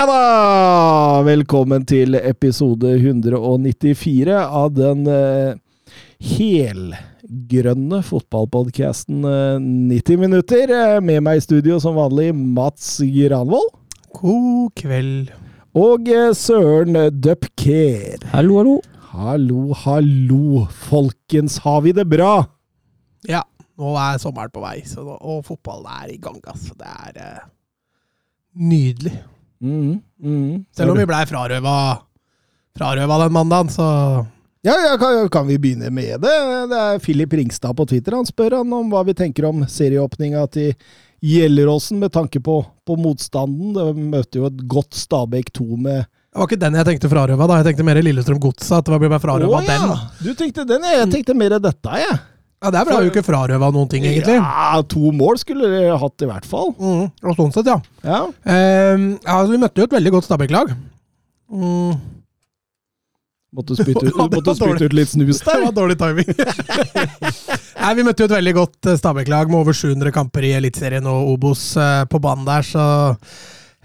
Ja da! Velkommen til episode 194 av den eh, helgrønne fotballpodkasten eh, 90 minutter. Eh, med meg i studio som vanlig Mats Granvold. God kveld. Og eh, Søren Dupker. Hallo, hallo. Hallo, hallo, folkens. Har vi det bra? Ja, nå er sommeren på vei, så nå, og fotballen er i gang. Altså. Det er eh, nydelig. Mhm, mm, Selv om vi blei frarøva, frarøva den mandagen, så Ja, ja kan, kan vi begynne med det? Det er Filip Ringstad på Twitter. Han spør han om hva vi tenker om serieåpninga til Gjelleråsen med tanke på, på motstanden. Det møter jo et godt Stabæk 2 med Det var ikke den jeg tenkte frarøva, da. Jeg tenkte mer Lillestrøm Godset. At det var bare frarøva Å, ja. den. Du tenkte den, ja. jeg tenkte mer dette, jeg. Ja, Der ble jo ikke frarøva noen ting, egentlig. Ja, to mål skulle de hatt, i hvert fall. Mm, og sånn sett, ja. Ja. Ehm, ja altså, vi møtte jo et veldig godt Stabæk-lag. Mm, Måtte spytte ut, måtte spytte ut litt snus der. det var dårlig timing. Nei, Vi møtte jo et veldig godt eh, Stabæk-lag med over 700 kamper i Eliteserien og Obos eh, på banen der, så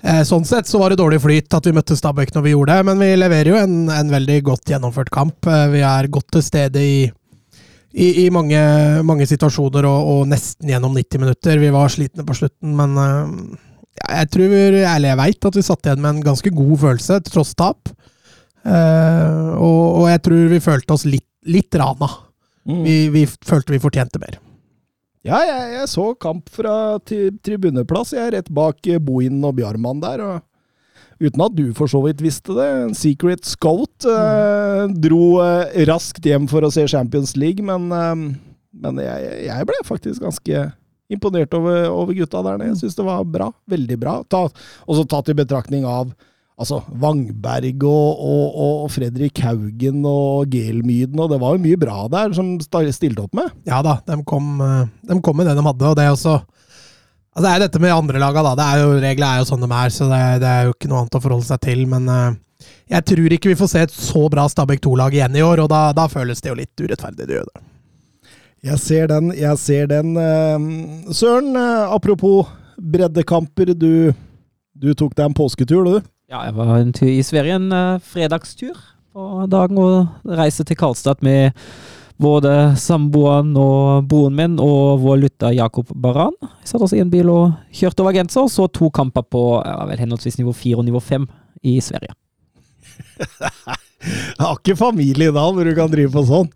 eh, Sånn sett så var det dårlig flyt at vi møtte Stabæk når vi gjorde det, men vi leverer jo en, en veldig godt gjennomført kamp. Vi er godt til stede i, i, i mange, mange situasjoner og, og nesten gjennom 90 minutter. Vi var slitne på slutten, men eh, ja, jeg tror, eller jeg veit at vi satt igjen med en ganske god følelse, tross tap. Uh, og, og jeg tror vi følte oss litt, litt rana. Mm. Vi, vi følte vi fortjente mer. Ja, jeg, jeg så kamp fra tribuneplass. Jeg er rett bak eh, Bohin og Bjarmann der. og Uten at du for så vidt visste det. Secret scout eh, dro eh, raskt hjem for å se Champions League, men, eh, men jeg, jeg ble faktisk ganske imponert over, over gutta der nede. Jeg syns det var bra. Veldig bra. Ta, også tatt i betraktning av altså, Vangberg og, og, og Fredrik Haugen og Gelmyden, og det var jo mye bra der som stilte opp med. Ja da, de kom, eh, de kom med det de hadde, og det er også Altså det er dette med andre laga, da. Det er jo, reglene er jo sånn de er, så det, er- det er jo ikke noe annet å forholde seg til. Men uh, jeg tror ikke vi får se et så bra Stabæk 2-lag igjen i år, og da, da føles det jo litt urettferdig. Det gjør det. Jeg ser den, jeg ser den. eh, Søren, eh, apropos breddekamper. Du, du tok deg en påsketur, du. Ja, jeg var en tur i Sverige, en fredagstur på dagen, og reiste til Karlstad med både samboeren og broren min og vår lytter Jakob Baran. Vi satt oss i en bil og kjørte over grensa, og så to kamper på ja, vel, henholdsvis nivå fire og nivå fem i Sverige. Jeg har ikke familie da, hvor du kan drive på sånn.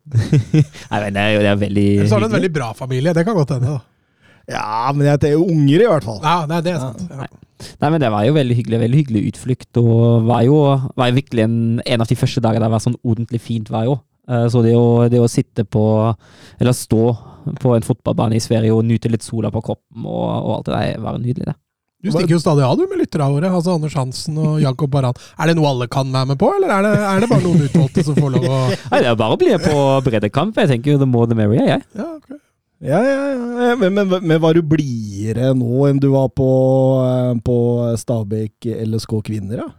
Nei, men det er jo det er veldig så har du en veldig bra familie, det kan godt hende. da. Ja, men jeg jo unger, i hvert fall. Ja, nei, det er sant. Ja. Nei, men det var jo veldig hyggelig, veldig hyggelig utflukt, og var jo, var jo virkelig en, en av de første dagene det var sånn ordentlig fint vær jo. Eh, Så det å, det å sitte på, eller stå på en fotballbane i Sverige og nyte litt sola på kroppen og, og alt det der, var nydelig det. Du stikker jo stadig av du med lytterne våre, altså Anders Hansen og Jakob Baran. Er det noe alle kan være med på, eller er det, er det bare noen utvalgte som får lov å Nei, det er bare å bli på breddekamp. Jeg tenker jo the more the merrier, jeg. Ja, okay. Ja, ja, ja. Men, men, men var du blidere nå enn du var på, eh, på Stabæk LSK Kvinner, da? Ja,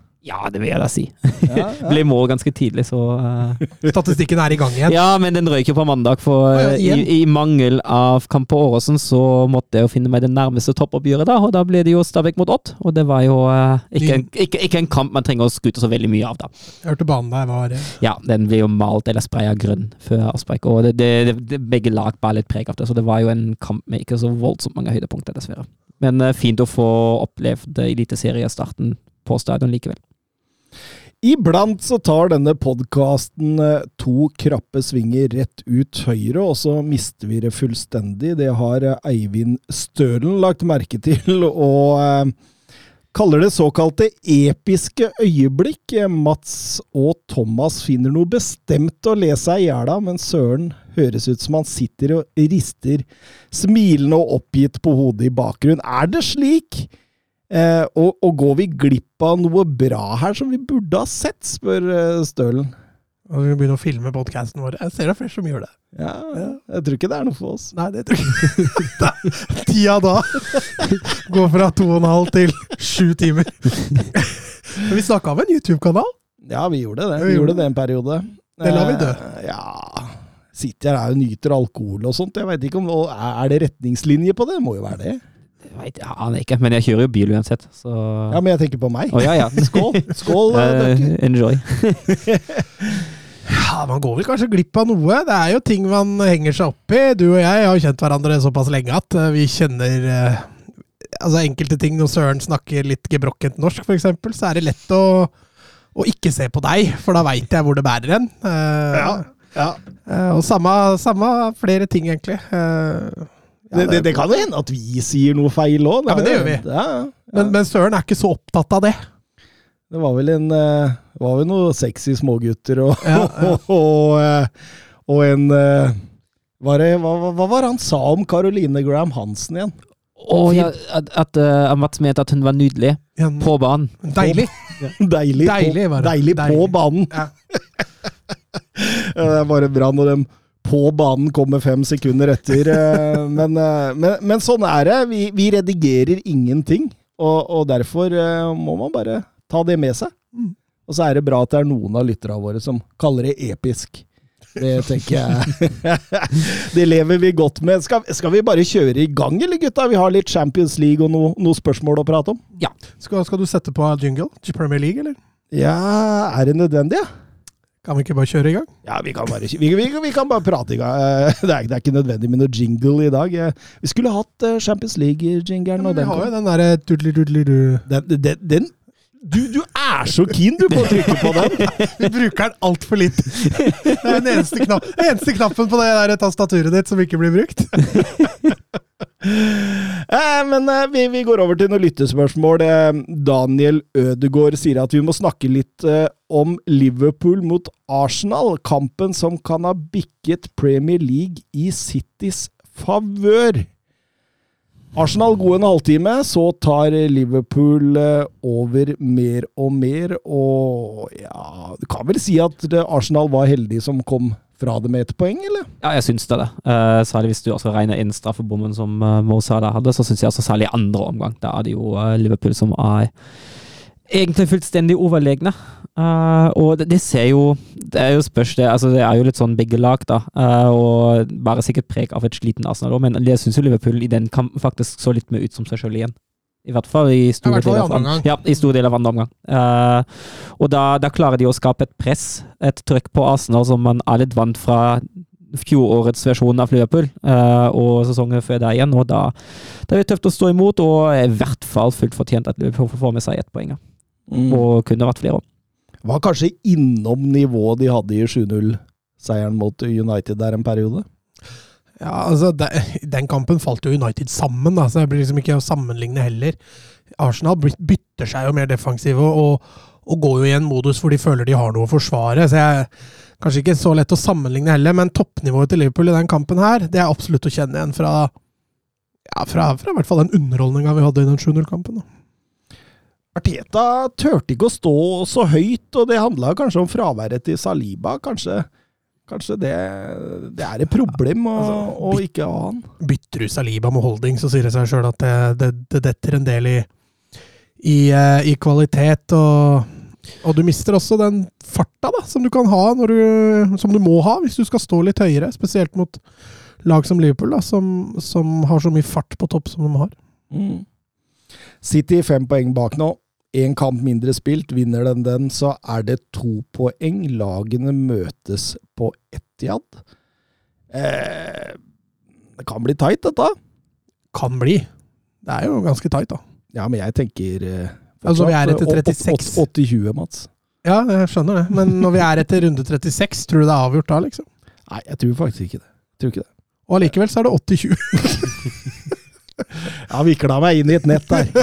det vil jeg da si. Ja, ja. Ble mål ganske tidlig, så uh... Statistikken er i gang igjen. Ja, men den røyker på mandag, for ja, eh, i, i mangel av kamp på Åråsen, så måtte jeg jo finne meg det nærmeste toppoppgjøret, da. Og da ble det jo Stabæk mot Odd. Og det var jo uh, ikke, en, ikke, ikke en kamp man trenger å skryte så veldig mye av, da. Jeg hørte banen der var uh... Ja, den ble jo malt eller spraya grønn før avspark, og det, det, det, det, begge lag bar litt preg av det, så det var jo en kamp med ikke så voldsomt mange høydepunkter, dessverre. Men fint å få opplevd eliteseriestarten på stadion likevel. Iblant så tar denne podkasten to krappe svinger rett ut høyre, og så mister vi det fullstendig. Det har eh, Eivind Stølen lagt merke til, og eh, kaller det såkalte episke øyeblikk. Eh, Mats og Thomas finner noe bestemt å le seg i hjel av, men Søren høres ut som han sitter og rister smilende og oppgitt på hodet i bakgrunnen. Er det slik? Eh, og, og går vi glipp av noe bra her som vi burde ha sett, spør eh, Stølen. Og vi begynner å filme podkasten vår. Jeg ser det er flere som gjør det. Ja, jeg tror ikke det er noe for oss. Nei, det tror jeg ikke. Tida da går fra to og en halv til sju timer. Men vi snakka om en YouTube-kanal. Ja, vi gjorde det. Vi gjorde det en periode. Det lar vi dø. Eh, Ja Sitter her og nyter alkohol og sånt. Jeg veit ikke om, Er det retningslinjer på det? Det må jo være det. Vet, jeg aner ikke, men jeg kjører jo bil uansett, så Ja, Men jeg tenker på meg. Oh, ja, ja. Skål! Skål, Eh, enjoy. Ja, Man går vel kanskje glipp av noe. Det er jo ting man henger seg opp i. Du og jeg har jo kjent hverandre såpass lenge at eh, vi kjenner uh, altså enkelte ting. Når Søren snakker litt gebrokkent norsk, f.eks., så er det lett å, å ikke se på deg, for da veit jeg hvor det bærer hen. Uh, Ja, ja. eh, og samme, samme flere ting, egentlig. Eh, ja, Det, det, det kan jo hende at vi sier noe feil òg. Ja, men det gjør vi. Ja, ja. men, men Søren er ikke så opptatt av det. Det var vel en eh, Det var vel noen sexy smågutter og, Ja, ja. og, eh, og en eh, var det, hva, hva- var det han sa om Caroline Graham Hansen igjen? Å ja, at, at uh, Mats mente at hun var nydelig Igjen, på banen. Deilig. Deilig, Deilig, på, deilig på banen. Ja. Ja, det er bare bra når de på banen kommer fem sekunder etter. eh, Men, eh, men, men sånn er det. Vi, vi redigerer ingenting. Og, og derfor eh, må man bare ta det med seg. Mm. Og så er det bra at det er noen av lytterne våre som kaller det episk. Det tenker jeg Det lever vi godt med. Skal, skal vi bare kjøre i gang, eller gutta? Vi har litt Champions League og noen noe spørsmål å prate om. Skal, skal du sette på jingle til Premier League, eller? Ja, er det nødvendig, ja? Kan vi ikke bare kjøre i gang? Ja, vi kan bare, vi, vi, vi kan bare prate i gang. Eh, Det er, det er ikke nødvendig med noe jingle i dag. Eh, Vi skulle hatt eh, Champions League-jingeren. Ja, vi den har jo den derre dudli-dudli-du. Den, den, den du, du er så keen du på å trykke på den! Vi bruker den altfor litt. Det er den eneste, knapp, den eneste knappen på det der tastaturet ditt som ikke blir brukt. Eh, Men eh, vi, vi går over til noen lyttespørsmål. Eh, Daniel Ødegård sier at vi må snakke litt eh, om Liverpool mot Arsenal. Kampen som kan ha bikket Premier League i Citys favør. Arsenal god en halvtime, så tar Liverpool eh, over mer og mer, og ja Du kan vel si at Arsenal var heldig som kom fra det med ett poeng, eller? Ja, jeg syns det. det. Uh, særlig hvis du også regner inn straffebommen som uh, Mo Salah hadde, så syns jeg også særlig andre omgang. Da er det jo uh, Liverpool som er egentlig fullstendig overlegne. Uh, og det, det ser jo Det er jo spørs det. Altså, det er jo litt sånn begge lag, da. Uh, og bare sikkert preg av et sliten Arsenal òg, men jeg syns jo Liverpool i den kampen faktisk så litt mer ut som seg sjøl igjen. I hvert fall i store hvert deler av andre omgang. Ja, i stor del av andre omgang. Uh, og da, da klarer de å skape et press, et trøkk på Arsenal som man er litt vant fra fjorårets versjon av Liverpool, og sesongen før der igjen. Og da da er det tøft å stå imot, og i hvert fall fullt fortjent at Liverpool får med seg ett poeng. ja. Mm. Og kunne vært flere. Var kanskje innom nivået de hadde i 7-0-seieren mot United der en periode. Ja, altså, de, Den kampen falt jo United sammen, da, så det blir liksom ikke å sammenligne heller. Arsenal bytter seg jo mer defensive og, og går jo i en modus hvor de føler de har noe å forsvare. så jeg Kanskje ikke så lett å sammenligne heller, men toppnivået til Liverpool i den kampen her, det er absolutt å kjenne igjen fra ja, fra, fra i hvert fall den underholdninga vi hadde i den 7-0-kampen. Arteta turte ikke å stå så høyt, og det handla kanskje om fraværet til Saliba. Kanskje, kanskje det, det er et problem å, Altså, å ikke ha han. bytter du Saliba med holding, så sier det seg sjøl at det, det, det detter en del i, i, eh, i kvalitet. Og, og du mister også den farta da, som du kan ha, du, som du må ha hvis du skal stå litt høyere. Spesielt mot lag som Liverpool, da, som, som har så mye fart på topp som de har. Mm. City fem poeng bak nå. Én kamp mindre spilt. Vinner den den, så er det to poeng. Lagene møtes på Etiad. Eh, det kan bli tight, dette. Kan bli. Det er jo ganske tight, da. Ja, men jeg tenker eh, Altså, vi er etter 36. 80-20, Mats. Ja, jeg skjønner det. Men når vi er etter runde 36, tror du det er avgjort da, liksom? Nei, jeg tror faktisk ikke det. Jeg tror ikke det. Og allikevel så er det 80-20. Jeg vikla meg inn i et nett der.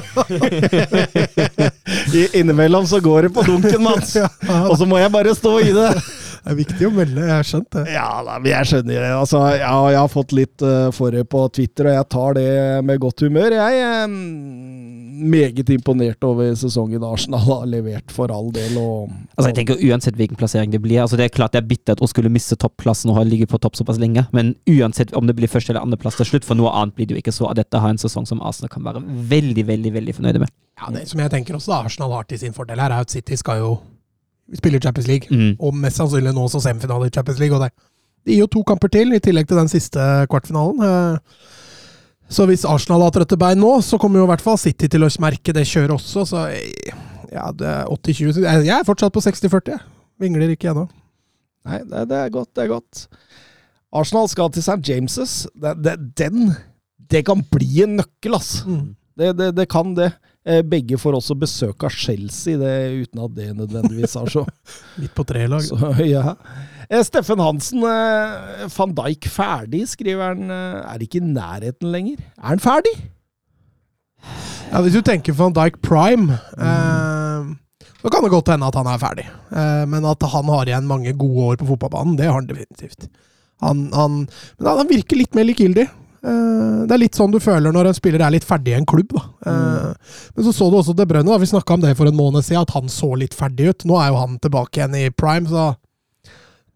I, innimellom så går det på dunken, Mats. Og så må jeg bare stå i det. Det er viktig å melde, jeg har skjønt det. Ja, da, men jeg skjønner det. Altså, ja, jeg har fått litt uh, for på Twitter, og jeg tar det med godt humør. Jeg er meget imponert over sesongen Arsenal har levert, for all del. Og, Altså, jeg tenker Uansett hvilken plassering det blir altså Det er klart det er bittert å skulle miste topplassen og ha ligget på topp såpass lenge, men uansett om det blir første eller andreplass til slutt, for noe annet blir det jo ikke så, at dette har en sesong som Arsenal kan være veldig, veldig veldig fornøyde med. Ja, det som jeg tenker også da Arsenal har til sin fordel her, er at City skal jo spille Champions League. Mm. Og mest sannsynlig nå også semifinale i Champions League. Og det, det gir jo to kamper til, i tillegg til den siste kvartfinalen. Eh, Så hvis Arsenal har trøtte bein nå, så kommer jo i hvert fall City til å merke det kjøret også. Så ja, det er 80-20 Jeg er fortsatt på 60-40. Vingler ikke ennå. Nei, det, det er godt, det er godt. Arsenal skal til St. James'. Det, det, den Det kan bli en nøkkel, ass. Mm. Det, det, det kan det. Eh, Begge får også besøk av Chelsea, det, uten at det nødvendigvis er så, Midt på tre-lag. så ja. Eh, Steffen Hansen, eh, van Dijk ferdig, skriver han. Er ikke i nærheten lenger. Er han ferdig? Ja, hvis du tenker van Dijk prime, eh, så kan det godt hende at han er ferdig. Eh, men at han har igjen mange gode år på fotballbanen, det har han definitivt. Han, han, men han virker litt mer likegyldig. Eh, det er litt sånn du føler når en spiller er litt ferdig i en klubb. Da. Eh, Men så så du også De Brønne. da. vi snakka om det for en måned siden, at han så litt ferdig ut. Nå er jo han tilbake igjen i prime, så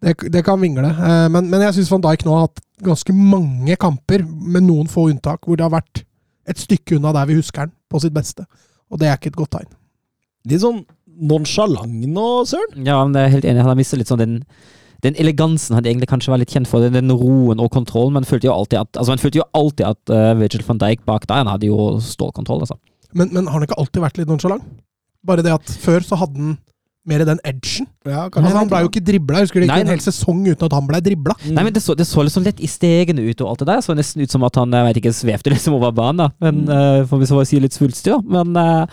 det, det kan vingle. Eh, Men, men jeg syns van Dijk nå har hatt ganske mange kamper, med noen få unntak, hvor det har vært et stykke unna der vi husker han på sitt beste. Og det er ikke et godt tegn. Litt sånn nonsjalant nå, Søren. Ja, men jeg er helt enig. Han har mistet litt sånn den, den elegansen han egentlig kanskje var litt kjent for. Den, den roen og kontrollen. Men følte jo alltid at altså man følte jo alltid at uh, Virgil van Dijk bak der han hadde jo stålkontroll. altså. Men, men har han ikke alltid vært litt nonchalant? Bare det at før så hadde han mer den edgen. Ja, Altså, han ble jo ikke dribla. Husker det Nei, gikk en hel sesong uten at han ble dribla. Nei, men Det så, det så sånn lett i stegene ut og alt det der. Så nesten ut som at han jeg vet ikke, svevde liksom over banen. da. Men, eh, for hvis jeg si litt svulstig, da. Men uh,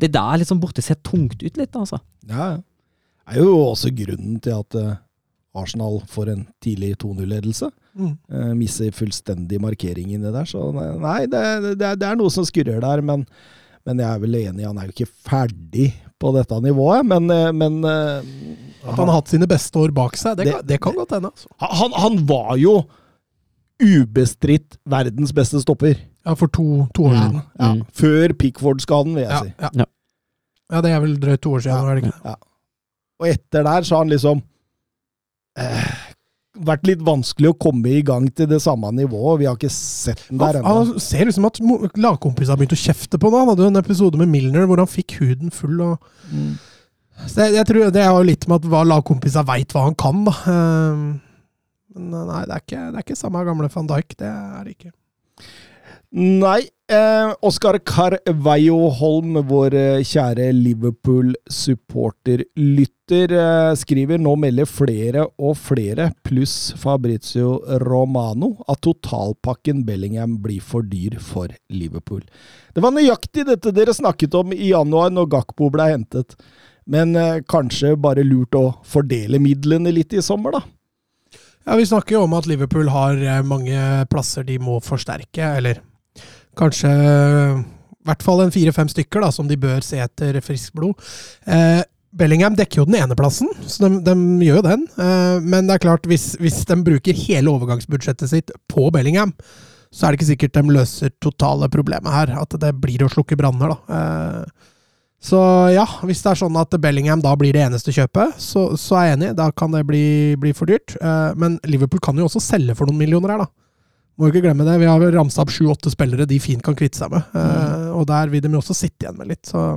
det der liksom borte ser tungt ut litt, altså. Ja, ja. Det er jo også grunnen til at eh, Arsenal får en tidlig 2-0-ledelse. Mm. Uh, misser fullstendig markering inni der. Så nei, det, det, er, det er noe som skurrer der, men, men jeg er vel enig, han er jo ikke ferdig på dette nivået. Men, eh, men uh, At han har hatt sine beste år bak seg, det, Det- kan, det kan godt hende. Altså. han, han var jo ubestridt verdens beste stopper. Ja, for to, to år siden. Ja, Mm. Før Pickford-skaden, vil jeg Ja, si. ja. Ja. ja, det er vel drøyt to år siden. Ja. det ikke? Ja. Og etter der så har han liksom eh, vært litt vanskelig å komme i gang til det samme nivået. Vi har ikke sett den der ennå. han ser ut som at lagkompisene har begynt å kjefte på ham. Han hadde jo en episode med Milner hvor han fikk huden full. Og... Mm. Så jeg, jeg tror Det har jo litt med at hva lagkompisene veit hva han kan. da. Ehm, Men nei, det er ikke, det er ikke samme gamle van Dijk. Det er det ikke. Nei. Eh, Oskar Carveio Holm, vår eh, kjære Liverpool-supporterlytter, eh, skriver nå melder flere og flere, pluss Fabrizio Romano, at totalpakken Bellingham blir for dyr for Liverpool. Det var nøyaktig dette dere snakket om i januar, når Gakpo ble hentet. Men eh, kanskje bare lurt å fordele midlene litt i sommer, da. Ja, Vi snakker jo om at Liverpool har eh, mange plasser de må forsterke, eller kanskje i hvert fall en fire-fem stykker da, som de bør se etter friskt blod. Eh, Bellingham dekker jo den ene plassen, så de, de gjør jo den. Eh, men det er klart, hvis, hvis de bruker hele overgangsbudsjettet sitt på Bellingham, så er det ikke sikkert de løser totale problemet her. At det blir å slukke branner, da. Eh, så ja, hvis det er sånn at Bellingham da blir det eneste kjøpet, så, så er jeg enig. Da kan det bli, bli for dyrt. Eh, men Liverpool kan jo også selge for noen millioner her, da. Må ikke glemme det. Vi har ramsa opp sju-åtte spillere de fint kan kvitte seg med. Eh, og der vil de jo også sitte igjen med litt, så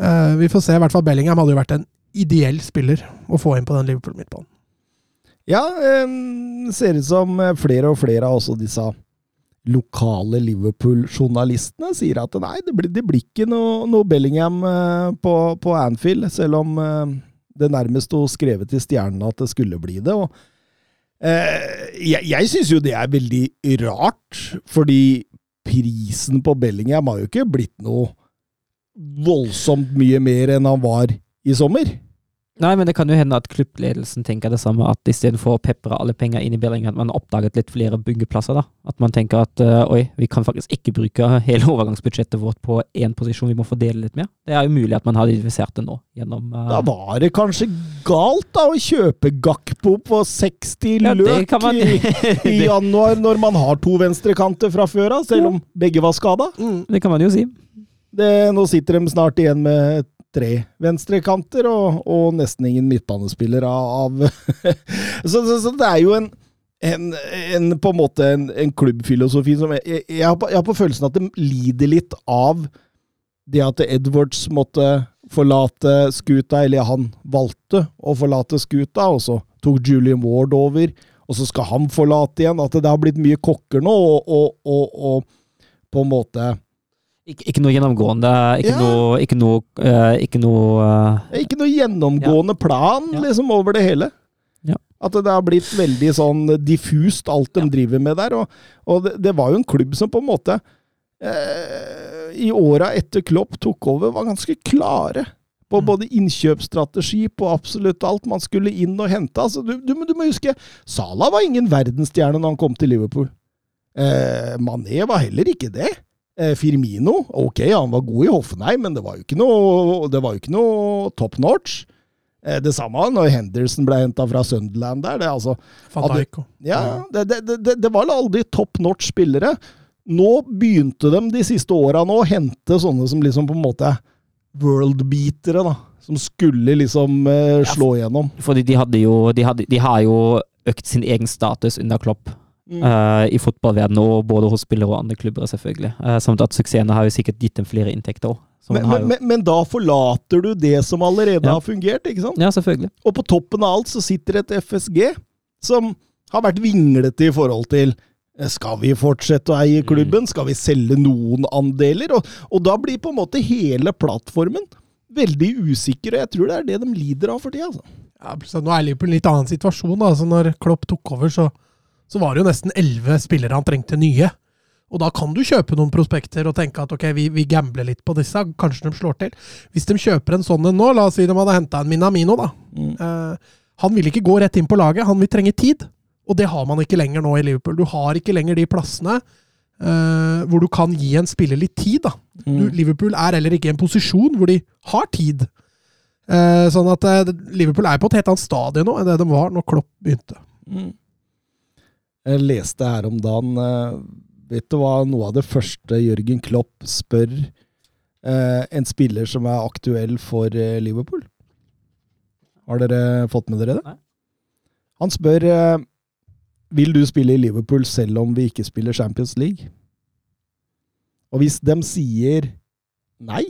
eh, Vi får se. I hvert fall Bellingham hadde jo vært en ideell spiller å få inn på den Liverpool-midtbanen. Ja, um, ser ut som eh, flere og flere av også disse lokale Liverpool-journalistene sier at nei, det blir, det blir ikke noe, noe Bellingham uh, på, på Anfield, selv om uh, det nærmest sto skrevet i stjernene at det skulle bli det. Og, jeg jeg syns jo det er veldig rart, fordi prisen på Bellingham har jo ikke blitt noe voldsomt mye mer enn han var i sommer. Nei, men det kan jo hende at klubbledelsen tenker det samme, at istedenfor å pepre alle penger inn i Bellingham, at man oppdaget litt flere byggeplasser, da. At man tenker at uh, oi, vi kan faktisk ikke bruke hele overgangsbudsjettet vårt på én posisjon, vi må fordele litt mer. Det er jo mulig at man har identifisert det nå, gjennom uh, Da var det kanskje galt da å kjøpe Gakpo på 60 Ja, løk man- i, i januar, når man har to venstrekanter fra før av, selv om begge var skada. Det kan man jo si. Det, nå sitter de snart igjen med tre venstrekanter og, og nesten ingen midtbanespillere av så, så, så det er jo en, en, en på en måte en, en klubbfilosofi som jeg, jeg, jeg, har på, jeg har på følelsen at de lider litt av det at Edwards måtte forlate skuta, eller han valgte å forlate skuta, og så tok Julian Ward over, og så skal han forlate igjen. At det har blitt mye kokker nå, og, og, og, og på en måte Ik ikke noe gjennomgående, ikke Ja. noe Ikke noe, uh, ikke noe uh, ikke noe gjennomgående plan Ja. liksom over det hele. Ja. At det har blitt veldig sånn diffust, alt de driver med der. Og, og det, det var jo en klubb som på en måte uh, I åra etter Klopp tok over, var ganske klare på Mm. både innkjøpsstrategi, på absolutt alt man skulle inn og hente. Altså, du, du, du må huske, Salah var ingen verdensstjerne når han kom til Liverpool. Eh, Mané var heller ikke det. Eh, Firmino, ok, han var god i Hoffenheim, men det var jo ikke noe, det var jo ikke noe top notch. Eh, det samme når Henderson ble henta fra Sunderland der. Det, altså, Hadde- ja, det, det, det, det var aldri top notch spillere. Nå begynte de de siste åra å hente sånne som liksom på en måte worldbeatere, da. Som skulle liksom eh, slå igjennom. Fordi de hadde jo de, hadde, de har jo økt sin egen status under Klopp Mm. eh, i fotballverdenen, og både hos spillere og andre klubber, selvfølgelig. Uh, samt at suksessene har jo sikkert gitt dem flere inntekter òg. Men, men, men, men da forlater du det som allerede Ja. har fungert, ikke sant? Ja, selvfølgelig. Og på toppen av alt så sitter et FSG som har vært vinglete i forhold til eh, skal vi fortsette å eie klubben? Skal vi selge noen andeler? Og, og da blir på en måte hele plattformen veldig usikker, og jeg tror det er det de lider av for tida. Altså. Ja, plutselig, nå er Liverpool i en litt annen situasjon. Da. Altså, når Klopp tok over, så, så var det jo nesten elleve spillere han trengte nye. Og da kan du kjøpe noen prospekter og tenke at ok, vi, vi gambler litt på disse, kanskje de slår til. Hvis de kjøper en sånn en nå, la oss si de hadde henta en Minamino, da. Mm. Eh, han vil ikke gå rett inn på laget, han vil trenge tid. Og det har man ikke lenger nå i Liverpool. Du har ikke lenger de plassene eh, hvor du kan gi en spiller litt tid. da. Du, Liverpool er heller ikke i en posisjon hvor de har tid. Eh, sånn at eh, Liverpool er på et helt annet stadie nå enn det de var når Klopp begynte. Mm. Jeg leste her om dagen eh, Vet du hva noe av det første Jørgen Klopp spør eh, en spiller som er aktuell for eh, Liverpool? Har dere fått med dere det? Nei. Han spør vil du spille i Liverpool selv om vi ikke spiller Champions League. Og hvis de sier nei,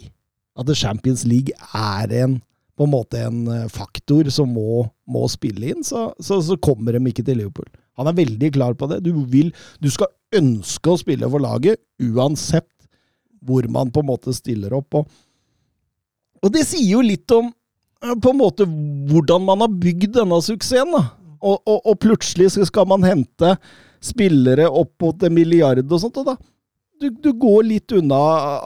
at Champions League er en på en måte en faktor som må, må spille inn, så, så, så kommer de ikke til Liverpool. Han er veldig klar på det. Du, vil, du skal ønske å spille for laget, uansett hvor man på en måte stiller opp. Og, og det sier jo litt om eh, på en måte hvordan man har bygd denne suksessen. da. Og, og, og plutselig skal man hente spillere opp mot en milliard og sånt. og da du, du går litt unna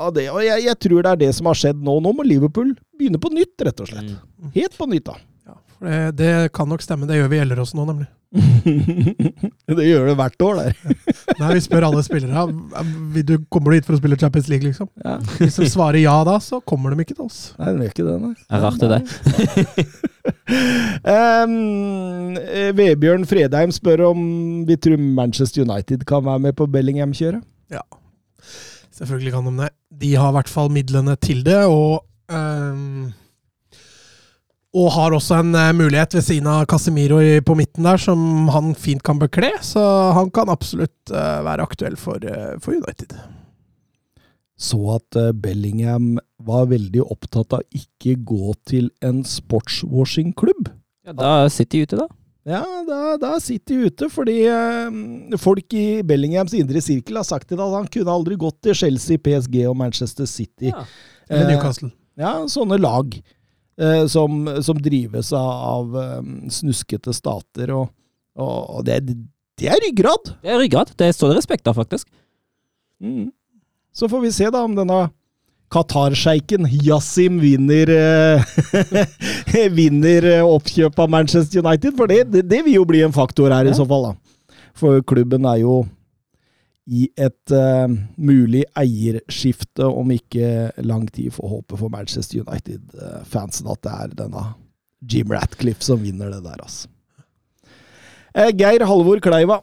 av det. Og jeg, jeg tror det er det som har skjedd nå. Nå må Liverpool begynne på nytt, rett og slett. Helt på nytt, da. For det, det kan nok stemme. Det gjør vi i Gjelleråsen nå, nemlig. det gjør det hvert år, der. Nei, Vi spør alle spillere vil du, kommer du hit for å spille Champions League. liksom. Ja. Hvis de svarer ja da, så kommer de ikke til oss. Nei, de gjør ikke det, nei. Det er rart, det der. Eh, Vebjørn Fredheim spør om vi tror Manchester United kan være med på Bellingham-kjøret. Ja, selvfølgelig kan de det. De har i hvert fall midlene til det, og ehm, og har også en eh, mulighet ved siden av Casemiro i, på midten der, som han fint kan bekle. Så han kan absolutt eh, være aktuell for, eh, for United. Så at eh, Bellingham var veldig opptatt av ikke gå til en sportswashing-klubb. Ja, da sitter de ute, da. Ja, da, da sitter de ute, fordi eh, folk i Bellinghams indre sirkel har sagt til deg at han kunne aldri gått til Chelsea, PSG og Manchester City. Ja. Eller Eh, Newcastle. Ja, sånne lag eh, som, som drives av, eh, snuskete stater, og, og det, det er ryggrad. Det er ryggrad. Det står det respekt av, faktisk. Mm. Så får vi se da om denne Qatar-sjeiken Yasim vinner eh, vinner eh, oppkjøp av Manchester United, for det, det, det vil jo bli en faktor her i så fall, da. For klubben er jo i et uh, mulig eierskifte om ikke lang tid, får håpe for Manchester United-fansen at det er denne Jim Ratcliffe som vinner det der, altså. Eh, Geir Halvor Kleiva.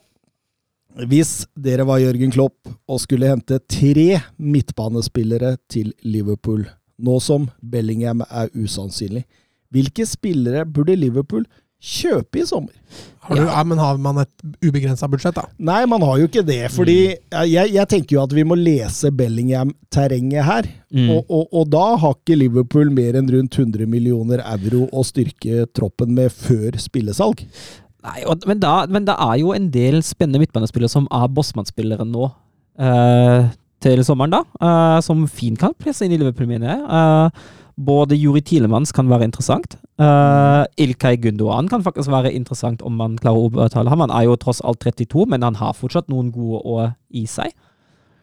Hvis dere var Jørgen Klopp og skulle hente tre midtbanespillere til Liverpool, nå som Bellingham er usannsynlig, hvilke spillere burde Liverpool kjøpe i sommer? Har du, ja. men har man et ubegrensa budsjett, da? Nei, man har jo ikke det, fordi jeg, jeg tenker jo at vi må lese Bellingham-terrenget her. Mm. Og, og, og da har ikke Liverpool mer enn rundt 100 millioner euro å styrke troppen med før spillesalg. Nei, og, men, da, men det er jo en del spennende midtbanespillere som er bossmannsspillere nå. Uh, til sommeren, da. Uh, som fint kan presse inn i Liverpool, mener jeg. Eh, både Juri Tilemanns kan være interessant. Uh, Ilkay Gundogan kan faktisk være interessant om man klarer å overtale ham. Han er jo tross alt 32, men han har fortsatt noen gode år i seg.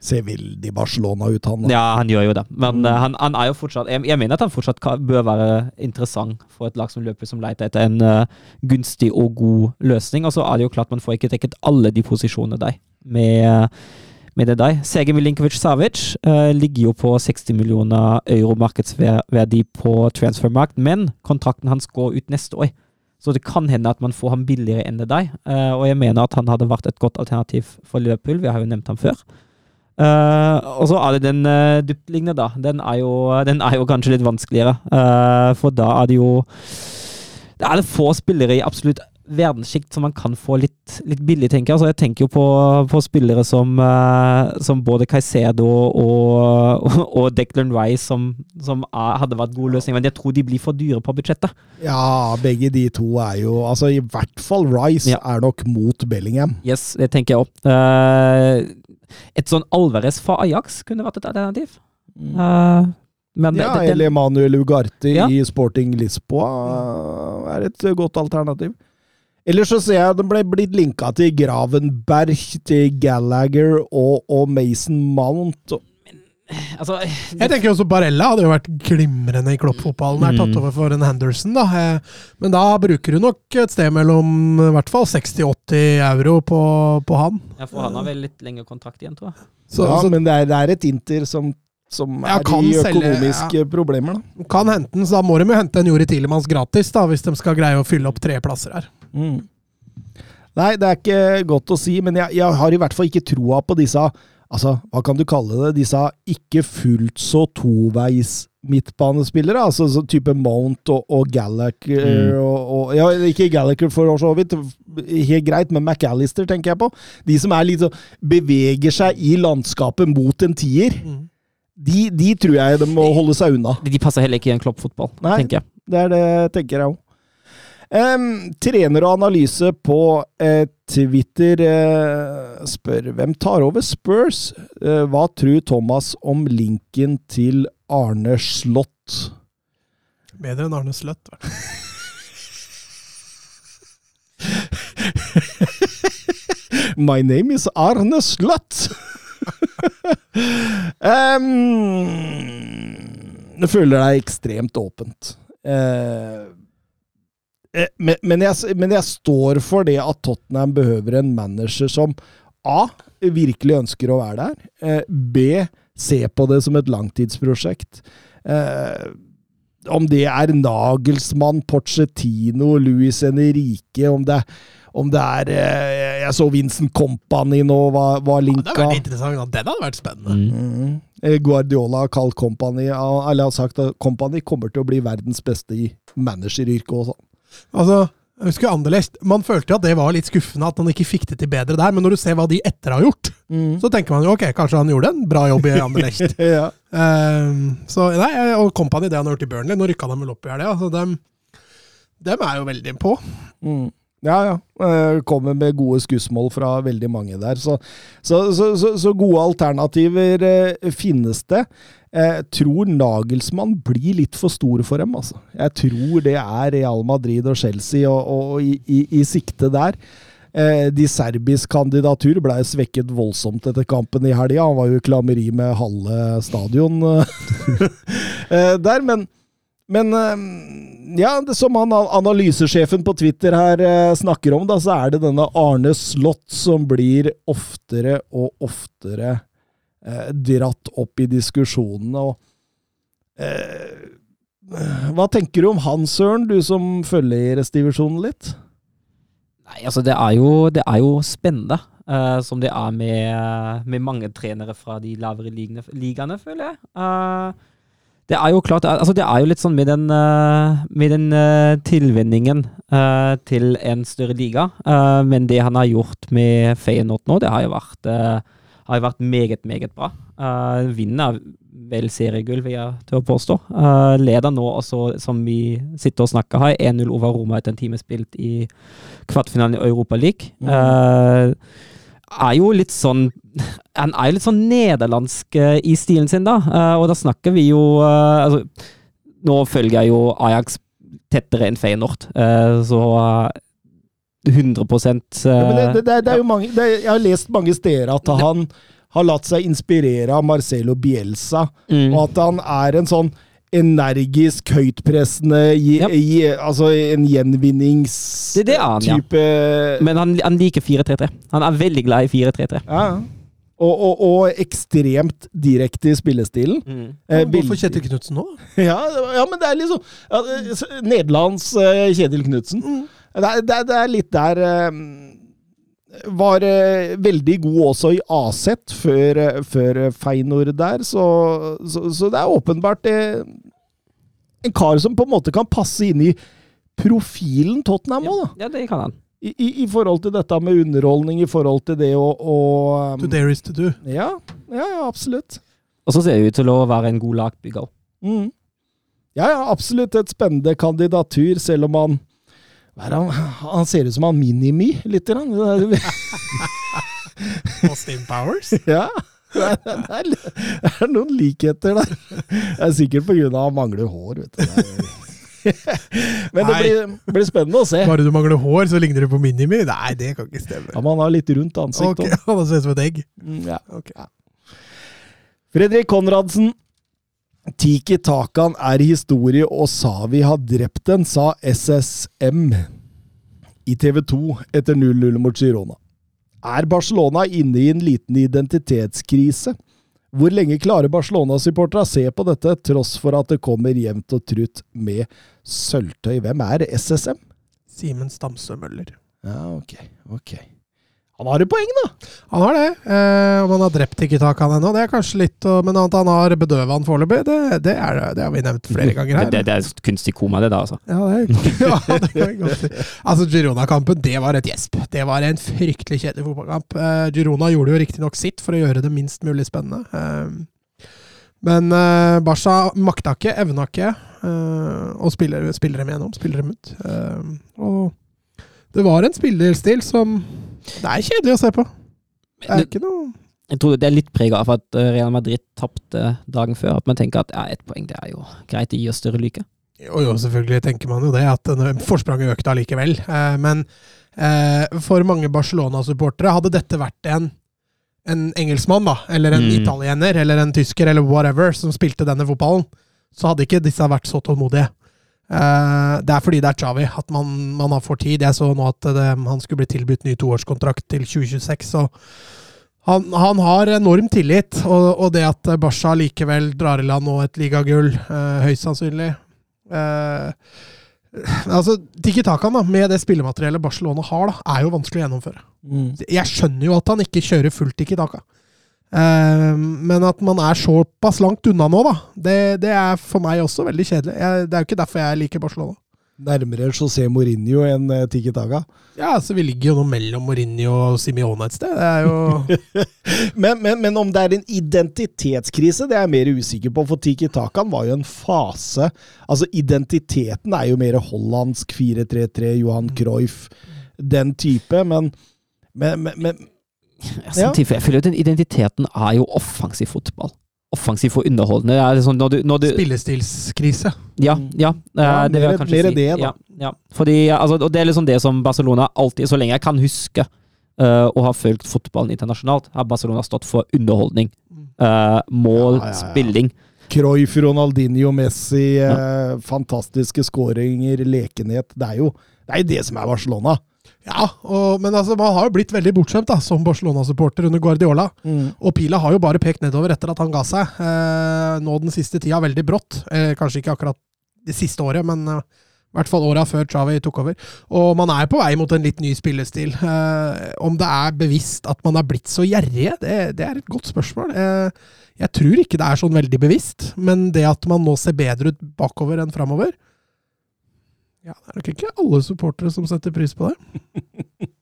Ser veldig Barcelona ut, han. da. Ja, han gjør jo det. Men uh, han, han er jo fortsatt Jeg, jeg mener at han fortsatt kan, bør være interessant for et lag som løper som leter etter en uh, gunstig og god løsning. Og så er det jo klart man får ikke dekket alle de posisjonene der med, med det deg. Sege Milinkovic Savic eh, ligger jo på 60 millioner euro markedsverdi på transfermarkt, men kontrakten hans går ut neste år. Så det kan hende at man får ham billigere enn der. Eh, og jeg mener at han hadde vært et godt alternativ for Liverpool. Vi har jo nevnt ham før. Uh, og så er det den uh, dyptliggende, da. Den er, jo, den er jo kanskje litt vanskeligere. Uh, for da er det jo Da er det få spillere i absolutt verdenssjikt som man kan få litt, litt billig, tenker jeg. Altså, jeg tenker jo på, på spillere som, eh, som både Caicedo og, og, og Declan Rice, som, som er, hadde vært gode løsninger. Men jeg tror de blir for dyre på budsjettet. Ja, begge de to er jo Altså, i hvert fall Rice Ja. er nok mot Bellingham. Yes, det tenker jeg òg. et sånn Alvarez fra Ajax kunne vært et alternativ. Eh, men Ja, eller Manuel Ugarte Ja. i Sporting Lisboa er et godt alternativ. Ellers så ser jeg at den ble blitt linka til Gravenberg, til Gallagher og, og Mason Mount. altså, Jeg tenker også Barella hadde jo vært glimrende i kloppfotballen. Er tatt Mm. over for en Henderson, da. Eh, Men da bruker du nok et sted mellom i hvert fall 60-80 euro på, på han. Ja, for han har vel litt lengre kontrakt igjen, tror jeg. Så, ja, så men det er, det er et Inter som, som er ja, i selge, økonomiske problemer, da. kan hente den, så da må de jo hente en Jori Tilemans gratis, da, hvis de skal greie å fylle opp tre plasser her. Mm. Nei, det er ikke godt å si, men jeg, jeg har i hvert fall ikke troa på disse Altså, hva kan du kalle det? Disse ikke fullt så toveis midtbanespillere, altså så type Mount og, og Gallagher Mm. og, og Ja, ikke Gallagher for så vidt, helt greit, men McAllister tenker jeg på. De som er litt så, Beveger seg i landskapet mot en tier. De, de tror jeg de må holde seg unna. De passer heller ikke i en kloppfotball, Nei. tenker jeg. Det er det, tenker jeg òg. Trener og analyse på uh, Twitter uh, spør hvem tar over Spurs. Uh, hva tror Thomas om linken til Arne Slott? Bedre enn Arne Sløtt. vel. My name is Arne Slott! um, føler er ekstremt åpent. Eh, men, men, jeg, men jeg står for det at Tottenham behøver en manager som A. virkelig ønsker å være der. Eh, B. ser på det som et langtidsprosjekt. Eh, om det er Nagelsmann, Porcetino, Luis Henrique, om det om det er eh, Jeg så Vincent Company nå var, var Ja, det hadde vært interessant. Den hadde vært spennende. Mm. Eh, Guardiola har kalt Company Eller har sagt at Company kommer til å bli verdens beste i manageryrket også. Altså, jeg husker Anderlecht. Man følte at det var litt skuffende at han ikke fikk det til bedre der, men når du ser hva de etter har gjort, så tenker man jo ok, kanskje han gjorde en bra jobb i Anderlecht. ja. um, så nei, Og Company, det han har gjort i Burnley, nå rykka de vel opp i helga. Altså, dem, dem er jo veldig på. Mm. Ja, ja. Eh, Kommer med gode skussmål fra veldig mange der. Så, så, så, så, så gode alternativer eh, finnes det. Eh, tror Nagelsmann blir litt for stor for dem, altså. Jeg tror det er Real Madrid og Chelsea og, og i, i, i sikte der. Eh, de Serbis kandidatur ble svekket voldsomt etter kampen i helga. Han var jo i klammeri med halve stadion eh, der, men Men eh, ja, som han, analysesjefen på Twitter her eh, snakker om, da, så er det denne Arne Slott som blir oftere og oftere eh, dratt opp i diskusjonene. og eh, Hva tenker du om han, Søren, du som følger IRS-divisjonen litt? Nei, altså det er jo, det er jo spennende, eh, som det er med, med mange trenere fra de lavere ligaene, føler jeg. Eh, det er jo klart, altså det er jo litt sånn med den, eh, med den tilvenningen til en større liga. Men det han har gjort med Feyenoord nå, det har jo vært, har vært meget, meget bra. Uh, vinner vel seriegull, vil jeg å påstå. Uh, leder nå også, som vi sitter og snakker her, 1-0 over Roma etter en time spilt i kvartfinalen i Europa League. Uh, er jo litt sånn Han er jo litt sånn nederlandsk i stilen sin, da. Og da snakker vi jo altså, Nå følger jeg jo Ajax tettere enn Feyenoord, så 100 ja, det, det, det, er jo mange, Jeg har lest mange steder at han har latt seg inspirere av Marcelo Bielsa, mm. og at han er en sånn energisk, høytpressende yep. Altså en gjenvinningstype ja. Men han, han liker 4-3-3. Han er veldig glad i 4-3-3. Ja. Og, og, og, ekstremt direkte i spillestilen. Mm. Eh, Hvorfor Kjetil Knutsen nå? Ja, ja, men det er liksom ja, Nederlands uh, Kjetil Knutsen. Mm. Det, det, det, er litt der uh, var uh, veldig god også i Aset før, uh, før Feinor der, så, så, så, det er åpenbart uh, en kar som på en måte kan passe inn i profilen Tottenham òg, ja, ja, det kan han. I, i, I, forhold til dette med underholdning, i forhold til det å, å um, To dare is to do. Ja, ja, ja absolutt. Og så ser det ut til å være en god lagbygger. Mm. Ja, ja, absolutt et spennende kandidatur, selv om han han, han, ser ut som han Minimy, litt. Austin Powers? Ja. Det er, det, er, det er, noen likheter der. Det er sikkert pga. at han mangler hår. vet du. Men det blir, blir, spennende å se. Bare du mangler hår, så ligner du på Minimi? Nei, det kan ikke stemme. Ja, Man har litt rundt ansikt. Okay, han ser ut som et egg. Mm, ja. Okay. Fredrik Konradsen. Tiki Takan er historie, og Savi har drept den, sa SSM i TV 2 etter 0-0 mot Girona. Er Barcelona inne i en liten identitetskrise? Hvor lenge klarer Barcelona-supporterne å se på dette, tross for at det kommer jevnt og trutt med sølvtøy? Hvem er SSM? Simen Stamsø Møller. Ja, ok. Ok. Han har et poeng, da! Han har det. Eh, om han har drept Tiki-Takan ennå, det er kanskje litt Men at han har bedøva han foreløpig, det, det, det, har vi nevnt flere ganger her. Det, det, er kunstig koma, det da, altså. Ja, det ja, det kan godt si. Altså, Girona-kampen, det var et gjesp. Det var en fryktelig kjedelig fotballkamp. Eh, Girona gjorde jo riktignok sitt for å gjøre det minst mulig spennende. Eh, men eh, Barca makta ikke, evna ikke, eh, og spiller, spiller dem igjennom. Spiller dem ut. Eh, og det var en spillerstil som det er kjedelig å se på. Det er ikke noe jeg tror det er litt prega av at eh, Real Madrid tapte dagen før. At man tenker at ja, ett poeng det er jo greit, det gir større lykke. Jo, jo, selvfølgelig tenker man jo det, at forspranget økte allikevel. Eh, men eh, for mange Barcelona-supportere hadde dette vært en, en engelskmann, da, eller en mm. italiener, eller en tysker, eller whatever, som spilte denne fotballen, så hadde ikke disse vært så tålmodige. Uh, det er fordi det er Chavi at man, man har for tid. Jeg så nå at det, han skulle bli tilbudt ny toårskontrakt til 2026. så han, han, har enorm tillit, og, og, det at Basha likevel drar i land nå et ligagull, uh, høyst sannsynlig uh, Altså, Tiki Takan, med det spillemateriellet Barcelona har, da, er jo vanskelig å gjennomføre. Mm. Jeg skjønner jo at han ikke kjører fullt Tiki Taka. Uh, men at man er såpass langt unna nå, da, det, det, er for meg også veldig kjedelig. Jeg, det er jo ikke derfor jeg liker Barcelona. Nærmere José Mourinho enn uh, Tiki Taga? Ja, altså vi ligger jo nå mellom Mourinho og Simione et sted. Det er jo men, men, men, om det er en identitetskrise, det er jeg mer usikker på. For Tiki Takan var jo en fase Altså, identiteten er jo mer hollandsk 4-3-3, Johan mm. Cruyff, den type. Men, men, men Samtidig, jeg føler at den identiteten er jo offensiv fotball. Offensiv og underholdende. Sånn når du, når du Spillestilskrise. Ja, ja, ja det vil jeg kanskje mer si. Det, da. Ja, ja. Fordi, altså, og det er liksom det som Barcelona alltid, så lenge jeg kan huske uh, og har fulgt fotballen internasjonalt, har Barcelona stått for underholdning. Uh, mål, spilling. Cruyff, Ronaldinho, Messi, eh, fantastiske skåringer, lekenhet. Det er jo det, er jo det som er Barcelona. Ja, og, men altså, man har jo blitt veldig bortskjemt da, som Barcelona-supporter under Guardiola. Og pila har jo bare pekt nedover etter at han ga seg. Eh, nå den siste tida veldig brått. Eh, kanskje ikke akkurat det siste året, men eh, i hvert fall åra før Chavi tok over. Og man er på vei mot en litt ny spillestil. Eh, om det er bevisst at man er blitt så gjerrige, det, det er et godt spørsmål. Eh, jeg tror ikke det er sånn veldig bevisst, men det at man nå ser bedre ut bakover enn framover ja, Det er nok ikke alle supportere som setter pris på det.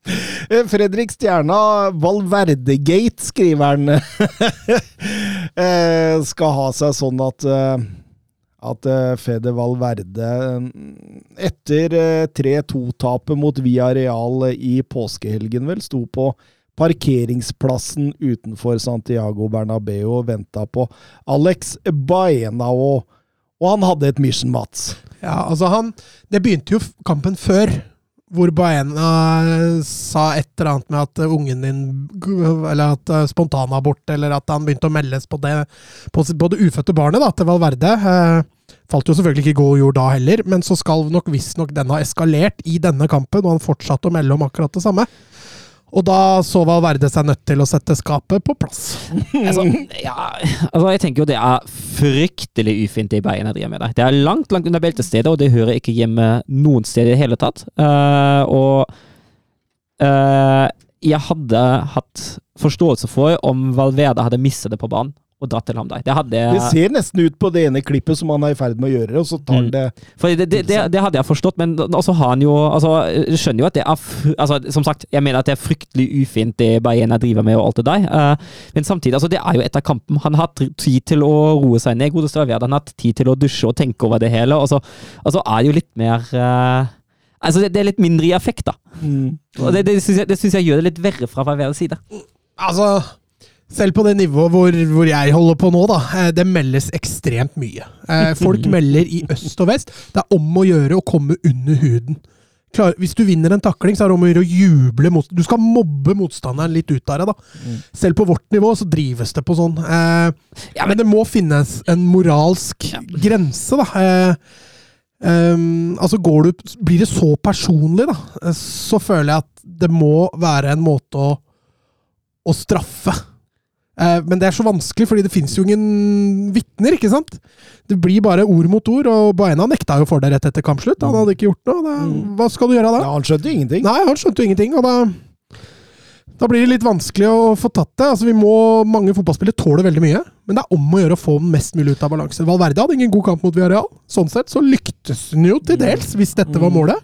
Eh, Fredrik Stjerna, Valverdegate, skriver han, eh, skal ha seg sånn at eh, at Fede Valverde etter eh, 3-2-tapet mot Villarreal i påskehelgen vel sto på parkeringsplassen utenfor Santiago Bernabeu og venta på Alex Baena, og, og han hadde et mission, Mats. Ja, altså han Det begynte jo kampen før, hvor Baena sa et eller annet med at eh, ungen din Eller at eh, spontanabort, eller at han begynte å meldes på det på, på det ufødte barnet da, til Valverde. Eh, falt jo selvfølgelig ikke i god jord da heller, men så skal nok visstnok den ha eskalert i denne kampen, og han fortsatte å melde om akkurat det samme. Og da så Valverde seg nødt til å sette skapet på plass. Altså, ja, altså, jeg tenker jo det er fryktelig ufint det Bayern driver med der. Det er langt, langt under beltestedet, og det hører ikke hjemme noen sted i det hele tatt. Uh, og uh, jeg hadde hatt forståelse for om Valverde hadde mistet det på banen og dratt til ham der. Det hadde Det ser nesten ut på det ene klippet som han er i ferd med å gjøre, og så tar han Mm. det For det, det, det, det hadde jeg forstått, men også har han jo altså, Jeg skjønner jo at det er altså, Som sagt, jeg mener at det er fryktelig ufint det Bayena driver med og alt det der. uh, men samtidig, altså, det er jo etter kampen. Han har hatt tid til å roe seg ned. Godeste Valverde. Han har hatt tid til å dusje og tenke over det hele. Og så altså, er det jo litt mer uh, Altså, det, det er litt mindre i effekt, da. Og det, det syns jeg, jeg gjør det litt verre fra hver side. Altså, selv på det nivået hvor, hvor jeg holder på nå, da, eh, det meldes ekstremt mye. Eh, Folk melder i øst og vest. Det er om å gjøre å komme under huden. Klar, hvis du vinner en takling, så er det om å gjøre å juble mot Du skal mobbe motstanderen litt ut av det, da. Selv på vårt nivå så drives det på sånn. Eh, Ja, men det må finnes en moralsk grense, da. Eh, ehm, altså går du, Blir det så personlig, da, eh, så føler jeg at det må være en måte å, å straffe. Eh, men det er så vanskelig, fordi det fins jo ingen vitner, ikke sant? Det blir bare ord mot ord, og Baena nekta jo for det rett etter kampslutt. Han hadde ikke gjort noe. Da, hva skal du gjøre da? Ja, han skjønte jo ingenting. Nei, han skjønte jo ingenting, og da da blir det litt vanskelig å få tatt det. Altså, vi må, Mange fotballspillere tåler veldig mye, men det er om å gjøre å få den mest mulig ut av balanse. Valverde hadde ingen god kamp mot Villarreal. Sånn sett så lyktes han jo til dels, hvis dette var målet.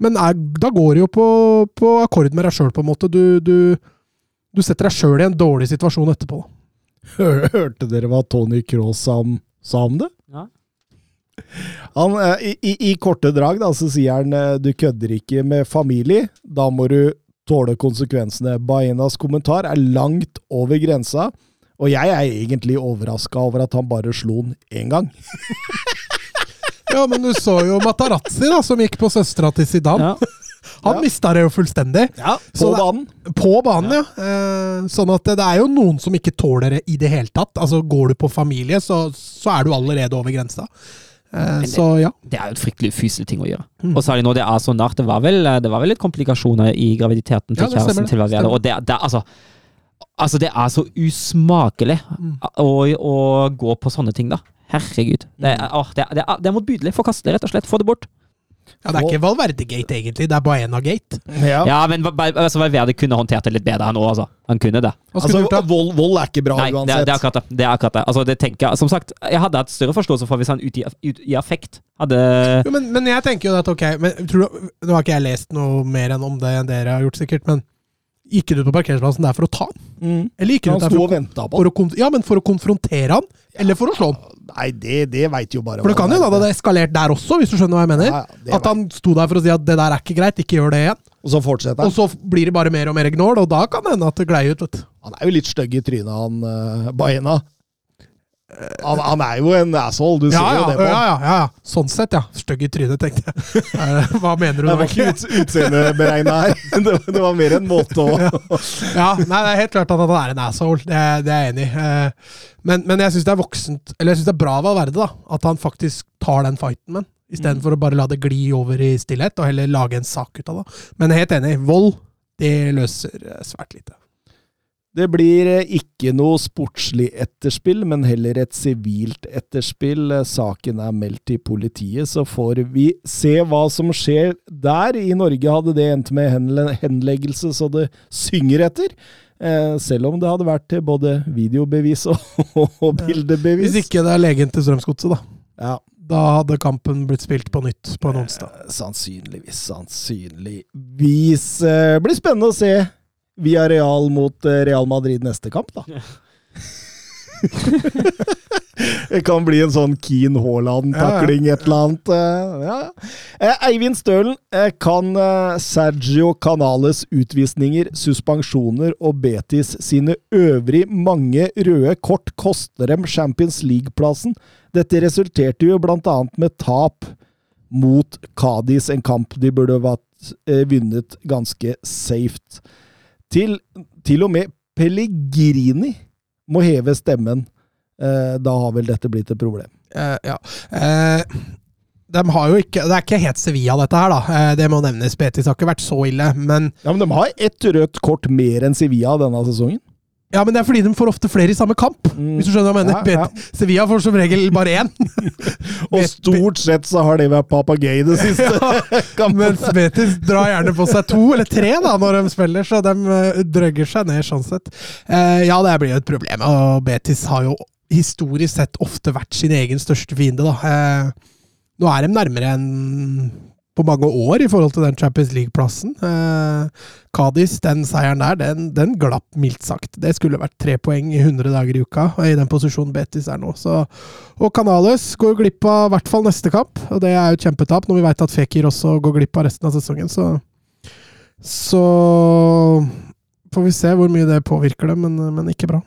Men er, da går det jo på, på akkord med deg sjøl, på en måte. Du, du, du setter deg sjøl i en dårlig situasjon etterpå. Hørte dere hva Tony Cross sa om, sa om det? Ja. Han, eh, i, i, I korte drag da, så sier han eh, du kødder ikke med familie, da må du tåle konsekvensene. Baenas kommentar er langt over grensa, og jeg er egentlig overraska over at han bare slo den én gang. Ja, men du så jo Matarazzi, da, som gikk på søstera til Zidane. Ja. Han Ja. mista det jo fullstendig. Ja, på det- banen. På banen, ja. Eh, sånn at det, det er jo noen som ikke tåler det i det hele tatt. Altså, Går du på familie, så, så er du allerede over grensa. Eh, det- så ja. Det er jo et fryktelig ufyselig ting å gjøre. Mm. Og særlig når det er så nært. Det var vel, det var vel litt komplikasjoner i graviditeten til Ja, kjæresten til Valverde. Og det, det, altså, altså, det er så usmakelig Mm. å, å gå på sånne ting, da. Herregud. Det er, å, det, er- det, er, det er motbydelig. Forkastelig, rett og slett. Få det bort. Ja. Det er ikke Valverde-gate, egentlig. Det er Baena-gate. Ja. Ja, men altså, Valverde kunne håndtert det litt bedre, han òg, altså. Han kunne det. Altså, vold, vold er ikke bra Nei, uansett. det er akkurat det. det, er akkurat det. Altså, det tenker jeg, som sagt, jeg hadde hatt større forståelse for hvis han ut i, ut i affekt hadde Jo, men, men jeg tenker jo at ok men, tror du, Nå har ikke jeg lest noe mer enn om det enn dere har gjort, sikkert, men gikk du ut på parkeringsplassen der for å ta han? Mm. Eller gikk Han ut der for, å- på for å, ja, men for å konfrontere han? Eller for å slå han? Nei, det, det veit jo bare For det kan jo da det hadde eskalert der også, hvis du skjønner hva jeg mener. Ja, ja, At han sto der for å si at det der er ikke greit, ikke gjør det igjen. Og så fortsetter han. Og så blir det bare mer og mer gnål, og da kan det hende at det glei ut. vet du. Han er jo litt stygg i trynet, han uh, Baena. Han, han er jo en asshole, du Ja, ser ja, jo det på ja, ja, ja. Sånn sett, ja. Stygg i trynet, tenkte jeg. Hva mener du? Det var ikke ut, utseendeberegna her. Det, det var mer en måte å Ja, nei, det er helt klart at han er en asshole. Det, det er jeg enig i. Eh, Men, men jeg syns det er voksent Eller jeg synes det er bra av Valverde da at han faktisk tar den fighten med den, istedenfor å bare la det gli over i stillhet, og heller lage en sak ut av det. Men jeg er helt enig. Vold, det løser eh, svært lite. Det blir eh, ikke noe sportslig etterspill, men heller et sivilt etterspill. Eh, Saken er meldt til politiet, så får vi se hva som skjer der. I Norge hadde det endt med henle- henleggelse så det synger etter. Eh, selv om det hadde vært både videobevis og, bildebevis. Hvis ikke det er legen til Strømsgodset, da. Ja, Da hadde kampen blitt spilt på nytt på en onsdag. eh, sannsynligvis, sannsynligvis. Blir spennende å se via Real mot eh, Real Madrid neste kamp, da. Det kan bli en sånn Keen Haaland-takling, et eller annet. eh, Ja. Eh, Eivind Stølen, eh, kan Sergio Canales utvisninger, suspensjoner og Betis sine øvrig mange røde kort koste dem Champions League-plassen? Dette resulterte jo blant annet med tap mot Cádiz, en kamp de burde vært eh, vunnet ganske safe. Til, til og med Pellegrini må heve stemmen. Eh, da har vel dette blitt et problem. Eh, ja. Eh, de har jo ikke Det er ikke helt Sevilla, dette her, da. Eh, det må nevnes. Betis har ikke vært så ille. Men, Ja, Men de har ett rødt kort mer enn Sevilla denne sesongen. Ja, men det er fordi de får ofte flere i samme kamp. Mm. Hvis du skjønner hva jeg mener. Ja, ja. Sevilla får som regel bare én. Og stort sett så har de vært papagei det siste. ja, Mens Betis drar gjerne på seg to eller tre da når de spiller, så de eh, drøgger seg ned sånn sett. Eh, ja, det blir jo et problem, og Betis har jo historisk sett ofte vært sin egen største fiende. da. Eh, nå er de nærmere enn på mange år i forhold til den Champions League-plassen. Eh, Kadis, den seieren der, den, den glapp mildt sagt. Det skulle vært tre poeng i 100 dager i uka, i den posisjonen Betis er nå. Så, og Canales går glipp av i hvert fall neste kamp, og det er jo et kjempetap når vi veit at Fekir også går glipp av resten av sesongen. Så, så får vi se hvor mye det påvirker dem, men, men ikke bra.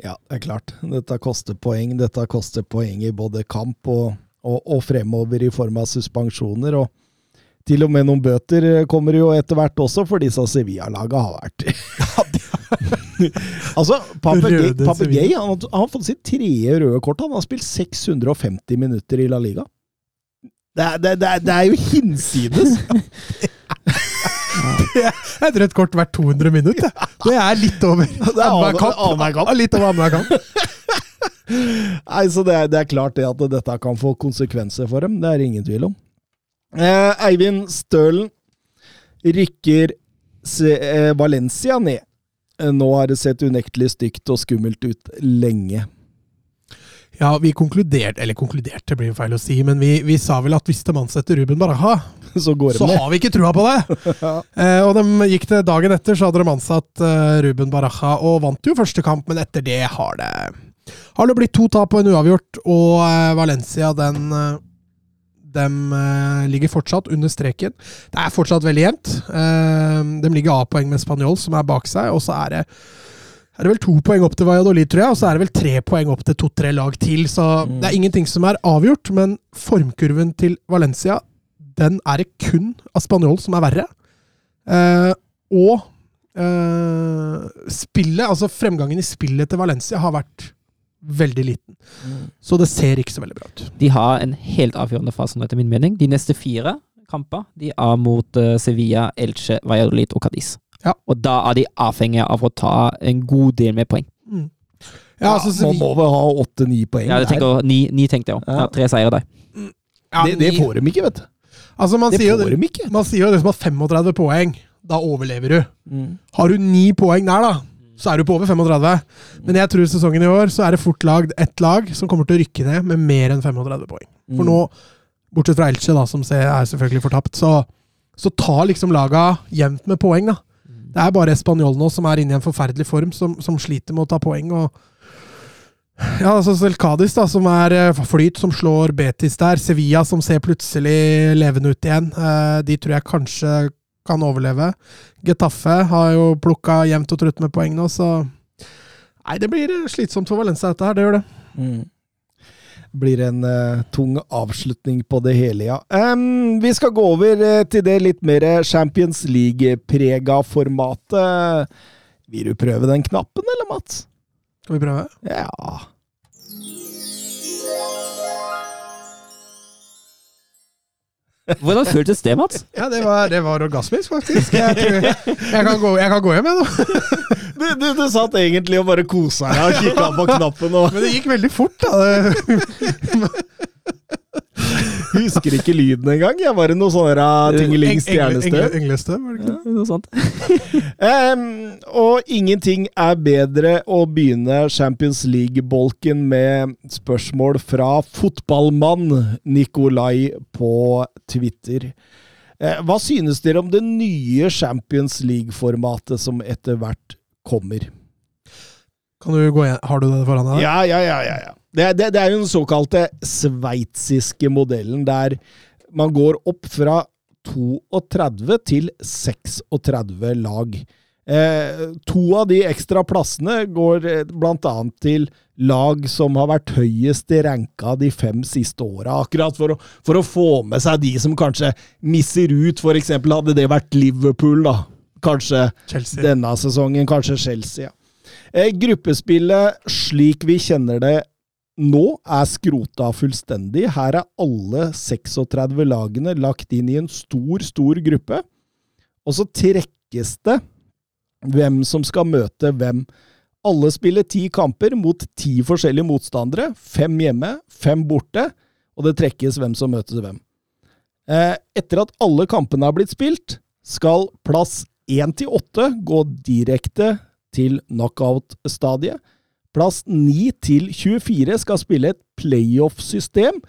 Ja, det er klart. Dette koster poeng. Dette koster poeng i både kamp og, og, og fremover i form av suspensjoner. og til og med noen bøter kommer jo etter hvert også, for disse Sevilla-laga har vært Altså, Sevilla. han, har- han har fått sitt tredje røde kort. Han har spilt 650 minutter i La Liga. Det er, det, det er, det er jo hinsides! Et rødt kort hvert 200 minutter. Det er litt over er annenhver kamp. Litt over annenhver kamp. Nei, så det er, det er klart det at dette kan få konsekvenser for dem. Det er ingen tvil om. Eh, Eivind Stølen rykker eh, Valencia ned. Eh, Nå har det sett unektelig stygt og skummelt ut lenge. Ja, vi konkluderte Eller konkluderte blir feil å si, men vi, vi sa vel at hvis de ansetter Ruben Baraha, Så går så har vi ikke trua på det! eh, og de gikk det dagen etter, så hadde de ansatt eh, Ruben Baraja og vant jo første kamp, men etter det har det har det blitt to tap og en uavgjort, og eh, Valencia den de eh, ligger fortsatt under streken. Det er fortsatt veldig jevnt. Eh, de ligger A-poeng med Spanjol, som er bak seg, og så er det er det vel to poeng opp til Valladolid, tror jeg, og så er det vel tre poeng opp til to-tre lag til. Så Mm. det er ingenting som er avgjort, men formkurven til Valencia, den er det kun av Spanjol som er verre. Eh, og eh, spillet, altså fremgangen i spillet til Valencia har vært veldig liten. Så det ser ikke så veldig bra ut. De har en helt avgjørende fase nå, etter min mening. De neste fire kamper de er mot eh, Sevilla, Elche, Valladolid og Cadiz. Ja. Og da er de avhengige av å ta en god del med poeng. Ja, altså, man må vel ha åtte-ni poeng Ja, det der. tenker, ni, ni tenkte jeg òg. Ja. Ja, tre seire der. ja, Det, det får de ikke, vet du. Altså, man Det sier, får de ikke. man sier jo liksom at 35 poeng, da overlever du. Mm. Har du ni poeng der, da, så er du på over 35. Men jeg tror sesongen i år så er det fort lagd ett lag som kommer til å rykke ned med mer enn 35 poeng. For Mm. nå, bortsett fra Elche, da, som er selvfølgelig fortapt, så, så tar liksom laga jevnt med poeng, da. Det er bare Spanjol nå som er inne i en forferdelig form, som, som sliter med å ta poeng. og ja, altså Selkadis, da, som er eh, flyt, som slår Betis der. Sevilla, som ser plutselig levende ut igjen. Eh, de tror jeg kanskje kan overleve. Getafe har jo plukka jevnt og trutt med poeng nå, så Nei, det blir eh, slitsomt for Valencia, dette her. Det gjør det. Mm. Blir en uh, tung avslutning på det hele, ja. Um, vi skal gå over uh, til det litt mer Champions League-prega formatet. Vil du prøve den knappen, eller, Mats? Skal vi prøve? Ja. Hvordan føltes det, Mats? Ja, det var, det var orgasmisk, faktisk. Jeg, tror, jeg, kan gå, jeg kan gå hjem, jeg, nå. Du, du, du satt egentlig og bare kosa deg og kikka på knappen og Men det gikk veldig fort, da. Det- husker ikke lyden engang. Jeg var i noe sånn tingelings uh, tingeling engle- stjernestøv. engle- Englestøv, var det ikke det? Ja, Noe sånt. um, og ingenting er bedre å begynne Champions League-bolken med spørsmål fra fotballmann Nikolai på Twitter. Eh, hva synes dere om det nye Champions League-formatet som etter hvert kommer? Kan du gå igjen? Har du det foran deg? Ja, ja, ja. ja, ja. Det, det, det er jo den såkalte sveitsiske modellen, der man går opp fra 32 til 36 lag. Eh, to av de ekstra plassene går bl.a. blant annet til lag som har vært høyest ranka de fem siste åra. Akkurat for å, for å få med seg de som kanskje misser ut. For eksempel hadde det vært Liverpool, da. Kanskje Chelsea. denne sesongen, kanskje Chelsea. Ja. Eh, gruppespillet slik vi kjenner det nå, er skrota fullstendig. Her er alle 36 lagene lagt inn i en stor, stor gruppe. Og så trekkes det hvem som skal møte hvem. Alle spiller ti kamper mot ti forskjellige motstandere. Fem hjemme, fem borte. Og det trekkes hvem som møter hvem. Eh, etter at alle kampene har blitt spilt, skal plass 1 til 8 gå direkte til knockout-stadiet. Plass 9 til 24 skal spille et playoff-system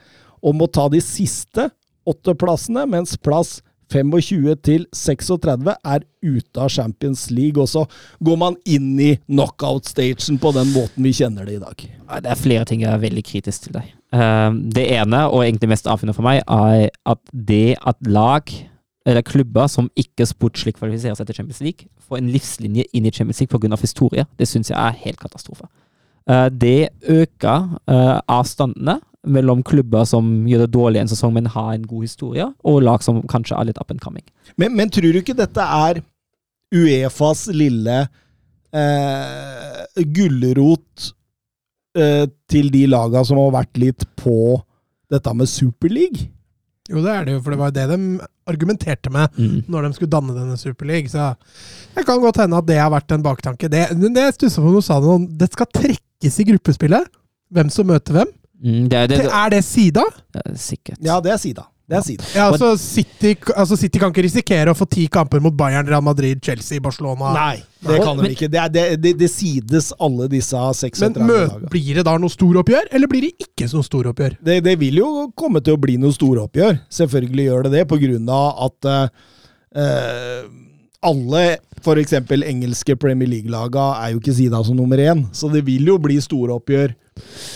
og må ta de siste åtte plassene, mens plass 25 til 36 er ute av Champions League, og så går man inn i knockout-stagen på den måten vi kjenner det i dag. Det er flere ting jeg er veldig kritisk til deg. Um, det ene, og egentlig mest avgjørende for meg, er at det at lag eller klubber som ikke sportslig kvalifiserer seg til Champions League, får en livslinje inn i Champions League pga. historie, det syns jeg er helt katastrofe. Uh, det øker uh, avstandene mellom klubber som gjør det dårlig en sesong, men har en god historie, og lag som kanskje er litt up and coming. Men, men tror du ikke dette er Uefas lille eh, gulrot eh, til de laga som har vært litt på dette med Superleague? Jo, det er det jo, for det var jo det de argumenterte med Mm. når de skulle danne denne Superliga. Så det kan godt hende at det har vært en baktanke. Det, det jeg stussa på når du sa det, det skal trekkes i gruppespillet. Hvem som møter hvem. Mm, det, er, det, Er det sida? er sikkert. Ja, det er Sida. Det er Sida. Ja, altså City, altså City kan ikke risikere å få ti kamper mot Bayern, Real Madrid, Chelsea, Barcelona. Nei, det kan de ikke. Det, er, det, det, sides alle disse Men 36 mø, laga. blir det da noe storoppgjør, eller blir det ikke noe storoppgjør? Det, det vil jo komme til å bli noe storoppgjør. Selvfølgelig gjør det det, på grunn av at uh, alle f.eks. engelske Premier League-laga er jo ikke sida som nummer én, så det vil jo bli storoppgjør eh,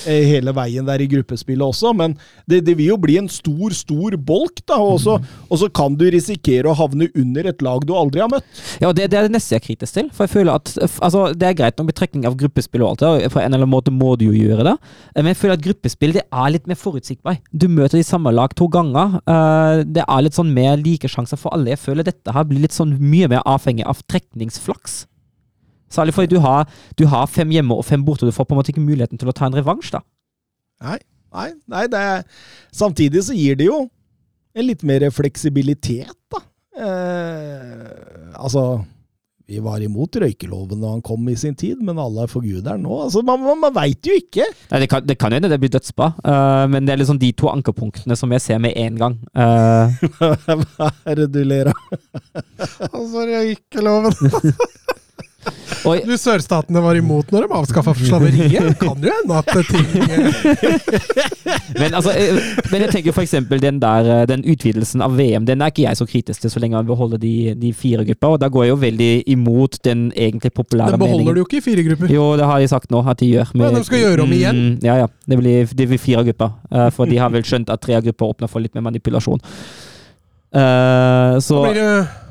hele veien der i gruppespillet også, men det, det vil jo bli en stor, stor bolk, da, og så, og så kan du risikere å havne under et lag du aldri har møtt. Ja, det, det er det neste jeg er kritisk til. For jeg føler at altså, Det er greit nok betrekning av gruppespill og alt det, og på en eller annen måte må du jo gjøre det. Eh, Men jeg føler at gruppespill det er litt mer forutsigbart. Du møter de samme lag to ganger. Eh, Det er litt sånn mer like sjanser for alle. Jeg føler dette her blir litt sånn mye mer avhengig av trekningsflaks. Særlig fordi du har, du har fem hjemme og fem borte, du får på en måte ikke muligheten til å ta en revansj. da. Nei, nei, nei det er, samtidig så gir det jo en litt mer fleksibilitet, da. Eh, altså Vi var imot røykeloven da han kom i sin tid, men alle er for guderen nå. Altså, man man, man veit jo ikke! Nei, det kan, det kan hende det blir dødsbra, uh, men det er liksom de to ankerpunktene som jeg ser med en gang. Uh. Hva er det du ler av? Altså, røykeloven og, Du, Sørstatene var imot når de avskaffa slaveriet. Det kan jo hende at ting Men, altså, eh, men jeg tenker eksempel den der eh, Den utvidelsen av VM Den er ikke jeg så kritisk til så lenge man beholder de, de fire grupper. Og da går jeg jo veldig imot den egentlig populære meningen. Den beholder meningen. du jo ikke i fire grupper. Jo, det har de sagt nå at de gjør. Ja, de skal gjøre om igjen? Mm, ja, ja. Det blir, det blir fire grupper. eh, for de har vel skjønt at tre grupper åpner for litt mer manipulasjon. Uh, så Da blir det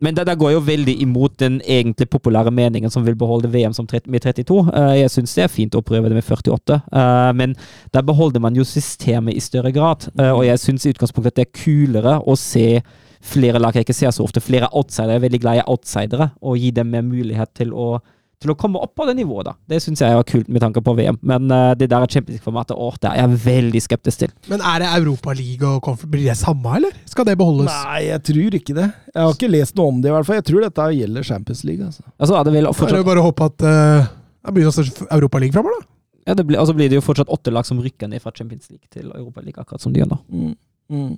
Men det, det går jo veldig imot den egentlig populære meningen som vil beholde VM som 30, med 32. Eh, jeg syns det er fint å prøve det med 48, eh, men der beholder man jo systemet i større grad. Eh, og jeg syns i utgangspunktet at det er kulere å se flere lag jeg ikke ser så ofte, flere outsidere. Jeg er veldig glad i outsidere, og gi dem mer mulighet til å til å komme opp på det nivået. da. Det syns jeg var kult med tanke på VM. Men uh, det der Champions League-formatet åh, det er jeg veldig skeptisk til. Men er det Europaliga og Conference Blir det samme, eller? Skal det beholdes? Nei, jeg tror ikke det. Jeg har ikke lest noe om det, i hvert fall. Jeg tror dette gjelder Champions League. altså. Altså, er det vel fortsatt... er det bare å håpe at uh, det blir noe Europaliga framover, da. ja, det blir, altså blir det jo fortsatt åtte lag som rykker ned fra Champions League til Europaliga, akkurat som de gjør nå. Mm. Mm.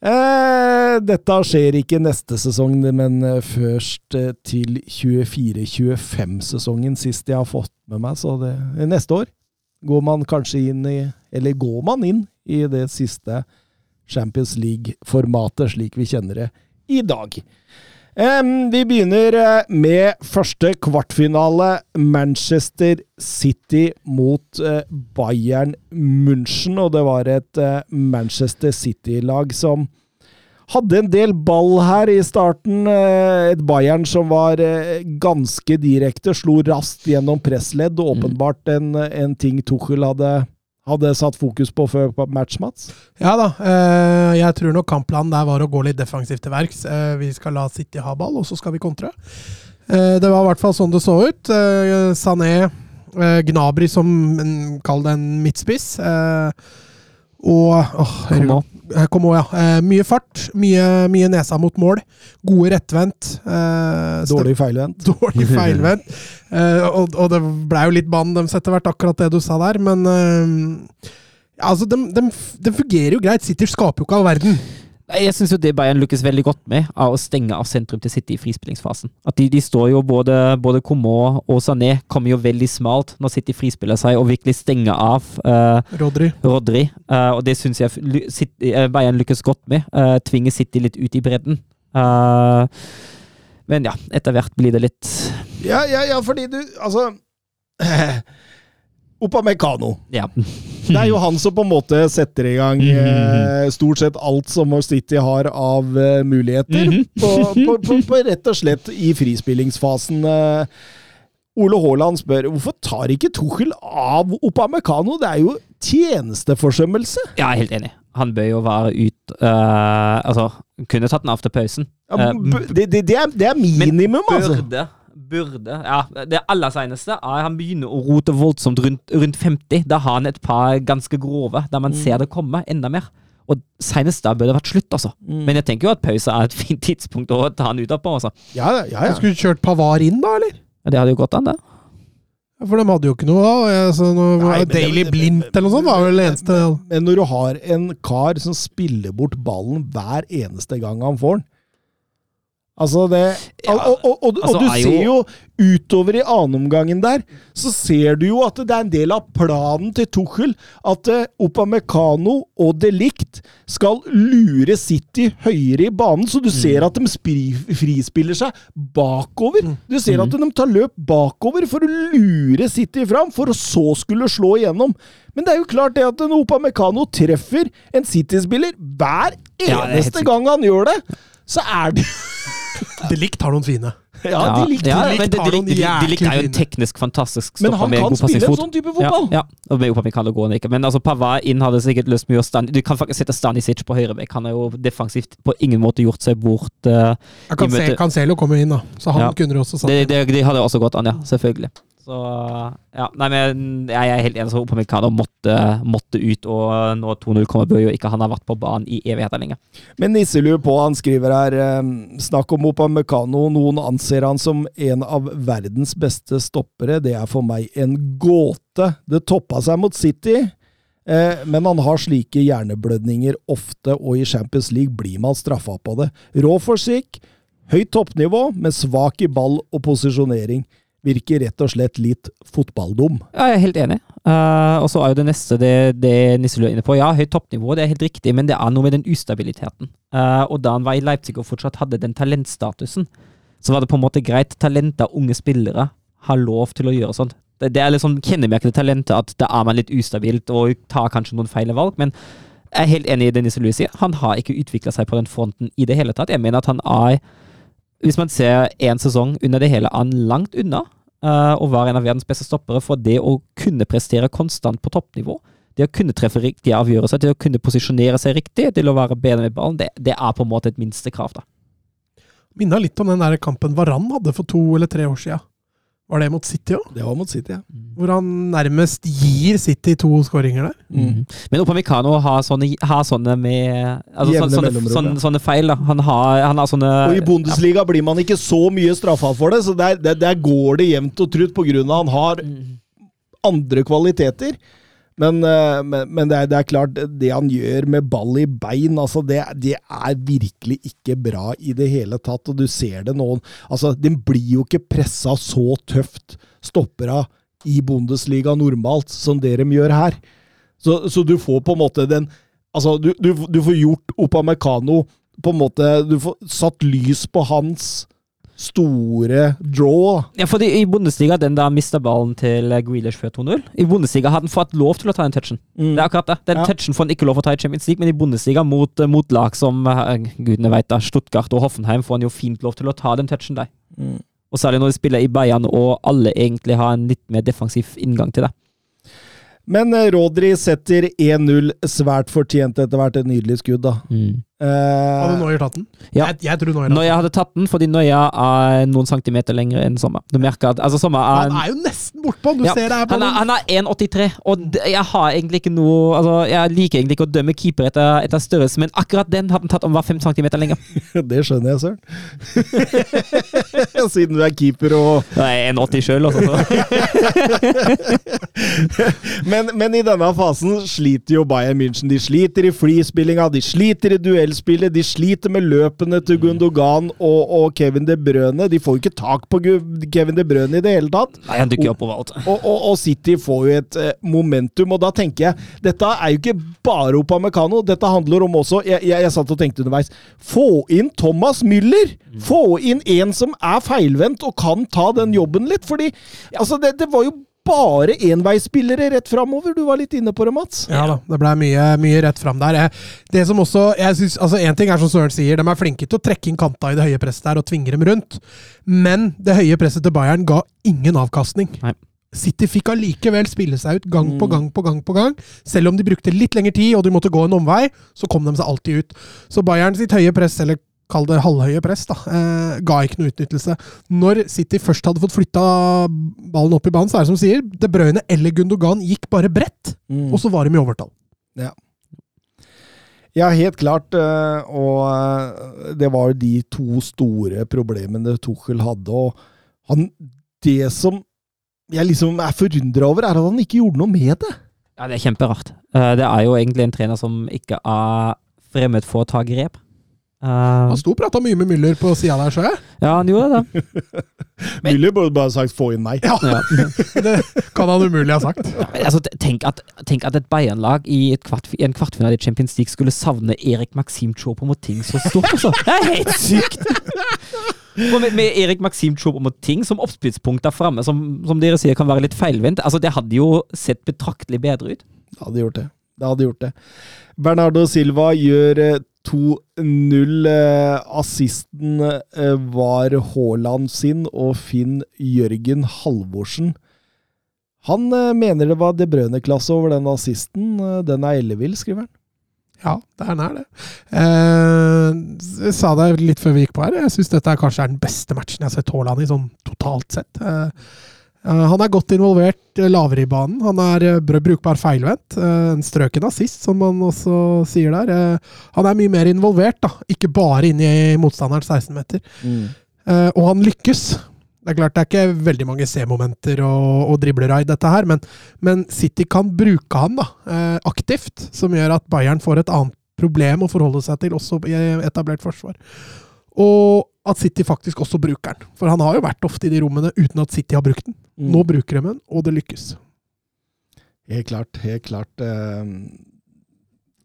Eh, dette skjer ikke neste sesong, men eh, først eh, til 24-25-sesongen, sist jeg har fått med meg. Så det, neste år går man kanskje inn i Eller går man inn i det siste Champions League-formatet, slik vi kjenner det i dag. Vi begynner eh, med første kvartfinale. Manchester City mot eh, Bayern München. Og det var et eh, Manchester City-lag som hadde en del ball her i starten. Et Bayern som var ganske direkte, slo raskt gjennom pressledd. og Åpenbart en, en ting Tuchel hadde, hadde satt fokus på før på match, Mats. Ja da. eh, jeg tror nok kampplanen der var å gå litt defensivt til verks. Eh, vi skal la City ha ball, og så skal vi kontre. Eh, det var i hvert fall sånn det så ut. Sané, Gnabry som Kall det en midtspiss. Eh, og åh, Kom. Eh, òg, ja. Eh, mye fart, mye, mye nesa mot mål. Gode rettvendt. Eh, Dårlig feilvendt. dårlig feilvendt. Eh, og, og det blei jo litt bann deres etter hvert, akkurat det du sa der, men altså, de, de, de fungerer jo greit. Sitter skaper jo ikke all verden. Jeg syns det Bayern lykkes veldig godt med, av å stenge av sentrum til City i frispillingsfasen. At de, de står jo både, både Coman og Sané kommer jo veldig smalt når City frispiller seg og virkelig stenger av uh, Rodri. Rodri. Uh, og det syns jeg City, uh, Bayern lykkes godt med. Uh, tvinger City litt ut i bredden. Eh, men ja, etter hvert blir det litt Ja, ja, ja, fordi du Altså Opamecano. Ja. Det er jo han som på en måte setter i gang eh, stort sett alt som City har av eh, muligheter. Mhm. på, på, på, på rett og slett i frispillingsfasen. Eh, Ole Haaland spør hvorfor tar ikke Tuchel av Opamecano? Det er jo tjenesteforsømmelse. Jeg er helt enig. Han bør jo være ut eh, Altså, kunne tatt den av til pausen. Ja, Eh, det, det, det, er, det er minimum, altså. Burde, burde Ja, det aller seneste er han begynner å rote voldsomt rundt, rundt 50. Da har han et par ganske grove, der man ser det komme enda mer. Og senest da burde det vært slutt, altså. Men jeg tenker jo at pause er et fint tidspunkt å ta han ut av på, altså. Ja, ja, ja. Skulle du kjørt Pavar inn, da, eller? Ja, Det hadde jo gått an, det. For de hadde jo ikke noe da. Altså, noe, Nei, men Daily Blint eller noe sånt var vel det eneste. Men når du har en kar som spiller bort ballen hver eneste gang han får den Altså det Ja, og, og, og, og, altså, du er jo- ser jo utover i annenomgangen der, så ser du jo at det er en del av planen til Tuchel at uh, Opamecano og De skal lure City høyere i banen, så du ser at de spri, frispiller seg bakover. Du ser at de tar løp bakover for å lure City fram, for å så skulle slå igjennom. Men det er jo klart det at en Opamecano treffer en City-spiller hver er eneste ja, gang han gjør det, så er det De Ligt har noen fine. Ja, de ja, Ligt, likt har noen de, de, de er jo en teknisk fantastisk Men stopper han med kan han kan spille en sånn type fotball. Ja, ja. og med Upamecano går han ikke. Men altså, Pavard inn hadde sikkert lyst mye å stand... Du kan faktisk sette Stanisic på høyrebekk. Han har jo defensivt på ingen måte gjort seg bort. Uh, Ja, Cancelo, møter- kommer inn, da. Så han Ja. kunne du også satt det, det, de hadde også gått an, ja. Selvfølgelig. Så ja, nei, men jeg er helt enig. så Opamecano måtte, måtte ut, og nå 2-0 kommer, bør jo ikke han ha vært på banen i evigheter lenge. Men nisselue på, han skriver her eh, Snakk om Opamecano. Noen anser han som en av verdens beste stoppere. Det er for meg en gåte. Det toppa seg mot City, eh, men han har slike hjerneblødninger ofte, og i Champions League blir man straffa på det. Rå fysikk, høyt toppnivå, men svak i ball og posisjonering. Virker rett og slett litt fotballdum. Ja, jeg er helt enig. Uh, og så er jo det neste det, det Nisselø er inne på. Ja, høyt toppnivå, det er helt riktig, men det er noe med den ustabiliteten. Uh, og da han var i Leipzig og fortsatt hadde den talentstatusen, så var det på en måte greit. Talenter, unge spillere, har lov til å gjøre sånt. Det, det er liksom kjennemerket til talentet at da er man litt ustabilt og tar kanskje noen feil valg, men Jeg er helt enig i det Nisse Louis sier. Han har ikke utvikla seg på den fronten i det hele tatt. Jeg mener at han er Hvis man ser én sesong under det hele, han langt unna uh, å være en av verdens beste stoppere for det å kunne prestere konstant på toppnivå. Det å kunne treffe riktige avgjørelser, det å kunne posisjonere seg riktig, til å være bedre med ballen, det, det er på en måte et minstekrav. da. Minna litt om den der kampen Varan hadde for to eller tre år sia. Var det mot City òg? Det var mot City, ja. Hvor han nærmest gir City to skåringer der. Mm. Men Opamecano har sånne, har sånne med altså, Jevne sånne, sånne, sånne, sånne feil. da. Han har, han har sånne Og i Bundesliga blir man ikke så mye straffa for det, så der, der, der går det jevnt og trutt pga. han har andre kvaliteter. Men, eh, men, men det, er, det er klart, det han gjør med ball i bein, altså det, det er virkelig ikke bra i det hele tatt. Og du ser det nå. Altså, den blir jo ikke pressa så tøft, stoppera, i Bundesliga normalt, som det de gjør her. Så, så du får på en måte den Altså, du, du, du får gjort Opamecano på en måte Du får satt lys på hans store draw. Ja, fordi I Bundesliga den da mista ballen til Grealish før 2-0. I Bundesliga hadde han fått lov til å ta den touchen. Mm. Det er akkurat det. Den Ja. touchen får han ikke lov til å ta i Champions League, men i Bundesliga mot, eh, mot lag som eh, gudene vet da, Stuttgart og Hoffenheim får han jo fint lov til å ta den touchen der. Mm. Og særlig når de spiller i Bayern og alle egentlig har en litt mer defensiv inngang til det. Men eh, Rodri setter 1-0 svært fortjent etter hvert. Et nydelig skudd, da. Hadde Eh, tatt den? Ja. Jeg, jeg tror Neuer Når hadde tatt den, fordi Nøya er noen centimeter lengre enn Sommer. Du merker at altså, Sommer er, Han er jo nesten bortpå! Du Ja, ser det her på han er, han er 1,83, og jeg har egentlig ikke noe altså, Jeg liker egentlig ikke å dømme keeper etter, etter størrelse, men akkurat den hadde han tatt om var 5 centimeter lenger. det skjønner jeg, Søren. Siden du er keeper og Jeg er 1,80 sjøl, altså. men, men i denne fasen sliter jo Bayern München. De sliter i flyspillinga, de sliter i duellspillet, de sliter med løpene til Gundogan og, og Kevin De Brøne. De får jo ikke tak på Kevin De Brøne i det hele tatt. Nei, han dukker opp overalt. Og, og, og City får jo et eh, momentum, og da tenker jeg Dette er jo ikke bare Opamecano, dette handler om også Jeg, jeg, jeg satt og tenkte underveis Få inn Thomas Müller! Få inn en som er feilvendt og kan ta den jobben litt, fordi altså, det, det var jo bare enveisspillere rett framover. Du var litt inne på det, Mats. Ja da, det ble mye, mye rett fram der. Det som også, jeg synes, altså En ting er som Søren sier, de er flinke til å trekke inn kanta i det høye presset der og tvinge dem rundt. Men det høye presset til Bayern ga ingen avkastning. Nei. City fikk allikevel spille seg ut gang på Mm. gang på gang. på gang. Selv om de brukte litt lengre tid og de måtte gå en omvei, så kom de seg alltid ut. Så Bayern sitt høye press, eller kall det halvhøye press, da, eh, ga ikke noe utnyttelse. Når City først hadde fått flytta ballen opp i banen, så er det som sier, De Bruyne eller Gundogan gikk bare bredt, Mm. og så var de i overtall. Ja, Ja, helt klart. eh, Og eh, det var de to store problemene Tuchel hadde. Og han, det som jeg liksom er forundra over, er at han ikke gjorde noe med det. Ja, det er kjemperart. Eh, Det er jo egentlig en trener som ikke er fremmed for å ta grep. Han sto og prata mye med Müller på sida der, så jeg. ja, han gjorde det. Müller burde bare sagt 'få inn meg'. Ja, Ja. det kan han umulig ha sagt. Men Altså, tenk, at, tenk at et Bayern-lag i, et kvart, i en kvartfinale i Champions League skulle savne Erik Maxim Choupo-Moting så stort, altså. Det er helt sykt! Med, med Erik Maxim Choupo-Moting som oppspillspunkt der framme, som, som dere sier kan være litt feilvendt, altså det hadde jo sett betraktelig bedre ut. Det hadde gjort det. Det hadde gjort det. Bernardo Silva gjør eh, 2-0. Eh, Assisten eh, var Haaland sin og Finn Jørgen Halvorsen. Han eh, mener det var De Brøne-klasse over den assisten. Den er ellevill, skriver han. Ja, det er nær det. Jeg sa det litt før vi gikk på her. Jeg syns dette er kanskje er den beste matchen jeg har sett Haaland i, sånn totalt sett. Han er godt involvert eh, lavere i banen. Han er eh, brukbar feilvendt. Eh, en strøken assist, som man også sier der. Eh, han er mye mer involvert, da. Ikke bare inn i motstanderens 16-meter. Mm. og han lykkes. Det er klart det er ikke veldig mange C-momenter og, og driblere i dette her, men, men City kan bruke han da, eh, aktivt, som gjør at Bayern får et annet problem å forholde seg til, også i etablert forsvar. Og at City faktisk også bruker den. For han har jo vært ofte i de rommene uten at City har brukt den. Mm. Nå bruker de den, og det lykkes. Helt klart. Helt klart. Eh,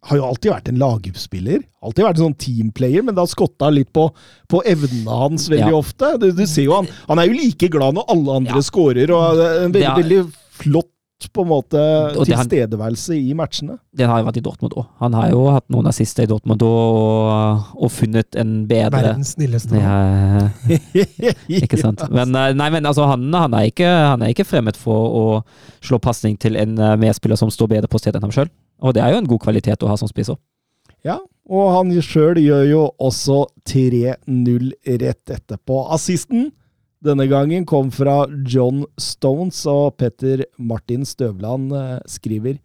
har jo alltid vært en lagspiller. Alltid vært en sånn teamplayer, men det har skotta litt på, på evnene hans veldig Ja. ofte. Du, du ser jo han, han er jo like glad når alle andre Ja. scorer, og er en veldig, er- veldig flott på en måte tilstedeværelse i matchene. Det har jo vært i Dortmund òg. Han har jo hatt noen assister i Dortmund og, og funnet en bedre Verdens snilleste. ja, Ikke sant. Men, eh, nei, men altså, han, han, er ikke, han er ikke fremmed for å slå pasning til en eh, medspiller som står bedre på stedet enn ham sjøl. Og det er jo en god kvalitet å ha som spiser Ja, og han sjøl gjør jo også 3-0 rett etterpå. Assisten denne gangen kom fra John Stones, og Petter Martin Støvland eh, skriver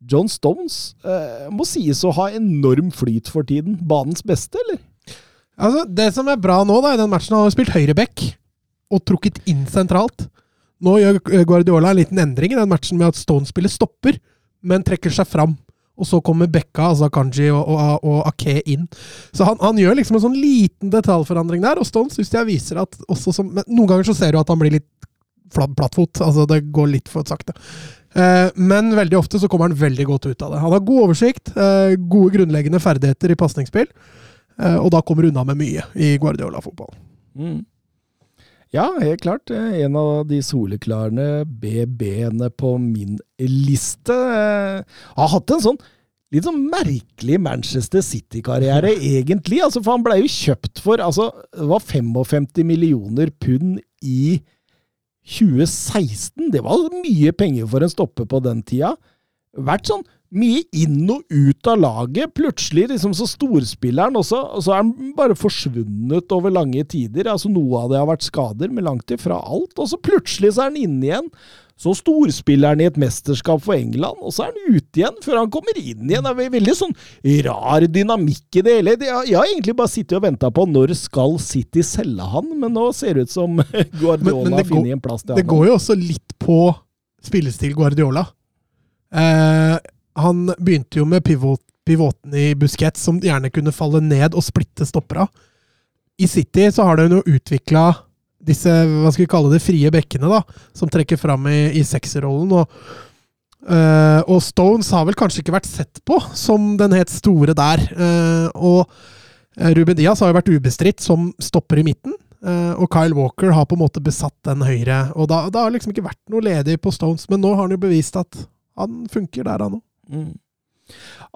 John Stones eh, må sies å ha enorm flyt for tiden. Banens beste, eller? Altså, det som er bra nå da, i den matchen, han har spilt høyreback og trukket inn sentralt. Nå gjør Guardiola en liten endring i den matchen med at Stone spiller stopper, men trekker seg fram. Og så kommer Bekka, altså Kanji og, og, og Ake inn. Så han, han gjør liksom en sånn liten detaljforandring der, og Stone syns jeg viser at også som men Noen ganger så ser du at han blir litt plattfot. Altså det går litt for sakte. Eh, men veldig ofte så kommer han veldig godt ut av det. Han har god oversikt, eh, gode grunnleggende ferdigheter i pasningsspill. Eh, og da kommer unna med mye i Guardiola-fotball. Mm. Ja, helt klart. Eh, En av de soleklarene BB-ene på min liste. Jeg Har hatt en sånn litt sånn merkelig Manchester City-karriere, egentlig. Altså, for han ble jo kjøpt for altså, Det var 55 millioner pund i 2016. Det var mye penger for en stopper på den tida. Vært sånn mye inn og ut av laget. Plutselig liksom så storspilleren også, og så er han bare forsvunnet over lange tider. Altså Noe av det har vært skader, men langt ifra alt. Og så plutselig så er han inne igjen. Så storspilleren i et mesterskap for England, og så er han ute igjen før han kommer inn igjen. Det er veldig sånn rar dynamikk i det hele. Jeg har egentlig bare sittet og venta på når skal City selge han, men nå ser det ut som Guardiola har funnet går- en plass til han. Det går jo også litt på spillestil Guardiola. Eh, han begynte jo med pivot, pivoten i Busquets, som gjerne kunne falle ned og splitte stoppera. I City så har de jo utvikla disse hva skal vi kalle det, frie bekkene, da, som trekker fram i, i sekserrollen. Og, øh, og Stones har vel kanskje ikke vært sett på som den helt store der. Eh, og eh, Ruben Diaz har jo vært ubestridt som stopper i midten. Uh, og Kyle Walker har på en måte besatt den høyre. Og da, da har det liksom ikke vært noe ledig på Stones, men nå har han jo bevist at han funker der, han òg. Mm.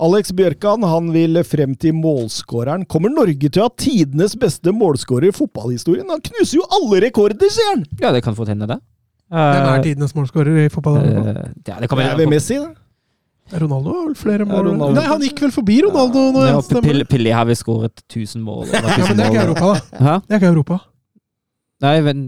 Alex Bjørkan han vil frem til målskåreren. Kommer Norge til å ha tidenes beste målskårer i fotballhistorien? Han knuser jo alle rekorder, sier han! Ja, det kan fort hende, det. Hvem er Eh, tidenes målskårer i fotball? Uh, ja, det kan Det er ved Messi, det. Ronaldo har vel flere mål? ja, Nei, han gikk vel forbi Ronaldo Ja, ja. Pille, Pille har vel skåret 1000 mål. Ja, men det er ikke. Europa, da. Hæ? Det er ikke Europa. Nei, men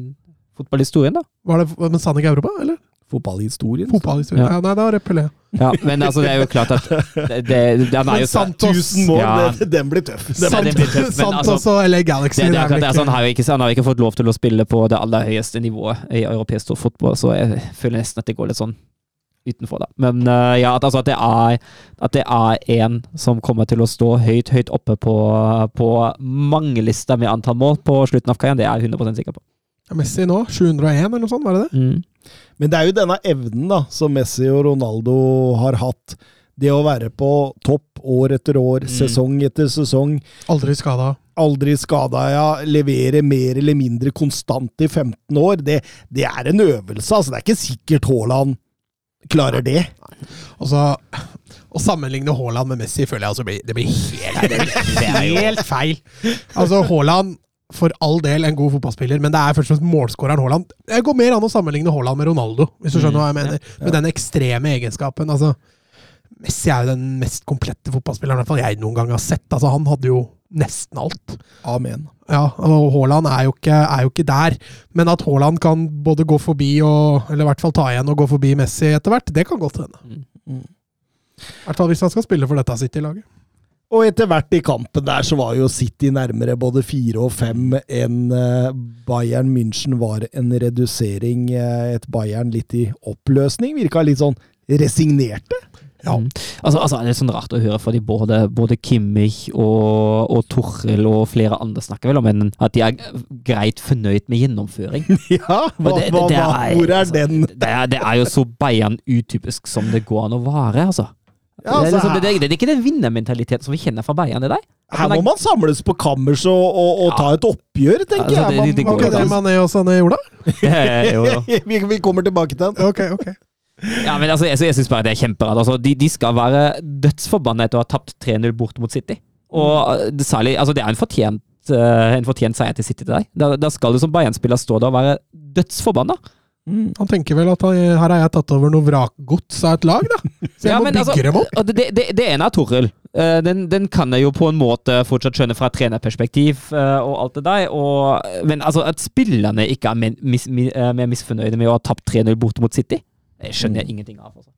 fotballhistorien, da? Var det, men sa han ikke Europa, eller? Fotballhistorien. Fotballhistorien. Ja. Ja. nei, det var det Pelé. Ja, men altså, det er jo klart at det, det, den er jo Santos, 1000 mål, Ja. det, den blir tøff. Den Sant- blir tøff Santos altså- og LA Galaxy. Det, det, akkurat. Altså, han, har jo ikke, han har ikke fått lov til å spille på det aller høyeste nivået i europeisk fotball, så jeg føler nesten at det går litt sånn utenfor, da. Men uh, ja, at, altså, at det er at det er en som kommer til å stå høyt, høyt oppe på, på mange lister med antall mål på slutten av karrieren, det er jeg 100% sikker på. Ja, Messi nå, 701 eller noe sånt, var det det? Mm. Men det er jo denne evnen da, som Messi og Ronaldo har hatt. Det å være på topp år etter år, Mm. sesong etter sesong. Aldri skada. Aldri skada, ja. Levere mer eller mindre konstant i 15 år. Det, det er en øvelse. altså Det er ikke sikkert Haaland klarer det. Altså, å sammenligne Haaland med Messi føler jeg altså blir, det blir helt, helt feil. Altså, Haaland for all del en god fotballspiller, men det er først og fremst målskåreren Haaland. Det går mer an å sammenligne Haaland med Ronaldo, hvis du skjønner hva jeg mener. Med den ekstreme egenskapen. Altså, Messi er jo den mest komplette fotballspilleren i hvert fall jeg noen gang har sett. Altså, han hadde jo nesten alt. Amen. Ja, og Haaland er jo, ikke, er jo ikke der. Men at Haaland kan både gå forbi og Eller i hvert fall ta igjen og gå forbi Messi etter hvert, det kan godt hende. Mm. I hvert fall hvis han skal spille for dette City-laget. Og etter hvert i kampen der så var jo City nærmere både fire og fem enn eh, Bayern München var en redusering. eh, Et Bayern litt i oppløsning. Virka litt sånn resignerte. Ja. Mm. Altså, altså, det er sånn rart å høre, fordi både, både Kimmich og, og Torrell og flere andre snakker vel om en, at de er greit fornøyd med gjennomføring. Ja, hva, det, det- det er- hvor er altså, den? Det er, det er jo så Bayern-utypisk som det går an å være, altså. Ja, det, er altså, liksom, det, det, det er ikke den vinnermentaliteten som vi kjenner fra Bayern, i dag. Her må man samles på kammers og, og, og ta et oppgjør, tenker Altså, det- jeg. det Man, jo det an. Mané og Sané gjorde? jo, jo. vi, vi kommer tilbake til den. Ok, ok. Ja, men altså, jeg, jeg syns bare det er kjemperart. Altså, de, de skal være dødsforbanna etter å ha tapt 3-0 bort mot City. Og det, særlig, altså, det er en fortjent, eh, en fortjent seier til City til deg. Da, da skal du som Bayern-spiller stå der og være dødsforbanna. Han tenker vel at han, her har jeg tatt over noe vrakgods av et lag, da. Så jeg Ja, må bygge altså, dem opp. Det, det, det ene er Toril. Eh, Den, den kan jeg jo på en måte fortsatt skjønne fra trenerperspektiv eh, og alt det der. Og, men altså, at spillerne ikke er mer, mis, mi- eh, mer misfornøyde med å ha tapt 3-0 borte mot City, det skjønner jeg ingenting av. Altså.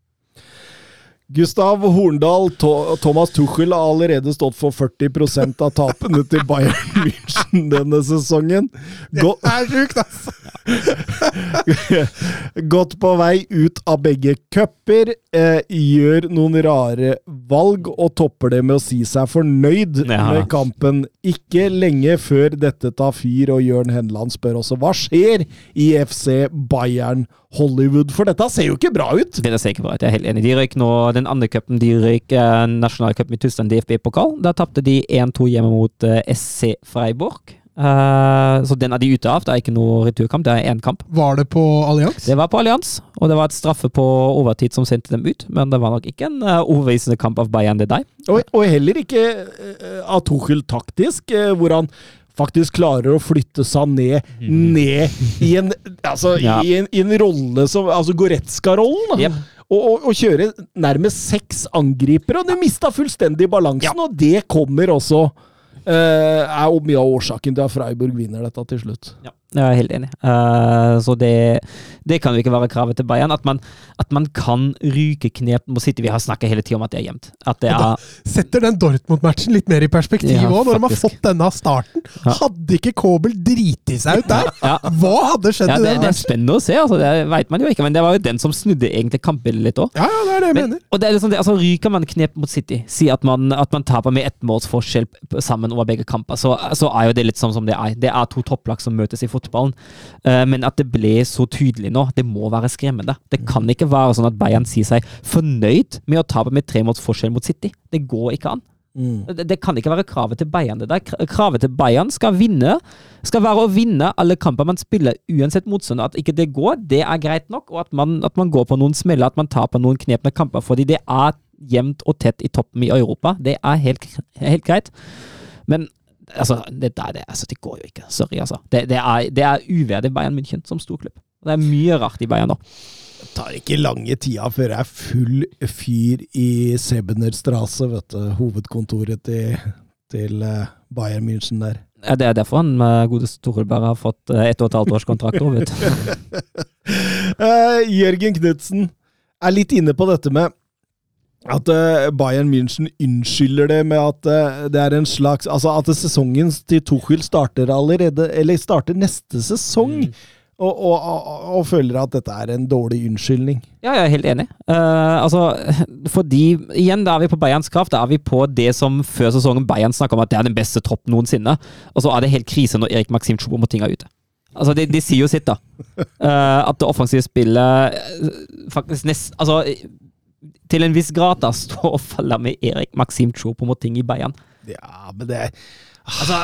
Gustav Horndal, to Thomas Tuchel har allerede stått for 40% av tapene til Bayern München denne sesongen. Gå Det er sjukt, altså! Gått på vei ut av begge cuper, eh, gjør noen rare valg og topper det med å si seg fornøyd Ja. med kampen. Ikke lenge før dette tar fyr, og Jørn Henland spør også hva skjer i FC Bayern Hollywood, for dette ser jo ikke bra ut. Det ser ikke bra ut, jeg er helt enig. De røyk nå den andre cupen, de røyk eh, nasjonalcupen i Tyskland, DFB-pokal. Da tapte de 1-2 hjemme mot eh, SC Freiburg. Eh, så den er de ute av. Det er ikke noe returkamp, det er én kamp. Var det på Allians? Det var på Allians, og det var et straffe på overtid som sendte dem ut. Men det var nok ikke en eh, overbevisende kamp av Bayern det der. Og, og heller ikke eh, av Tuchel taktisk, eh, hvor han faktisk klarer å flytte seg ned, ned i en, altså, Ja. i en, i en rolle som Altså Goretzka-rollen. Yep. Og, og, og kjøre nærmest seks angripere, og de mista fullstendig balansen, og det kommer også uh, Er mye av årsaken til at Freiburg vinner dette til slutt. Ja, jeg er helt enig. Uh, så det, det kan jo ikke være kravet til Bayern. At man, at man kan ryke knep mot City. Vi har snakka hele tida om at det er jevnt. Er Setter den Dortmund-matchen litt mer i perspektiv Ja, når de har fått denne starten. Ja. Hadde ikke Kobel driti seg ut der? Hva hadde skjedd Ja, i det, den det er spennende å se, altså, det veit man jo ikke. Men det var jo den som snudde egentlig kampbildet litt òg. Ja, ja, det er det jeg Men, mener. og det er liksom det, altså Ryker man knep mot City, si at man, at man taper med ett måls forskjell sammen over begge kamper, så, så er jo det litt sånn som det er. Det er to topplag som møtes i fotballen. Eh, men at det ble så tydelig nå, det må være skremmende. Det kan ikke være sånn at Bayern sier seg fornøyd med å tape med tre måls forskjell mot City. Det går ikke an. Det, det kan ikke være kravet til Bayern. det der. Kravet til Bayern skal vinne, skal være å vinne alle kamper man spiller, uansett motstander. At ikke det går, det er greit nok, og at man, at man går på noen smeller, at man taper noen knepne kamper. Fordi det er jevnt og tett i toppen i Europa. Det er helt, helt greit. Men altså, det der, det, altså, det går jo ikke. Sorry, altså. Det, det, er, det er uverdig Bayern München som storklubb. Det er mye rart i Bayern nå. Det tar ikke lange tida før det er full fyr i Sebener Strasse, vet du. Hovedkontoret til, til eh, Bayern München der. Ja, Det er derfor han med godeste Toril bare har fått uh, ett og et halvt års kontrakt òg, vet du. Eh, Jørgen Knutsen er litt inne på dette med at eh, Bayern München unnskylder det med at eh, det er en slags Altså at sesongen til Tuchel starter allerede Eller starter neste sesong. Og, og, og, og føler at dette er en dårlig unnskyldning. Ja, jeg er helt enig. Uh, altså, fordi Igjen, da er vi på Bayerns kraft. Da er vi på det som før sesongen Bayern snakka om at det er den beste troppen noensinne. Og så er det helt krise når Erik Maxim Choupo-Moting er ute. Altså, de, de, sier jo sitt, da. Uh, at det offensive spillet faktisk nest... Altså, til en viss grad da, stå og faller med Erik Maxim Choupo-Moting i Bayern. Ja, men det Altså,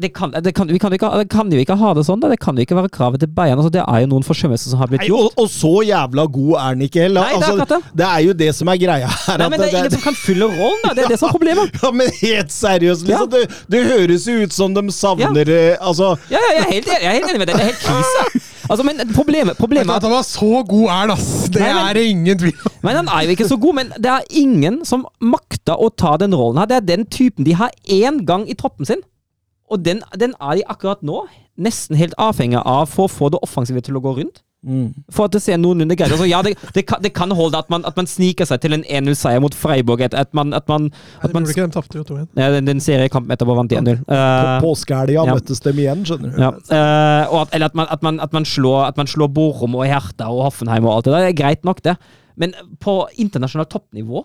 det kan, det, kan, vi kan, ikke, det kan jo ikke ha det sånn. da. Det kan jo ikke være kravet til Bayern. Altså, det er jo noen forsømmelser som har blitt Nei, gjort. og, og så jævla god er han ikke heller. Nei, det er Altså, det er jo det som er greia her. Nei, men det er ingen som kan fylle rollen, da. Det er det som er problemet. Ja, men helt seriøst, liksom. Ja. Det, det høres jo ut som de savner ja. Altså Ja, ja, jeg er helt, jeg er helt enig med deg. Det er helt krise. Altså, men problemet, problemet At er at han var så god er ass! Det Nei, men- er det ingen tvil om. men Han er jo ikke så god, men det er ingen som makter å ta den rollen her. Det er den typen de har én gang i troppen sin. Og den, den er de akkurat nå nesten helt avhengig av for å få det offensive til å gå rundt. For at det ser noenlunde greit. Altså, ja, det, det, kan, det kan holde at man, at man sniker seg til en 1-0-seier mot Freiburg. At, at man, at man, at man ikke de tapte jo 2-1. ja, den, den seriekampen etterpå vant 1-0. På Uh, påskehelga ja. møttes dem igjen, skjønner du. Ja, Uh, og at, eller at man, at man, at man slår, at man slår Borum og Hertha og Hoffenheim og alt det der. Det er greit nok, det. Men på internasjonalt toppnivå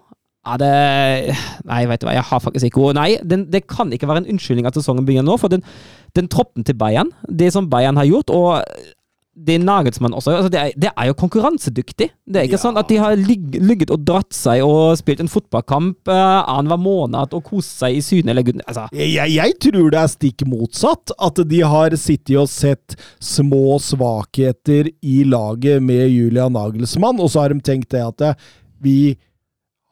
er det Nei, vet du hva, jeg har faktisk ikke ord. Nei, den, det kan ikke være en unnskyldning at sesongen begynner nå, for den, den troppen til Bayern, det som Bayern har gjort, og det Nagelsmann også altså det, er, det er jo konkurransedyktig. Det er ikke Ja. sånn at de har ligg- ligget og dratt seg og spilt en fotballkamp uh, annenhver måned og kost seg i Syden eller. Altså, Jeg, jeg tror det er stikk motsatt. At de har sittet og sett små svakheter i laget med Julian Nagelsmann, og så har de tenkt det at eh, vi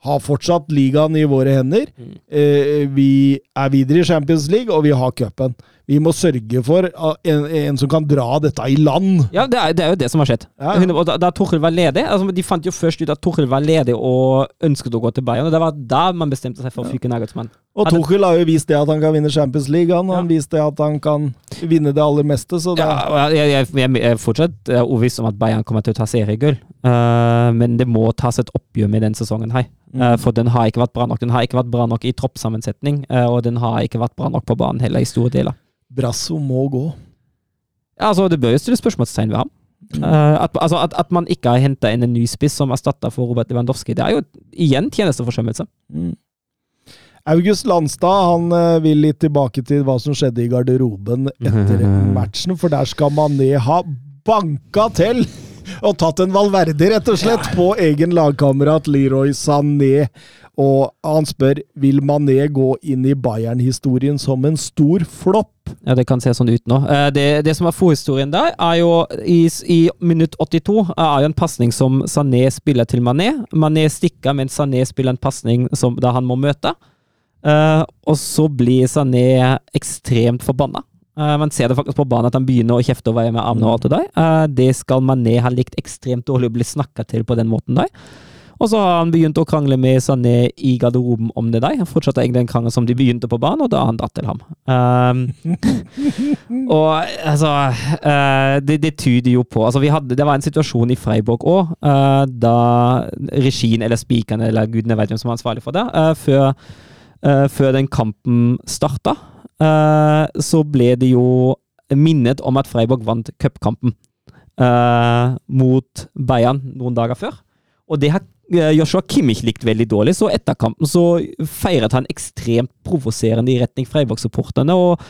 har fortsatt ligaen i våre hender. Eh, vi er videre i Champions League, og vi har cupen. Vi må sørge for ah, en, en som kan dra dette i land. ja, det er, det er jo det som har skjedd. Ja. Da, da Tuchel var ledig altså De fant jo først ut at Tuchel var ledig og ønsket å gå til Bayern. Og Det var da man bestemte seg for å fyke Nagelsmann. Og Hadde- Tuchel har jo vist det at han kan vinne Champions League. Han har vist det at han kan vinne det aller meste, så det Ja, jeg, jeg, jeg, jeg er fortsatt eh, om at Bayern kommer til å ta seriegull. uh, men det må tas et oppgjør med den sesongen her. Uh, for den har ikke vært bra nok. Den har ikke vært bra nok i troppssammensetning, uh, og den har ikke vært bra nok på banen heller, i store deler. Brasso må gå. Ja, altså, det bør jo stilles spørsmålstegn ved ham. Uh, at, altså, at, at man ikke har henta inn en ny spiss som erstatter for Robert Lewandowski, det er jo igjen tjenesteforsømmelse. Mm. August Landstad han eh, vil litt tilbake til hva som skjedde i garderoben etter matchen, for der skal Mané ha banka til og tatt en Valverde, rett og slett, på egen lagkamerat Leroy Sané. Og han spør vil Mané gå inn i Bayern-historien som en stor flopp. Ja, det kan se sånn ut nå. Eh, det, det som er forhistorien der, er jo i, i minutt 82 er jo en pasning som Sané spiller til Mané. Mané stikker, mens Sané spiller en pasning da han må møte. Eh, og så blir Sané ekstremt forbanna. Eh, man ser det faktisk på banen at han begynner å kjefte og veie med armene. og alt Det der. Eh, det skal Mané ha likt ekstremt dårlig å bli snakka til på den måten der. Og så har han begynt å krangle med Sané i garderoben om det der. Han fortsatte egentlig en krangel som de begynte på banen, og da har han dratt til ham. Um, og altså uh, det, det tyder jo på altså vi hadde, Det var en situasjon i Freiburg òg, da regien eller spikeren eller gudene vet hvem som er ansvarlig for det, uh, før, eh, før den kampen starta, eh, så ble det jo minnet om at Freiburg vant cupkampen eh, mot Bayern noen dager før. Og det har eh, Joshua Kimmich likte veldig dårlig, så etter kampen så feiret han ekstremt provoserende i retning Freiburg-supporterne, og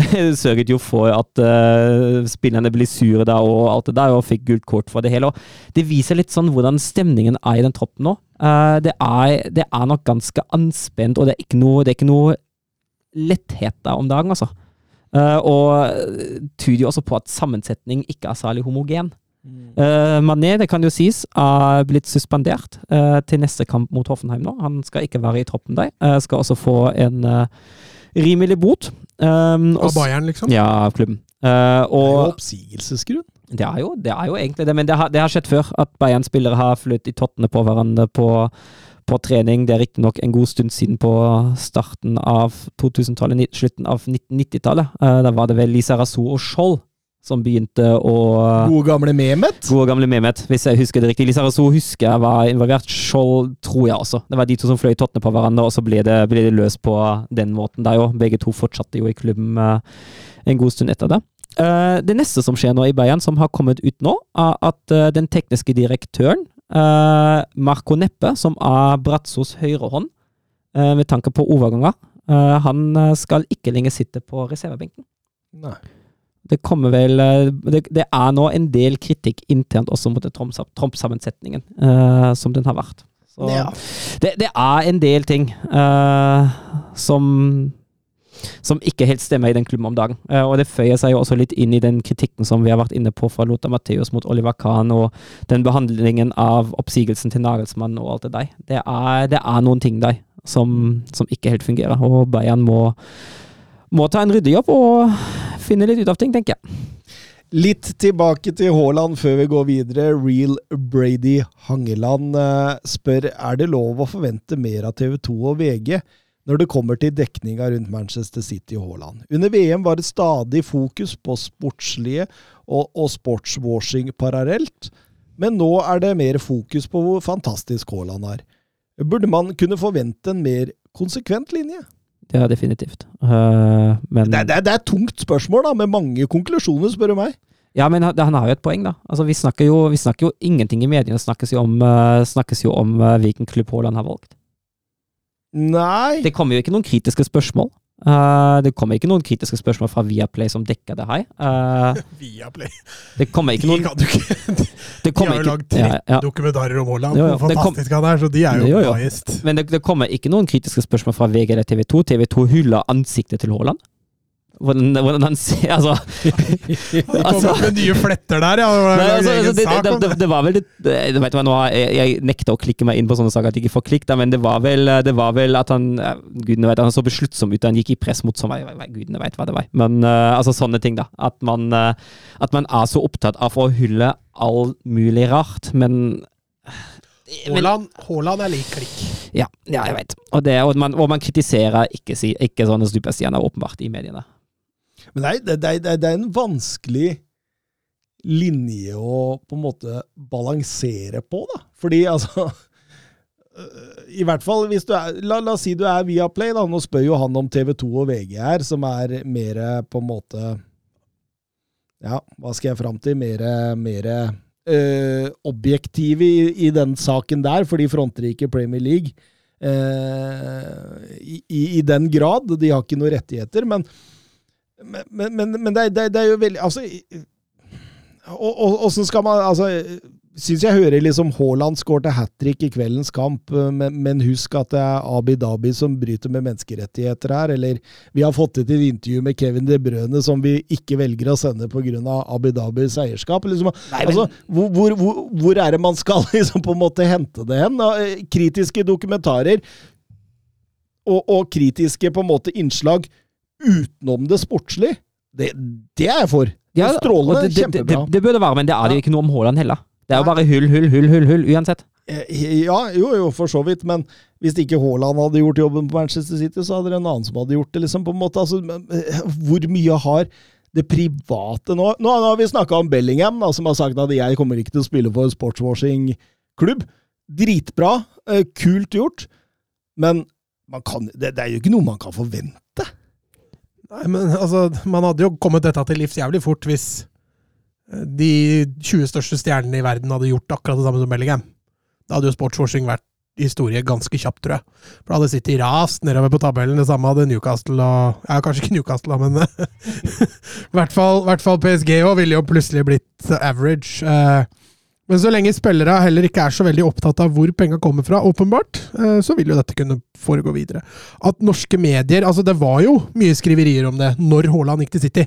sørget jo for at uh, spillerne blir sure da og alt det der, og fikk gult kort for det hele. Og det viser litt sånn hvordan stemningen er i den troppen nå. Uh, det, er, det er nok ganske anspent, og det er ikke noe, er ikke noe letthet der om dagen, altså. Uh, og tyder jo også på at sammensetning ikke er særlig homogen. Uh, Mané, det kan jo sies, er blitt suspendert uh, til neste kamp mot Hoffenheim nå. Han skal ikke være i troppen der. Uh, skal også få en eh, rimelig bot. Um, Av Bayern, liksom? Ja, av klubben. Eh, Det er jo og oppsigelsesgrunn. det er, jo, det er jo egentlig det, men det har, det har skjedd før. At Bayern-spillere har flyttet i tottene på hverandre på, på trening. Det er riktignok en god stund siden på starten av 2000-tallet, slutten av 1990-tallet. Uh, da var det vel Lisa Razou og Skjold som begynte å Gode gamle Mehmet. Gode gamle Mehmet, hvis jeg husker det riktig. Lisa Razou husker jeg var involvert. Skjold tror jeg også. Det var de to som fløy tottene på hverandre, og så ble det, ble det løst på den måten der òg. Begge to fortsatte jo i klubben eh, en god stund etter det. Eh, det neste som skjer nå i Bayern, som har kommet ut nå, er at eh, den tekniske direktøren, eh, Marco Neppe, som er Bratzos høyrehånd med tanke på overganger, eh, han eh, skal ikke lenger sitte på reservebenken. Nei. Det kommer vel eh, det, det er nå en del kritikk internt også mot Tromp-sammensetningen uh, som den har vært. Så Ja. det, det er en del ting uh, som som ikke helt stemmer i den klubben om dagen. Uh, og det føyer seg jo også litt inn i den kritikken som vi har vært inne på fra Lothar Matheus mot Oliver Kahn, og den behandlingen av oppsigelsen til Nagelsmann og alt det der. Det er, det er noen ting der som, som ikke helt fungerer, og Bayern må, må ta en ryddejobb og finne litt ut av ting, tenker jeg. Litt tilbake til Haaland før vi går videre. Real Brady Hangeland eh, spør er det lov å forvente mer av TV 2 og VG når det kommer til dekninga rundt Manchester City og Haaland. Under VM var det stadig fokus på sportslige og, og sportswashing parallelt, men nå er det mer fokus på hvor fantastisk Haaland er. Burde man kunne forvente en mer konsekvent linje? Det er definitivt. Uh, men Det, det, det er et tungt spørsmål, da, med mange konklusjoner, spør du meg. Ja, men han han har jo et poeng, da. Altså, vi, snakker jo, vi snakker jo ingenting i mediene snakkes jo om, uh, snakkes jo om uh, hvilken klubb Haaland har valgt. Nei Det kommer jo ikke noen kritiske spørsmål. Eh, det kommer ikke noen kritiske spørsmål fra Viaplay som dekker det her. Uh, Viaplay. det kommer ikke noen De, ikke det De har jo lagd tre ja, ja. dokumentarer om Haaland, hvor kom- fantastisk han er, så de er jo, Jo, jo. Men det, det kommer ikke noen kritiske spørsmål fra VG eller TV 2. TV 2 hyller ansiktet til Haaland. Hvordan, hvordan han ser Altså, De altså opp med nye fletter der, ja. Det var altså, altså det, det, det, det var vel det- du vet hva, nå jeg, jeg nekter å klikke meg inn på sånne saker at jeg ikke får klikk, da, men det var vel, det var vel at han Gudene vet, han så besluttsom ut da han gikk i press mot som, Gudene vet hva det var. Men uh, altså sånne ting, da. At man, uh, at man er så opptatt av å hylle all mulig rart, men Haaland, Haaland er lik klikk. ja, ja, jeg vet. Og, og, man, og man kritiserer ikke, ikke sånne superstjerner, åpenbart, i mediene. Men det er, det, det er- det er en vanskelig linje å på en måte balansere på, da. Fordi altså øh, I hvert fall hvis du er La, la oss si du er Viaplay, da. Nå spør jo han om TV2 og VG her, som er mer på en måte Ja, hva skal jeg fram til? Mer, øh, objektive i, i den saken der, for de fronter ikke Premier League. øh, i, I den grad. De har ikke noen rettigheter. men men, men, men, det, det, det er jo veldig Altså Åssen skal man altså Syns jeg hører liksom Haaland skårte hat trick i kveldens kamp, men, men, husk at det er Abid Dhabi som bryter med menneskerettigheter her. Eller vi har fått til et intervju med Kevin De Brøne som vi ikke velger å sende pga. Abid Dhabis eierskap. Liksom, Nei, men- altså, hvor, hvor, hvor, hvor er det man skal liksom på en måte hente det hen? da? Kritiske dokumentarer og, og kritiske på en måte innslag utenom det sportslige, det, det er jeg for. Det er strålende, det, det, det, kjempebra. det burde være, men det er det jo ikke noe om Haaland heller. Det er jo bare hull, hull, hull, hull, hull, uansett. Eh, Ja, jo, jo, for så vidt, men hvis ikke Haaland hadde gjort jobben på Manchester City, så hadde det en annen som hadde gjort det, liksom, på en måte. Altså, men, eh, hvor mye har det private nå Nå, har vi snakka om Bellingham, da, som har sagt at jeg kommer ikke til å spille for sportswashing-klubb. Dritbra, eh, kult gjort, men man kan, det, det er jo ikke noe man kan forvente. Nei, men altså, Man hadde jo kommet dette til livs jævlig fort hvis eh, de 20 største stjernene i verden hadde gjort akkurat det samme som Bellingham. Da hadde jo sportswashing vært historie ganske kjapt, tror jeg. For da hadde City rast nedover på tabellen. Det samme hadde Newcastle og Ja, kanskje ikke Newcastle, men i hvert fall, PSG òg ville jo plutselig blitt average. Eh, Men så lenge spillere heller ikke er så veldig opptatt av hvor penga kommer fra, åpenbart, eh, så vil jo dette kunne foregå videre. At norske medier Altså, det var jo mye skriverier om det når Haaland gikk til City.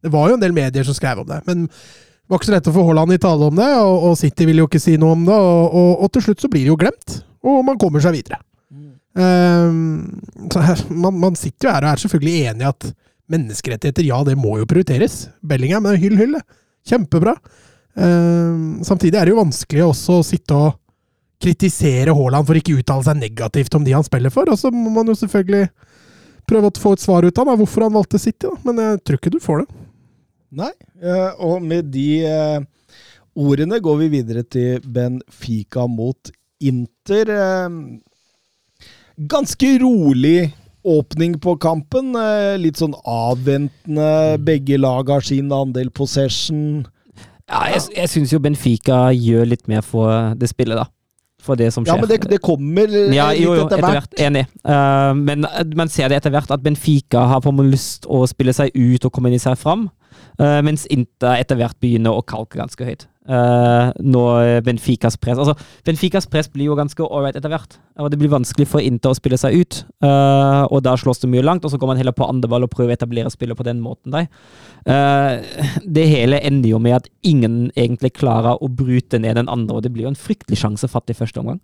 Det var jo en del medier som skrev om det. Men det var ikke så lett å få Haaland i tale om det, og, og City ville jo ikke si noe om det. Og, og, og til slutt så blir det jo glemt, og man kommer seg videre. Ehm, så her, man, man sitter jo her og er selvfølgelig enig i at menneskerettigheter, ja, det må jo prioriteres. Bellingham er hyll, hyll. Kjempebra. Ehm, samtidig er det jo vanskelig også å sitte og kritisere Haaland for ikke uttale seg negativt om de han spiller for. Og så må man jo selvfølgelig prøve å få et svar ut av ham, hvorfor han valgte City. Da. Men jeg tror ikke du får det. Nei, eh, og med de eh, ordene går vi videre til Benfica mot Inter. Eh, ganske rolig åpning på kampen. Litt sånn avventende. Begge lag har sin andel possession. Ja, jeg, jeg syns jo Benfica gjør litt mer for det spillet, da. For det som skjer. Ja, men det, det kommer eh, Ja, litt jo, jo, etter hvert. Enig. Uh, men man ser det etter hvert at Benfica har på en måte lyst å spille seg ut og komme seg fram, eh, mens Inter etter hvert begynner å kalke ganske høyt. Uh, når Benficas press Altså, Benficas press blir jo ganske ålreit etter hvert, og det blir vanskelig for Inter å spille seg ut. Uh, og da slås det mye langt, og så går man heller på andre ball og prøver å etablere spillet på den måten. Der. Eh, det hele ender jo med at ingen egentlig klarer å bryte ned den andre, og det blir jo en fryktelig sjansefattig første omgang.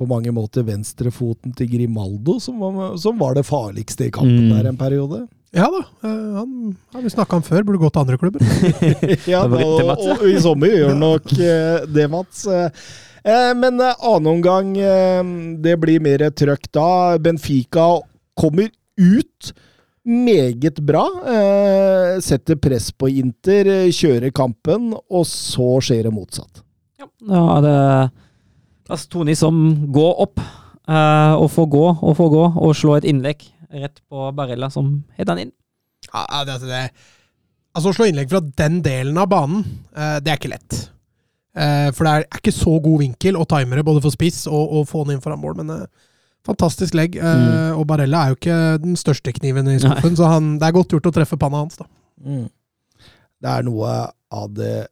På mange måter venstrefoten til Grimaldo som var, som var det farligste i kampen Mm. der en periode. Ja da, eh, han har vi snakka om før, burde gått til andre klubber. ja, da, og, og, i sommer gjør han nok eh, det, Mats. Eh, men annen omgang, det blir mer trøkk da. Benfica kommer ut meget bra. Eh, setter press på Inter, kjører kampen, og så skjer det motsatt. Ja, da er det Astoni som går opp, eh, og får gå og får gå, og slå et innlegg rett på Barella, som het han inn. Ja, ja, det, det, altså Å slå innlegg fra den delen av banen, eh, det er ikke lett. Eh, for det er, ikke så god vinkel og timere både for spiss og, og få den inn foran mål. Men eh, Fantastisk legg. eh, Mm. Og Barella er jo ikke den største kniven i skuffen, så han, det er godt gjort å treffe panna hans. da. Mm. Det er noe av det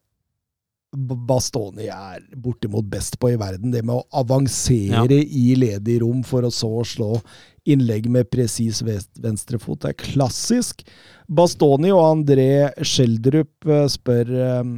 Bastoni er bortimot best på i verden. Det med å avansere i ledig rom for å så slå innlegg med presis venstrefot. Det er klassisk. Bastoni og André Schjelderup eh, spør eh,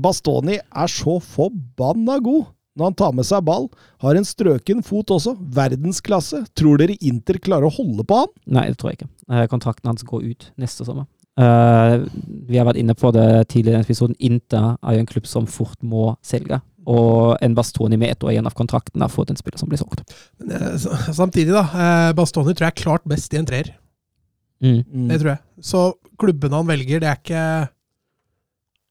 Bastoni er så forbanna god når han tar med seg ball. Har en strøken fot også. Verdensklasse. Tror dere Inter klarer å holde på han? Nei, det tror jeg ikke. Eh, Kontrakten hans går ut neste sommer. Uh, vi har vært inne på det tidligere i episoden. Inter er jo en klubb som fort må selge. Og en Bastoni med ett år igjen av kontrakten har fått en spiller som blir solgt. Men, eh, Samtidig, da. eh, Bastoni tror jeg er klart best i en treer. Mm. Det tror jeg. Så klubbene han velger, det er ikke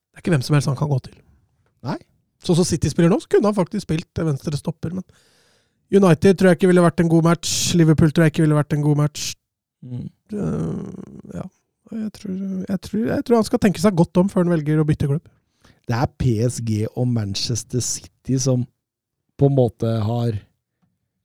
Det er ikke hvem som helst han kan gå til. Nei. Sånn som City spiller nå, så kunne han faktisk spilt venstre stopper, men United tror jeg ikke ville vært en god match. Liverpool tror jeg ikke ville vært en god match. Mm. Eh, ja. Jeg tror, jeg, tror, jeg tror han skal tenke seg godt om før han velger å bytte klubb. Det er PSG og Manchester City som på en måte har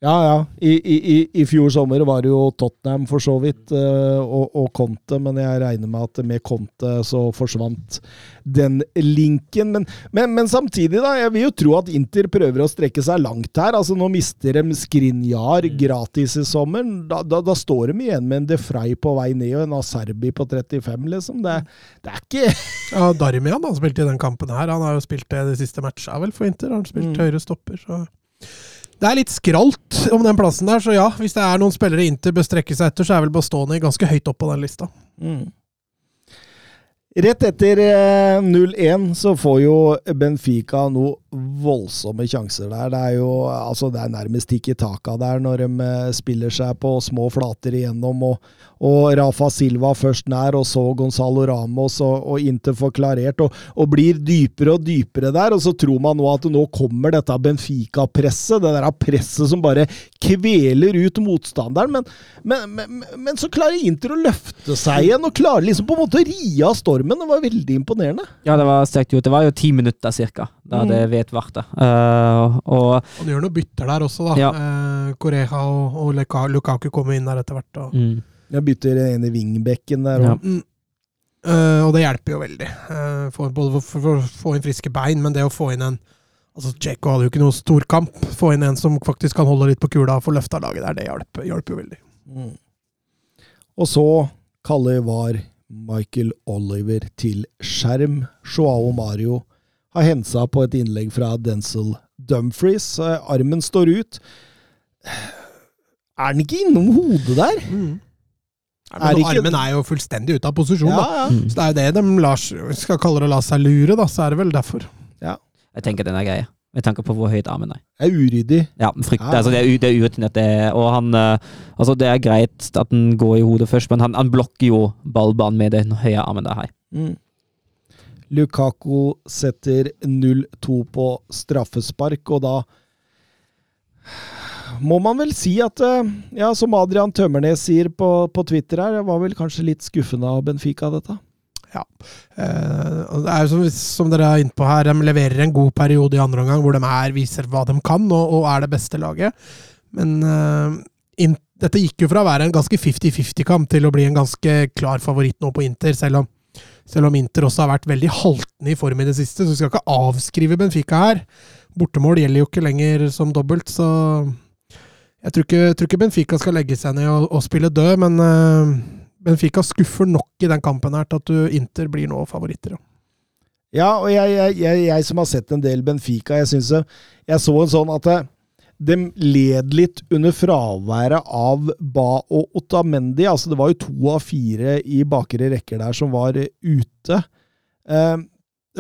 Ja, ja. I, i, i- fjor sommer var det jo Tottenham for så vidt, eh, og, og Conte, men jeg regner med at med Conte så forsvant den linken. Men, men, men samtidig, da. Jeg vil jo tro at Inter prøver å strekke seg langt her. Altså Nå mister de Skrinjar gratis i sommeren. Da, da, da står de igjen med en De Frey på vei ned og en Aserbi på 35, liksom. Det, det er ikke Ja, Darmian han spilte i den kampen her. Han har jo spilt det de siste matcha vel for Inter. Han har spilt Mm. høyre stopper, så Det er litt skralt om den plassen der, så ja, hvis det er noen spillere Inter bør strekke seg etter, så er vel Bastoni ganske høyt opp på den lista. Mm. Rett etter eh, 0-1 så får jo Benfica noe voldsomme sjanser der. Det er jo altså det er nærmest ikke taka der når de eh, spiller seg på små flater igjennom. Og, og Rafa Silva først nær, og så Gonzalo Ramos og, og Inter forklarert. Og, og blir dypere og dypere der. Og så tror man nå at nå kommer dette Benfica-presset. Det der presset som bare kveler ut motstanderen. Men, men, men, men så klarer Inter å løfte seg igjen, og klarer liksom på en måte å ri av stormen. Det var veldig imponerende. Ja, det var sterkt gjort. Det var jo ti minutter cirka, da det Mm. Det vedvarte. Eh, og Han gjør noen bytter der også, da. Ja. Uh, Koreha og, og Lukaku kommer inn der etter hvert. Og, mm, Jeg bytter en ene vingbekken der. Ja. Og, mm. Eh, og det hjelper jo veldig. Eh, for, både for, å få inn friske bein, men det å få inn en Altså, Djeko hadde jo ikke noe storkamp. Få inn en som faktisk kan holde litt på kula og få løfta laget der, det hjelper, hjelper jo veldig. Mm. og så kaller VAR Michael Oliver til skjerm. Joao Mario har hensa på et innlegg fra Denzil Dumfries. Armen står ut. Er den ikke innom hodet der? Mm. Nei, Er Armen er jo fullstendig ute av posisjon, Ja, da. ja. mm. Så det er jo det de lar, skal kalle det å la seg lure, da. Så er det vel derfor. Jeg tenker den er grei. Med tanke på hvor høyt armen er. Det er uryddig. Ja, frykt, Ja. altså det er, det er urutinert, det. er- Og han eh, Altså, det er greit at den går i hodet først, men han, han blokker jo ballbanen med den høye armen der her. Mm. Lukaku setter 0-2 på straffespark, og da må man vel si at eh, Ja, som Adrian Tømmernes sier på, på Twitter her, var vel kanskje litt skuffende av Benfica, dette. Ja. det er jo som dere er inne på her, de leverer en god periode i andre omgang hvor de er, viser hva de kan og, og er det beste laget. Men uh, in, dette gikk jo fra å være en ganske 50-50-kamp til å bli en ganske klar favoritt nå på Inter, selv om, selv om Inter også har vært veldig haltende i form i det siste. Så vi skal ikke avskrive Benfica her. Bortemål gjelder jo ikke lenger som dobbelt, så jeg tror ikke, tror ikke Benfica skal legge seg ned og, og spille død, men uh, Benfica skuffer nok i den kampen her til at du, Inter blir nå favoritter. ja. Og jeg, jeg, jeg, jeg som har sett en del Benfica, jeg syns jeg så en sånn at eh, de led litt under fraværet av Ba og Otamendi. Altså, det var jo to av fire i bakre rekker der som var eh, ute. Eh,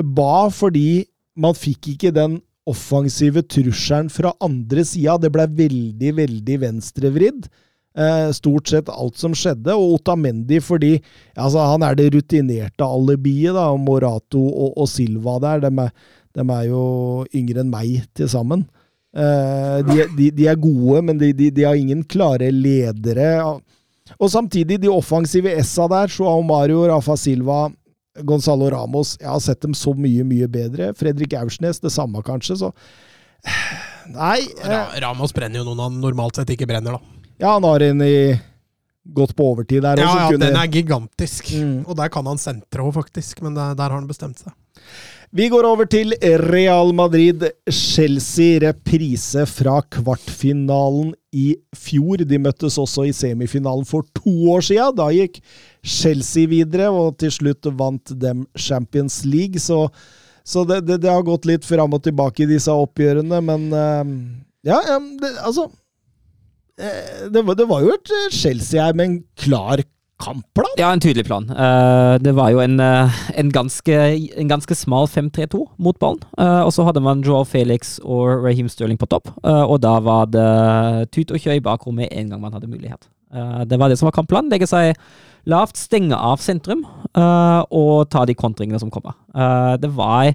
ba fordi man fikk ikke den offensive trusselen fra andre sida. Det ble veldig, veldig venstrevridd. Eh, stort sett alt som skjedde. Og Otamendi fordi altså, han er det rutinerte alibiet, da. Morato og, og Silva der, de er, de er jo yngre enn meg til sammen. Eh, de, de, de er gode, men de, de, de har ingen klare ledere. Og samtidig, de offensive S-a der, Joao Mario, Rafa Silva, Gonzalo Ramos Jeg har sett dem så mye, mye bedre. Fredrik Aursnes, det samme kanskje. Så Nei, eh, Ra Ramos brenner jo noen han normalt sett ikke brenner, da. ja, han har en i gått på overtid der. Ja, og ja, kunne- den er gigantisk. Mm. Og der kan han sentre òg, faktisk. Men der, der har han bestemt seg. Vi går over til Real Madrid-Chelsea. Reprise fra kvartfinalen i fjor. De møttes også i semifinalen for to år siden. Da gikk Chelsea videre, og til slutt vant dem Champions League. Så, så det, det, det har gått litt fram og tilbake i disse oppgjørene, men eh, Ja, det, altså eh, det var, jo et Chelsea her med en klar kampplan. Ja, en tydelig plan. Eh, det var jo en, eh, en, ganske, en ganske smal 5-3-2 mot ballen. Eh, og så hadde man Joao Felix og Raheem Sterling på topp, og da var det tut og kjør i bakrommet en gang man hadde mulighet. Det var det som var kampplanen. Legge seg lavt, stenge av sentrum og ta de kontringene som kommer. Det var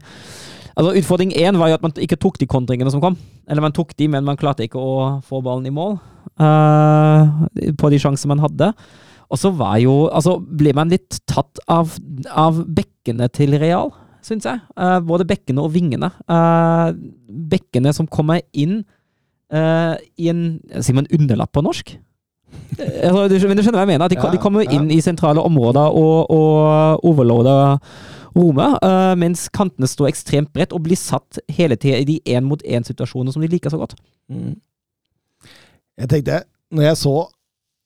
Altså Utfordring én var jo at man ikke tok de kontringene som kom. Eller man tok de, men man klarte ikke å få ballen i mål på de sjansene man hadde. Og så var jo Altså, ble man litt tatt av, av bekkene til Real, syns jeg. Uh, både bekkene og vingene. Uh, bekkene som kommer inn uh, i en Sier man underlapp på norsk? Altså, du, men du skjønner hva jeg mener? De, Ja, de kommer ja. inn i sentrale områder og, og overloader rommet, mens kantene står ekstremt bredt og blir satt hele tida i de én-mot-én-situasjonene som de liker så godt. Mm. Jeg tenkte, når jeg så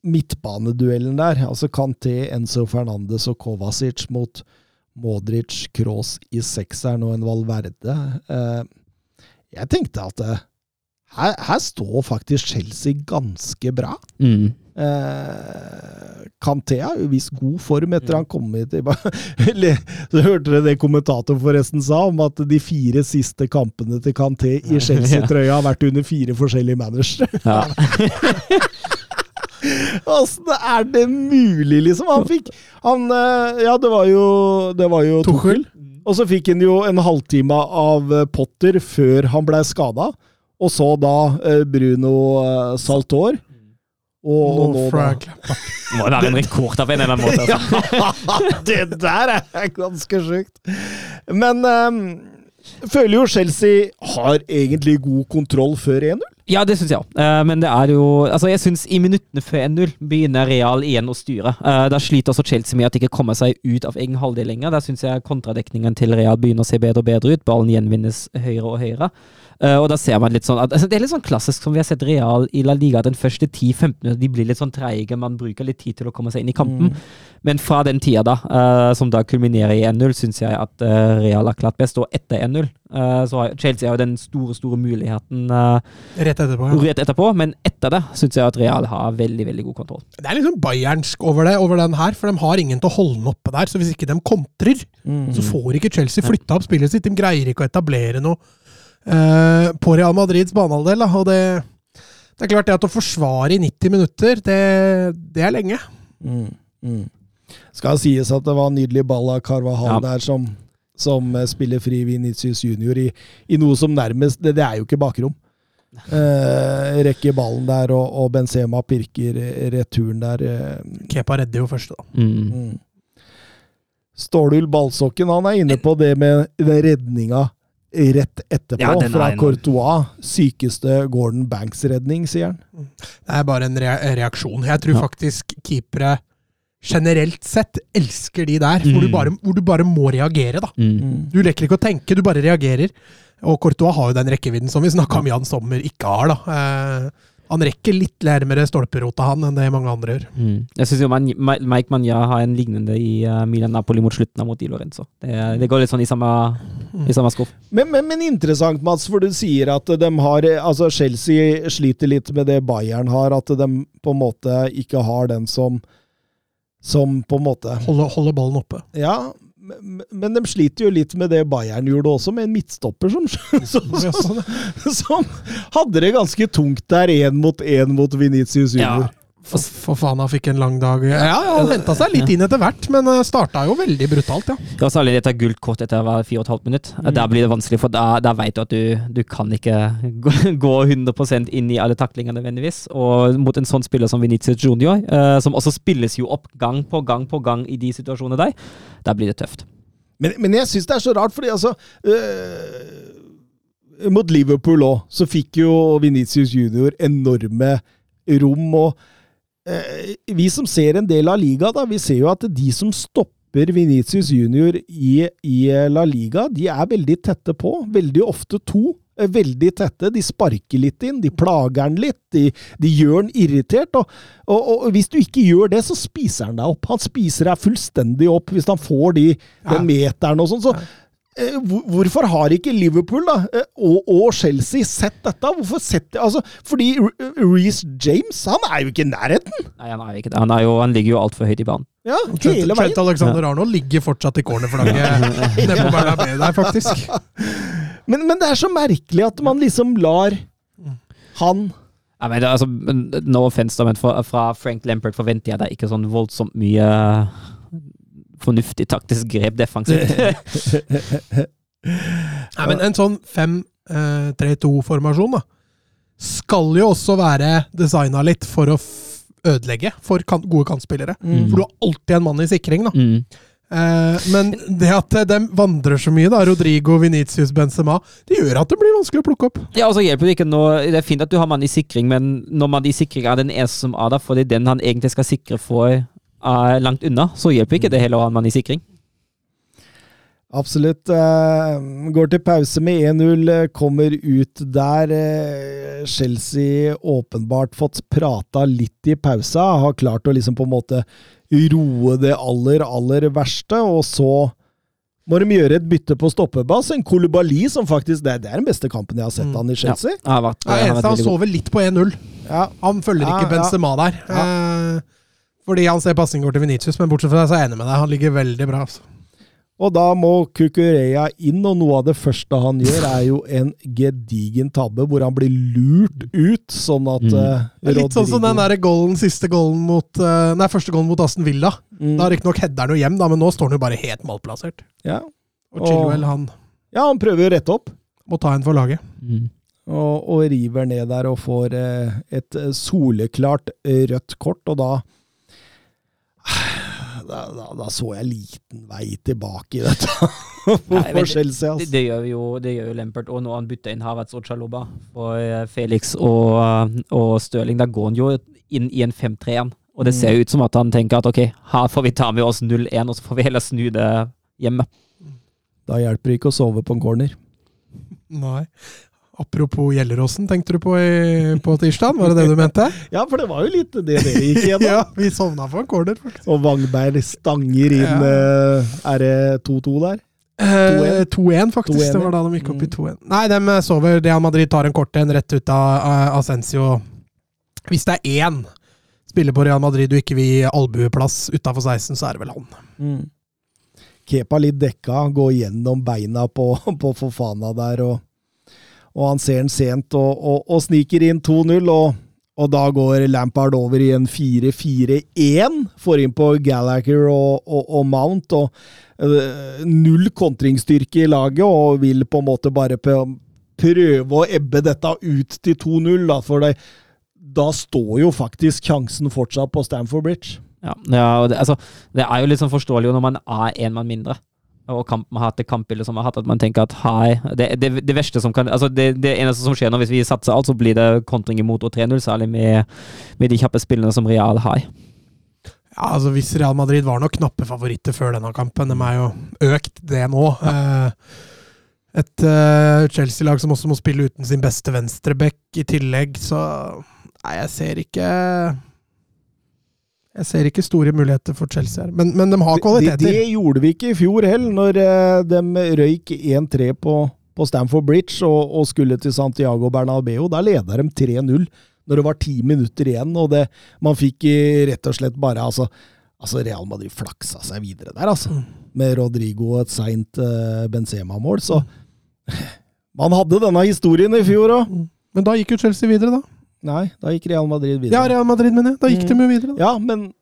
midtbaneduellen der, altså Kanté, Enzo Fernandes og Kovacic mot Modric, Kroos i sekseren og en Valverde eh, Jeg tenkte at eh, her, her står faktisk Chelsea ganske bra. Mm. Eh, Kanté har jo vist god form etter han kom hit. Så hørte dere det kommentatoren forresten sa, om at de fire siste kampene til Kanté i Chelsea-trøya har vært under fire forskjellige managere. Ja. Åssen er det mulig, liksom? Han fikk han, eh, Ja, det var jo, det var jo Tuchel. Og så fikk han jo en halvtime av eh, Potter før han blei skada. Og så da eh, Bruno Saltor. Og, og nå, da må jo være en rekord av en eller annen måte. Altså. det der er ganske sjukt. Men um, føler jo Chelsea har egentlig god kontroll før 1-0. Ja, det syns jeg òg. men det er jo Altså, jeg syns i minuttene før 1-0 begynner Real igjen å styre. Eh, da sliter også Chelsea med at de ikke kommer seg ut av egen halvdel lenger. Der syns jeg kontradekningen til Real begynner å se bedre og bedre ut. Ballen gjenvinnes høyere og høyere. Eh, og da ser man litt sånn at, altså, Det er litt sånn klassisk som vi har sett Real i La Liga. Den første 10-15 minutter de blir litt sånn treige. Man bruker litt tid til å komme seg inn i kampen. Men fra den tida, da, eh, som da kulminerer i 1-0, syns jeg at eh, Real har klart best. Og etter 1-0 eh, så har Chelsea har jo den store, store muligheten Rett etterpå. Ja. rett etterpå, men etter det syns jeg at Real har veldig veldig god kontroll. Det er liksom bayernsk over det, over den her, for de har ingen til å holde den oppe der. Så hvis ikke de kontrer, så får ikke Chelsea flytta opp spillet sitt. De greier ikke å etablere noe på Real Madrids banehalvdel. Og det, det er klart det at å forsvare i 90 minutter, det, det er lenge. Mm, mm. Skal sies at det var en nydelig ball av Carvahal Ja. der som, som eh, spiller fri Vinicius Junior i, i noe som nærmest Det, det er jo ikke bakrom. Eh, rekker ballen der, og, og Benzema pirker eh, returen der. Eh, Kepa redder jo først, da. Mm. mm. Stålhull Ballsokken han er inne på det med den redninga rett etterpå, Ja, fra. Courtois. Sykeste Gordon Banks-redning, sier han. Det er bare en reaksjon. Jeg tror Ja. faktisk keepere generelt sett elsker de der, hvor, du Mm. bare, hvor du bare må reagere, da. Mm. Du leker ikke å tenke, du bare reagerer. Og Courtois har jo den rekkevidden som vi snakka om Jan Sommer ikke har, da. Eh, han rekker litt nærmere stolperota, han, enn det mange andre gjør. Mm. Jeg syns Mike Manja har en lignende i uh, Milan Napoli mot slutten av mot Di Lorenzo. Det, det går litt sånn i samme, i samme skuff. Men, men, men interessant, Mats, for du sier at de har Altså, Chelsea sliter litt med det Bayern har, at de på en måte ikke har den som Som på en måte Holder, holde ballen oppe. Ja, men, men de sliter jo litt med det Bayern gjorde også, med en midtstopper som, som, som, som hadde det ganske tungt der, én mot én mot Venitius Junior. For, for faen, han fikk en lang dag. Ja, ja han henta seg litt inn etter hvert, men uh, starta jo veldig brutalt, ja. Det var særlig etter gult kort etter hver fire og et halvt minutt. Der blir det vanskelig, for da, da vet du at du, du kan ikke gå, gå 100 inn i alle taklingene nødvendigvis. Og mot en sånn spiller som Venezia Junior, eh, som også spilles jo opp gang på gang på gang i de situasjonene der, da blir det tøft. Men, men jeg syns det er så rart, fordi altså øh, mot Liverpool òg, så fikk jo Venitius Junior enorme rom. og øh, Vi som ser en del av liga, da, vi ser jo at de som stopper Venitius Junior i, i La Liga, de er veldig tette på. Veldig ofte to. Eh, Veldig tette. De sparker litt inn, de plager han litt, de, de gjør han irritert. Og, og, og hvis du ikke gjør det, så spiser han deg opp. Han spiser deg fullstendig opp hvis han får de, den meteren og sånn. Så eh, hvorfor har ikke Liverpool da, eh, og, og Chelsea sett dette? Hvorfor sett altså, Fordi Reece James han er jo ikke i nærheten! Nei, han, er jo ikke det. Han, er jo, han ligger jo altfor høyt i banen. Ja, Trent, hele veien. Trent Alexander Arnold ligger fortsatt i cornerflagget nede på Bernabeu der, faktisk. Men, men det er så merkelig at man liksom lar han jeg mener, er altså, no offense, da, men fra, fra Frank Lampert forventer jeg da ikke sånn voldsomt mye fornuftig taktisk grep defensivt. Nei, men en sånn 5-3-2-formasjon da, skal jo også være designa litt for å f ødelegge for kan gode kantspillere. Mm. For du har alltid en mann i sikring, da. Mm. Eh, men det at de vandrer så mye, da, Rodrigo, Venitius, Benzema, det gjør at det blir vanskelig å plukke opp. Ja, og så hjelper det ikke nå Det er fint at du har mann i sikring, men når mann i sikring er den eneste som er der fordi den han egentlig skal sikre for, er langt unna, så hjelper ikke det heller å ha en mann i sikring. Absolutt. eh, går til pause med 1-0, eh, kommer ut der. eh, Chelsea åpenbart fått prata litt i pausa, har klart å liksom på en måte roe det aller, aller verste, og så må de gjøre et bytte på stoppebass. En Kolibali som faktisk Det er, det er den beste kampen jeg har sett Mm. han i Chelsea. Ja, han har vært, har eneste han sover litt på 1-0. Ja. Han følger Ja, ikke ja. Benzema der. Eh, fordi han ser pasning går til Venitius, men bortsett fra det så er jeg enig med deg. Han ligger veldig bra. Altså. Og da må Kukureya inn, og noe av det første han gjør, er jo en gedigen tabbe hvor han blir lurt ut, sånn at Mm. uh, er litt sånn som den der goalen, siste goalen mot uh, Nei, første goalen mot Aston Villa. Mm. Da riktignok header han jo hjem, da, men nå står han jo bare helt malplassert. ja. Og og Chilwell, han ja, han prøver å rette opp. må ta en for laget. Mm. og, og river ned der og får uh, et soleklart rødt kort, og da da, da da så jeg liten vei tilbake i dette Nei, for Chelsea. Det, Altså. det, gjør jo, det gjør jo Lempert, og nå han bytter inn Havertz og Chaloba for eh, Felix og, eh, og Støling, Da går han jo inn i en 5-3-1, og det ser jo ut som at han tenker at ok, her får vi ta med oss 0-1, og så får vi heller snu det hjemme. Da hjelper det ikke å sove på en corner. Nei. Apropos Gjelleråsen, tenkte du på i, på tirsdag? Var det det du mente? Ja, for det var jo litt det dere gikk igjennom. ja, vi sovna for en corner. faktisk. Og Wangberg stanger inn Ja. eh, Er det 2-2 der? Eh, 2-1, faktisk. det var da de gikk opp i Mm. 2-1. Nei, de sover. Real Madrid tar en kort en rett ut av uh, Ascencio. Hvis det er én spiller på Real Madrid du ikke vil gi albueplass utafor 16, så er det vel han. Mm. Kepa litt dekka, går gjennom beina på, på Fofana der, og, og han ser den sent og, og, og sniker inn 2-0. Og, og da går Lampard over i en 4-4-1. Får inn på Gallagher og, og, og Mount. og øh, Null kontringsstyrke i laget, og vil på en måte bare prøve å ebbe dette ut til 2-0. Da, for det, da står jo faktisk sjansen fortsatt på Stamford Bridge. Ja, ja det, altså, det er jo litt sånn forståelig når man er en mann mindre. Og kamp, det kampbildet som har hatt, at man tenker at hei, det, det, det verste som kan altså det, det eneste som skjer nå, hvis vi satser alt, så blir det kontring imot og 3-0, særlig med, med de kjappe spillene som Real har. Ja, altså Hvis Real Madrid var nok knappe favoritter før denne kampen, de er jo økt det nå. Ja. et uh, Chelsea-lag som også må spille uten sin beste venstreback i tillegg, så Nei, jeg ser ikke Jeg ser ikke store muligheter for Chelsea her. Men, men de har kvaliteter. det gjorde vi ikke i fjor heller, når eh, de røyk 1-3 på, på Stamford Bridge og, og skulle til Santiago Bernabeu. Da leda de 3-0 når det var ti minutter igjen, og det, man fikk eh, rett og slett bare altså, altså Real Madrid flaksa seg videre der, altså. Mm. Med Rodrigo og et seint uh, Benzema-mål, så Man hadde denne historien i fjor òg. Men da gikk jo Chelsea videre, da. Nei, da gikk Real Madrid videre. Ja. Real Madrid, mener jeg. Da gikk Mm. de jo videre. da. Ja, men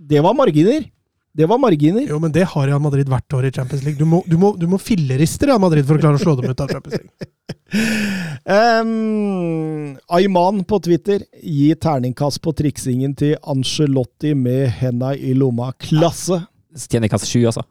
det var marginer. Det var marginer. Jo, men det har Real Madrid hvert år i Champions League. Du må, du må, du må filleriste Real Madrid for å klare å slå dem ut av Champions League. Um, Ayman på Twitter gi terningkast på triksingen til Angelotti med henda i lomma. Klasse! Ja. Terningkast sju, altså.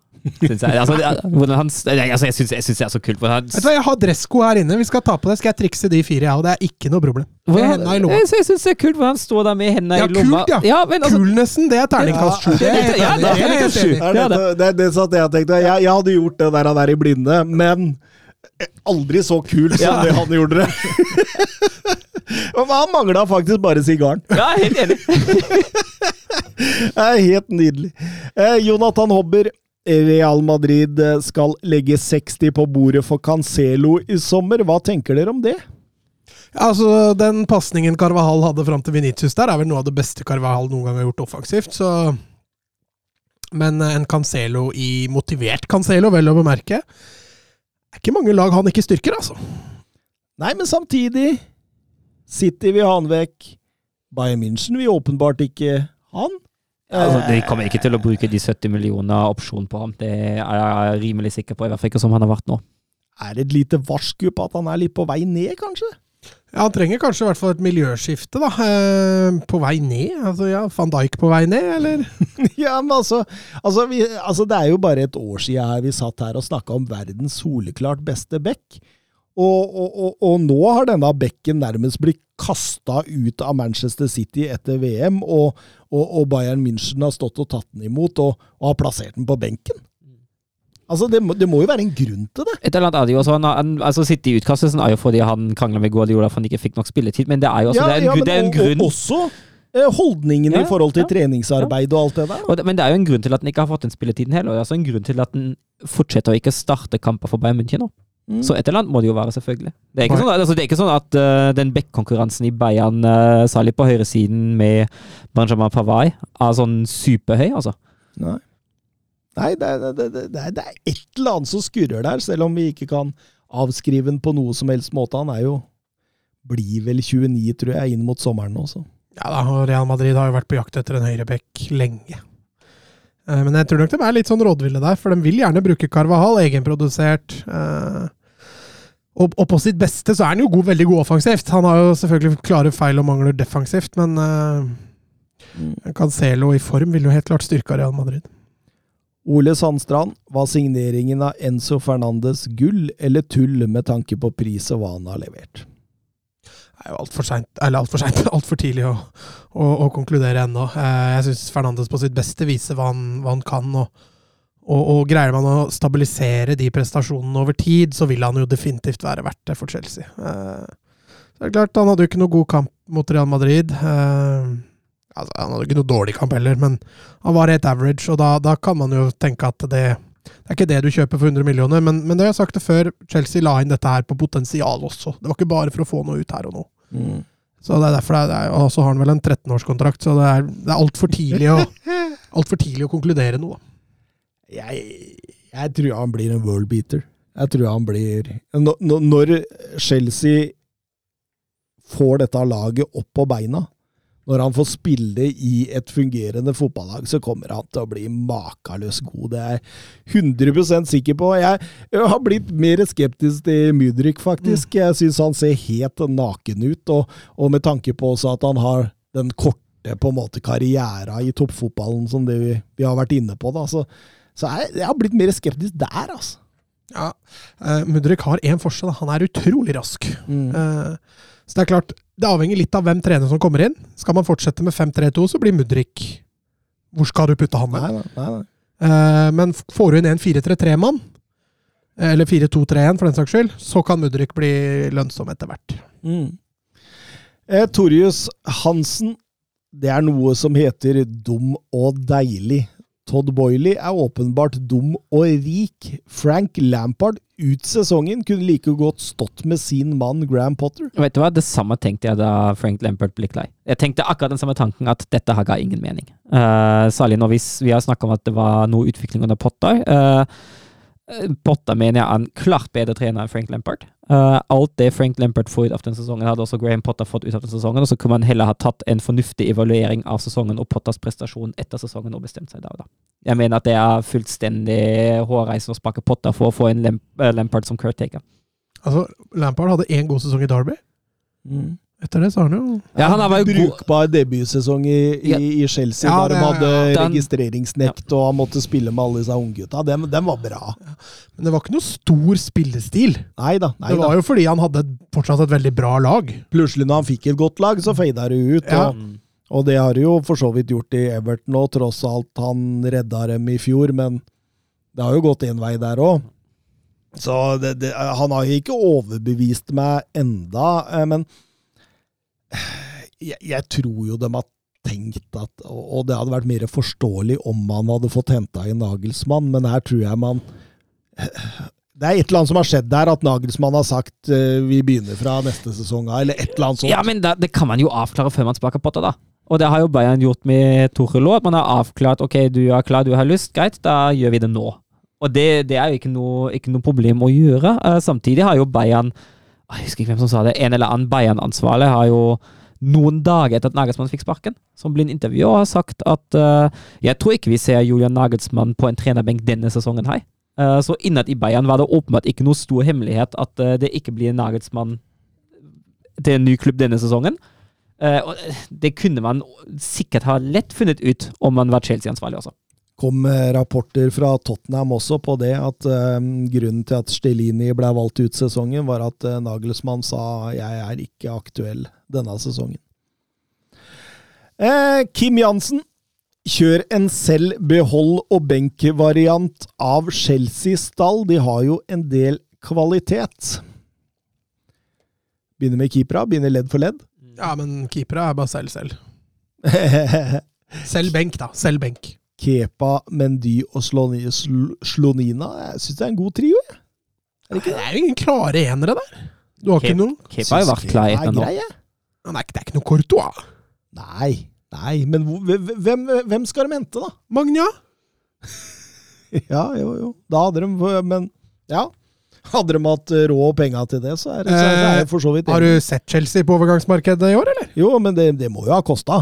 Synes jeg. Altså, hvordan han, altså, jeg syns synes det er så kult. Han, Vet du hva, Jeg har dressko her inne. Vi skal ta på det. Skal jeg trikse de fire, jeg òg. Det er ikke noe problem. Med hvordan, i lomma. jeg, jeg syns det er kult hvordan han står der med hendene Ja, i lomma. kult, ja. men, altså, Kulnessen, det er terningkast sju. Det er Ja, det er Det er jeg Ja, jeg tenkte jeg, jeg hadde gjort det der, han er i blinde, men aldri så kult som Ja. det han gjorde det. Han mangla faktisk bare sigaren. ja, helt enig. Det er helt nydelig. Eh, Jonathan Hobber, Real Madrid eh, skal legge 60 på bordet for Cancelo i sommer. Hva tenker dere om det? Altså, Den pasningen Carvahall hadde fram til Venitius der, er vel noe av det beste Carvahall noen gang har gjort offensivt. så... Men en Cancelo i motivert Cancelo, vel å bemerke. Det er ikke mange lag han ikke styrker, altså. Nei, men samtidig City vil ha han vekk. Bayern München vil åpenbart ikke ha han. Altså, de kommer ikke til å bruke de 70 millioner opsjon på ham. Det er jeg rimelig sikker på, i hvert fall ikke som han har vært nå. Er det et lite varsku på at han er litt på vei ned, kanskje? Ja, Han trenger kanskje i hvert fall et miljøskifte, da. Eh, på vei ned? Altså, ja, Van Dijk på vei ned, eller? Ja, men altså, altså, vi, altså Det er jo bare et år siden vi satt her og snakka om verdens soleklart beste bekk. Og, og, og, nå har denne bekken nærmest blitt kasta ut av Manchester City etter VM, og, og, Bayern München har stått og tatt den imot og, har plassert den på benken. Altså, det må, det må jo være en grunn til det. Et eller annet er det jo også, han, han, altså Sitte i utkastelsen er jo fordi han krangla med Guardiola for han ikke fikk nok spilletid, men det er jo også, det er en, men det er en grunn og også eh, holdningen Ja, i forhold til ja, treningsarbeid og alt det der. det, Men det er jo en grunn til at han ikke har fått den spilletiden heller. Det er også en grunn til at han fortsetter å ikke starte kamper for Bayern München nå. Mm. Så et eller annet må det jo være, selvfølgelig. Det er ikke sånn, altså, det er ikke sånn at uh, den backkonkurransen i Bayern, uh, særlig på høyresiden med Benjamin Pavai, er sånn superhøy, altså. Nei. Nei, det er, det, det, det, er, det er et eller annet som skurrer der, selv om vi ikke kan avskrive den på noe som helst måte. Han er jo blir vel 29, tror jeg, inn mot sommeren nå, så. Ja da, og Real Madrid har jo vært på jakt etter en høyreback lenge. Eh, Men jeg tror nok de er litt sånn rådville der, for de vil gjerne bruke Carvahal, egenprodusert. eh, Og, og på sitt beste så er han jo god, veldig god offensivt. Han har jo selvfølgelig klare feil og mangler defensivt, men uh, Cancelo i form vil jo helt klart styrke Real Madrid. Ole Sandstrand, var signeringen av Enzo Fernandes gull eller tull med tanke på pris og hva han har levert? Det er jo altfor seint, eller altfor seint, altfor tidlig å, å, å konkludere ennå. Eh, Jeg syns Fernandes på sitt beste viser hva han, hva han kan. Og, og, og greier man å stabilisere de prestasjonene over tid, så vil han jo definitivt være verdt det for Chelsea. Eh, Så det er klart, Han hadde jo ikke noe god kamp mot Real Madrid. Eh, Altså, han hadde ikke noe dårlig kamp heller, men han var helt average, og da, da kan man jo tenke at det det er ikke det du kjøper for 100 millioner, men, men det har jeg sagt det før. Chelsea la inn dette her på potensial også. Det var ikke bare for å få noe ut her og nå. Så det er derfor det er, Og så har han vel en 13-årskontrakt, så det er, det er altfor tidlig, å- alt for tidlig å konkludere noe. Jeg, jeg tror han blir en world beater. Jeg tror han blir Når, Chelsea får dette laget opp på beina, når han får spille i et fungerende fotballag, så kommer han til å bli makeløst god. Det er jeg 100% sikker på. Jeg, jeg har blitt mer skeptisk til Mudrik, faktisk. Jeg syns han ser helt naken ut, og, og med tanke på at han har den korte på en måte karriera i toppfotballen som det vi, vi har vært inne på, da. Så, så jeg, jeg har blitt mer skeptisk der, altså. Ja, uh, Mudrik har én forskjell. Han er utrolig rask. Eh, så det er klart, det avhenger litt av hvem trener som kommer inn. Skal man fortsette med 5-3-2, så blir Mudrik Hvor skal du putte han Nei, nei, nei. Eh, men får du inn en 4-3-3-mann, eller 4-2-3-1 for den saks skyld, så kan Mudrik bli lønnsom etter hvert. Mm. Eh, Torjus Hansen, det er noe som heter dum og deilig. Todd Boiley er åpenbart dum og rik. Frank Lampard ut sesongen kunne like godt stått med sin mann Graham Potter. Vet du hva, Det samme tenkte jeg da Frank Lampard ble lei. Jeg tenkte akkurat den samme tanken, at dette her ga ingen mening. Uh, særlig når vi, vi har snakka om at det var noe utvikling under Potter. Uh, Potter mener jeg er en klart bedre trener enn Frank Lampard. Uh, alt det Frank Lampard får ut av den sesongen, hadde også Graham Potter fått ut av den sesongen, og så kunne man heller ha tatt en fornuftig evaluering av sesongen og Potters prestasjon etter sesongen og bestemt seg der og da. Jeg mener at det er fullstendig hårreisende å sparke Potter for å få en Lamp eh, Lampard som caretaker. Altså, Lampard hadde én god sesong i Derby. Etter det så har han jo Ja, han var jo god Brukbar debutsesong i, i, i Chelsea, Ja, der de hadde ja, registreringsnekt og han måtte spille med alle disse unggutta. Den, den var bra. Men det var ikke noe stor spillestil. Nei da. Nei Det da. var jo fordi han hadde fortsatt et veldig bra lag. Plutselig, når han fikk et godt lag, så fada det ut. Ja. Og, og det har det jo for så vidt gjort i Everton òg, tross alt han redda dem i fjor. Men det har jo gått én vei der òg. Så det, det, han har jo ikke overbevist meg enda, eh, men jeg, jeg tror jo de har tenkt at Og det hadde vært mer forståelig om man hadde fått henta inn Nagelsmann, men her tror jeg man Det er et eller annet som har skjedd der, at Nagelsmann har sagt uh, vi begynner fra neste sesong av, eller et eller annet sånt. Ja, men da, det kan man jo avklare før man sparker potta, da. Og det har jo Bayern gjort med Torel òg, at man har avklart ok, du er klar, du har lyst, greit, da gjør vi det nå. Og det, det er jo ikke noe, ikke noe problem å gjøre. Uh, samtidig har jo Bayern Jeg husker ikke hvem som sa det. En eller annen Bayern-ansvarlig har jo noen dager etter at Nagelsmann fikk sparken, som blir en intervju og har sagt at uh, jeg tror ikke vi ser Julian Nagelsmann på en trenerbenk denne sesongen her. Uh, så innad i Bayern var det åpenbart ikke noe stor hemmelighet at uh, det ikke blir Nagelsmann til en ny klubb denne sesongen. Og det kunne man sikkert ha lett funnet ut om man var Chelsea-ansvarlig også. Kom eh, rapporter fra Tottenham også på det, at eh, grunnen til at Stelini ble valgt ut sesongen, var at eh, Nagelsmann sa 'jeg er ikke aktuell denne sesongen'. Eh, Kim Jansen, kjør en selv behold og benk-variant av Chelsea-stall. De har jo en del kvalitet. Begynner med keepera, begynner ledd for ledd. Ja, men keepera er bare selv, selv. Selv benk, da. Selv benk. Kepa, Mendy og Slonina. Jeg syns det er en god trio. jeg. Det er jo ingen klare enere der. Du har Kep- ikke noen Kepa har jo vært klar i Kepa ett er nå. er ikke, Det er ikke noe Courtois. Nei, nei, men hvor- hvem, hvem, skal de hente, da? Magna? Ja, jo, jo. Da hadde de Men ja. Hadde de hatt råd og penger til det, så er det, så er det, er det for så vidt Har du sett Chelsea på overgangsmarkedet i år, eller? Jo, men det, det må jo ha kosta.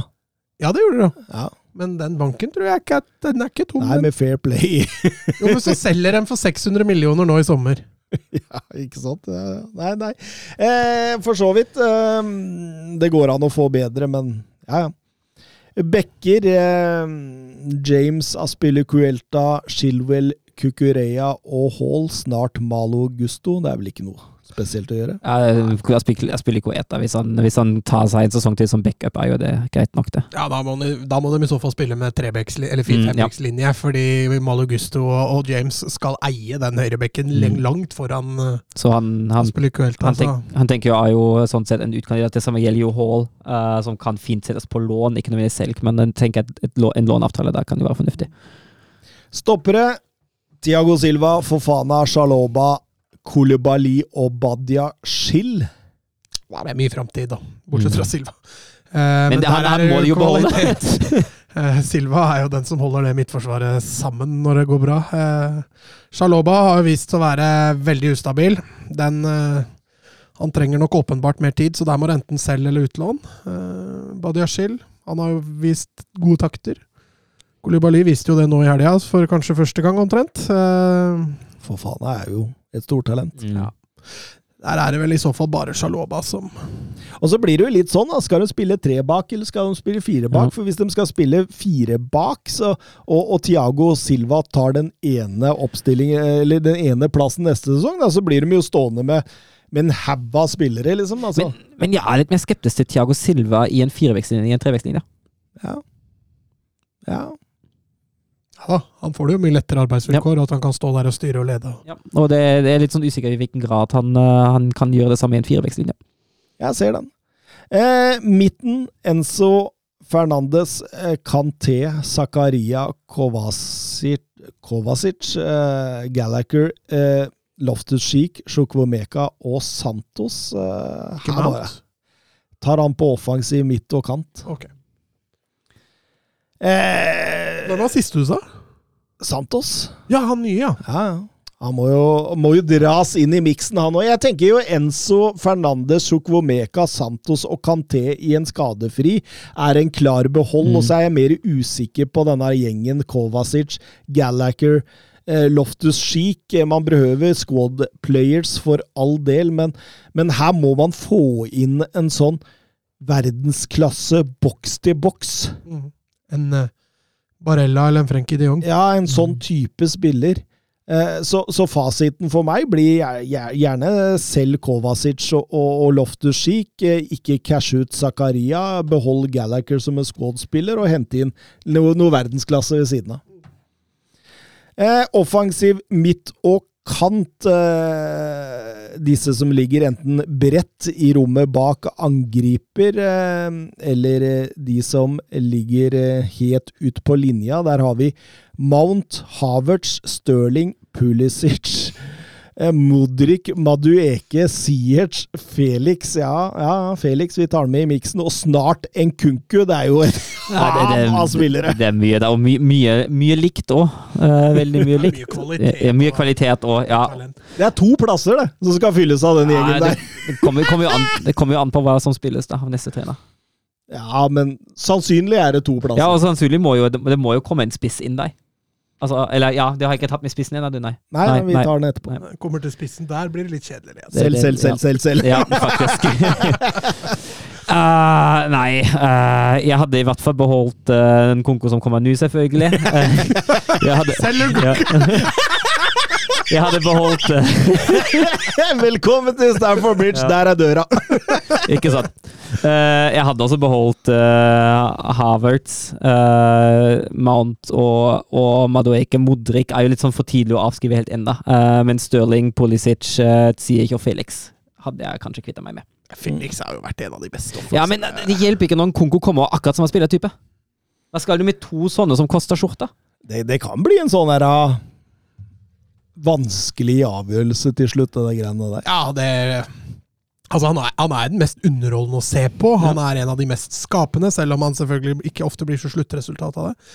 Ja, det gjorde det. Ja. Men den banken tror jeg ikke at den er ikke tom. Nei, med fair play. Jo, men så selger de for 600 millioner nå i sommer. ja, ikke sant? Nei, nei. Eh, for så vidt. Eh, det går an å få bedre, men ja, ja. Bekker eh, James Aspilicuelta, Shilwell, Kukureya og Hall. Snart Malo Gusto. Det er vel ikke noe spesielt å gjøre? Jeg, jeg, spiller, jeg spiller ikke Oeta. Hvis han, hvis han tar seg en sesong til som backup, er jo det greit nok, det. Ja, da må, de, da må de i så fall spille med trebecks- eller Mm, ja. fordi Malo Gusto og, og James skal eie den høyrebekken Mm. langt foran uh, Så han, han, Aspilicuelta. han, Altså. tenk, han tenker jo er jo sånn sett en utkandidat. Det samme gjelder jo Hall, uh, som kan fint settes på lån, ikke noe selv, men jeg tenker at et, en låneavtale der kan jo være fornuftig. Stoppere. Tiago Silva, Fofana, Shaloba, Kolibali og Badia Schill. Det er mye framtid, da. Bortsett Mm. fra Silva. Eh, Men det- her, her er må de jo beholde. kvalitet. Eh, Silva er jo den som holder det midtforsvaret sammen når det går bra. Sjaloba Shaloba har jo vist å være veldig ustabil. Den eh, Han trenger nok åpenbart mer tid, så der må det enten selv eller utlån. Badia Schill han har jo vist gode takter. Kolibali viste jo det nå i helga, for kanskje første gang omtrent. For faen, det er jo et stortalent. Mm. Ja. der er det vel i så fall bare Sjaloba som Og så blir det jo litt sånn, da. Skal de spille tre bak, eller skal de spille fire bak? Ja. For hvis de skal spille fire bak, så, og, og Tiago Silva tar den ene oppstillingen, eller den ene plassen neste sesong, da, så blir de jo stående med, med en haug av spillere, liksom. Altså. Men, men jeg er litt mer skeptisk til Thiago Silva i en firevekstlinje i en trevekstlinje. ja. ja. Ja han får det jo mye lettere arbeidsvilkår, ja. at han kan stå der og styre og lede. Ja. Og det, det er litt sånn usikker i hvilken grad han, eh, han kan gjøre det samme i en firevekstlinje. Jeg ser den. Eh, midten, Enzo Fernandes, eh, Kanté, Zakaria, Kovacic, Kovacic eh, Gallagher, eh, Loftus Cheek, Sjokvomeka og Santos. Eh, her bare tar han på offensiv midt og kant. Ok. Eh, Hvem var siste du sa? Santos. Ja, han nye, ja. Ja, ja. Han må jo, må jo dras inn i miksen, han òg. Jeg tenker jo Enzo Fernandes, Chukwomeka, Santos og Kanté i en skadefri er en klar behold. Mm. Og så er jeg mer usikker på denne gjengen Kovacic, Gallagher, eh, Loftus Cheek. Eh, Man behøver squad players for all del, men, men her må man få inn en sånn verdensklasse boks til boks. Mm. En uh, Barella eller en Frenkie de Jong. Ja, en sånn type spiller. Eh, så, så, fasiten for meg blir gjerne selv Kovacic og, og, og Loftus Cheek. Eh, ikke cash ut Zakaria. Behold Gallagher som en squad-spiller og hente inn noe, noe verdensklasse ved siden av. Eh, offensiv midt og kant. Eh, disse som ligger enten bredt i rommet bak angriper, eh, eller eh, de som ligger helt ut på linja. Der har vi Mount, Havertz, Stirling, Pulisic. Modric, Madueke, Siertz, Felix Ja, ja, Felix, vi tar den med i miksen. Og snart en Kunku. Det er jo et hav av spillere. Det er mye, det er my, mye, mye likt òg. Uh, veldig mye likt. mye kvalitet, mye kvalitet og, ja. Det er to plasser det, som skal fylles av den gjengen der. Det kommer, kommer an, det kommer jo an på hva som spilles da, av neste trener. Ja, men sannsynlig er det to plasser. Ja, og sannsynlig må jo, det må jo komme en spiss inn der. Altså, eller ja, det har jeg ikke tatt med spissen ennå, du, nei. Nei, nei, vi tar den etterpå. Nei. Kommer til spissen der, blir det litt kjedelig. Altså. Selv, selv, selv, selv, selv. Ja, faktisk. uh, nei, uh, jeg hadde i hvert fall beholdt uh, en konko som kommer nå, selvfølgelig. jeg hadde, Selv en konko! Jeg hadde beholdt Velkommen til Stamford Bridge, ja. der er døra! Ikke sant. Uh, jeg hadde også beholdt uh, Havertz, uh, Mount og, og Madueke. Modric er jo litt sånn for tidlig å avskrive helt ennå. men Stirling, Pulisic, Ziyech og Felix hadde jeg kanskje kvitta meg med. Felix har jo vært en av de beste. Ja, men Det hjelper ikke når Konko kommer akkurat som en spillertype. Da skal du med to sånne som koster skjorta. Det, det kan bli en sånn her vanskelig avgjørelse til slutt, det greiene der. Ja, det Altså, han er, han er, den mest underholdende å se på. Han er en av de mest skapende, selv om han selvfølgelig ikke ofte blir så sluttresultat av det.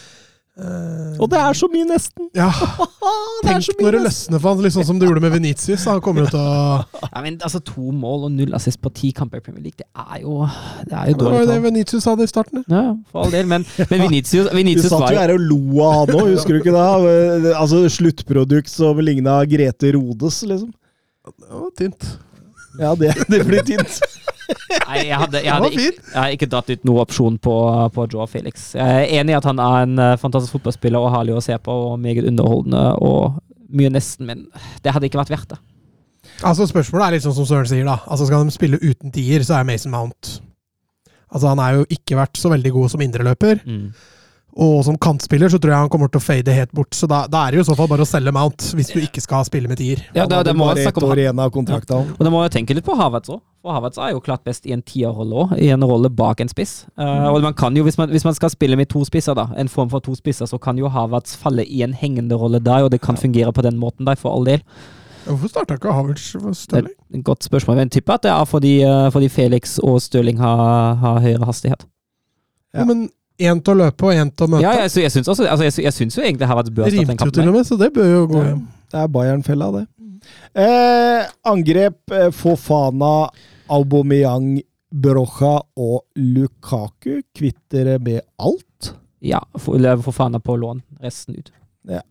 Uh, og det er så mye, nesten! Ja. Tenk når det løsner for han, liksom som det gjorde med Venitius. Han kommer jo til å ja, men altså To mål og null assist på ti kamper i Premier League, det er jo Det er jo dårlig. Det var jo det Venitius hadde i starten. Ja, for all del, men, men Venitius, Venitius Du satt jo her og lo av han òg, husker du ikke det? Altså Sluttprodukt som ligna Grete Rodes, liksom. Det var tynt. Ja, det, det blir tynt. Nei, jeg hadde, jeg, hadde ikke, jeg hadde, ikke, dratt ut noen opsjon på, på Joe Felix. Jeg er enig i at han er en uh, fantastisk fotballspiller og herlig å se på, og meget underholdende og mye nesten, men det hadde ikke vært verdt det. Altså Spørsmålet er litt sånn som Søren sier, da. Altså Skal de spille uten tier, så er Mason Mount Altså Han er jo ikke vært så veldig god som indreløper. Mm. Og som kantspiller så tror jeg han kommer til å fade helt bort. Så da, da er det jo i så fall bare å selge Mount, hvis du ikke skal spille med tier. Ja, det, det må bare ett år igjen av kontrakten. Ja. Og det må jo tenke litt på Havertz òg. For Havertz er jo klart best i en tierrolle òg, i en rolle bak en spiss. Uh, og man kan jo, hvis man, hvis man, skal spille med to spisser, da, en form for to spisser, så kan jo Havertz falle i en hengende rolle der, og det kan fungere på den måten der, for all del. Hvorfor starta ikke Havertz Stirling? Godt spørsmål. Men jeg tipper at det er fordi, uh, fordi Felix og Stirling har, har høyere hastighet. Ja. men Én til å løpe og én til å møte. Ja, jeg, jeg syns også altså, jeg, jeg syns jo egentlig det bør starte den Det Rimte jo til og med, så det bør jo gå Ja. Det er Bayern-fella, det. Eh, angrep eh, Fofana, Aubameyang, Brocha og Lukaku. Kvitter med alt? Ja, Fofana på lån. Resten ut. Ja.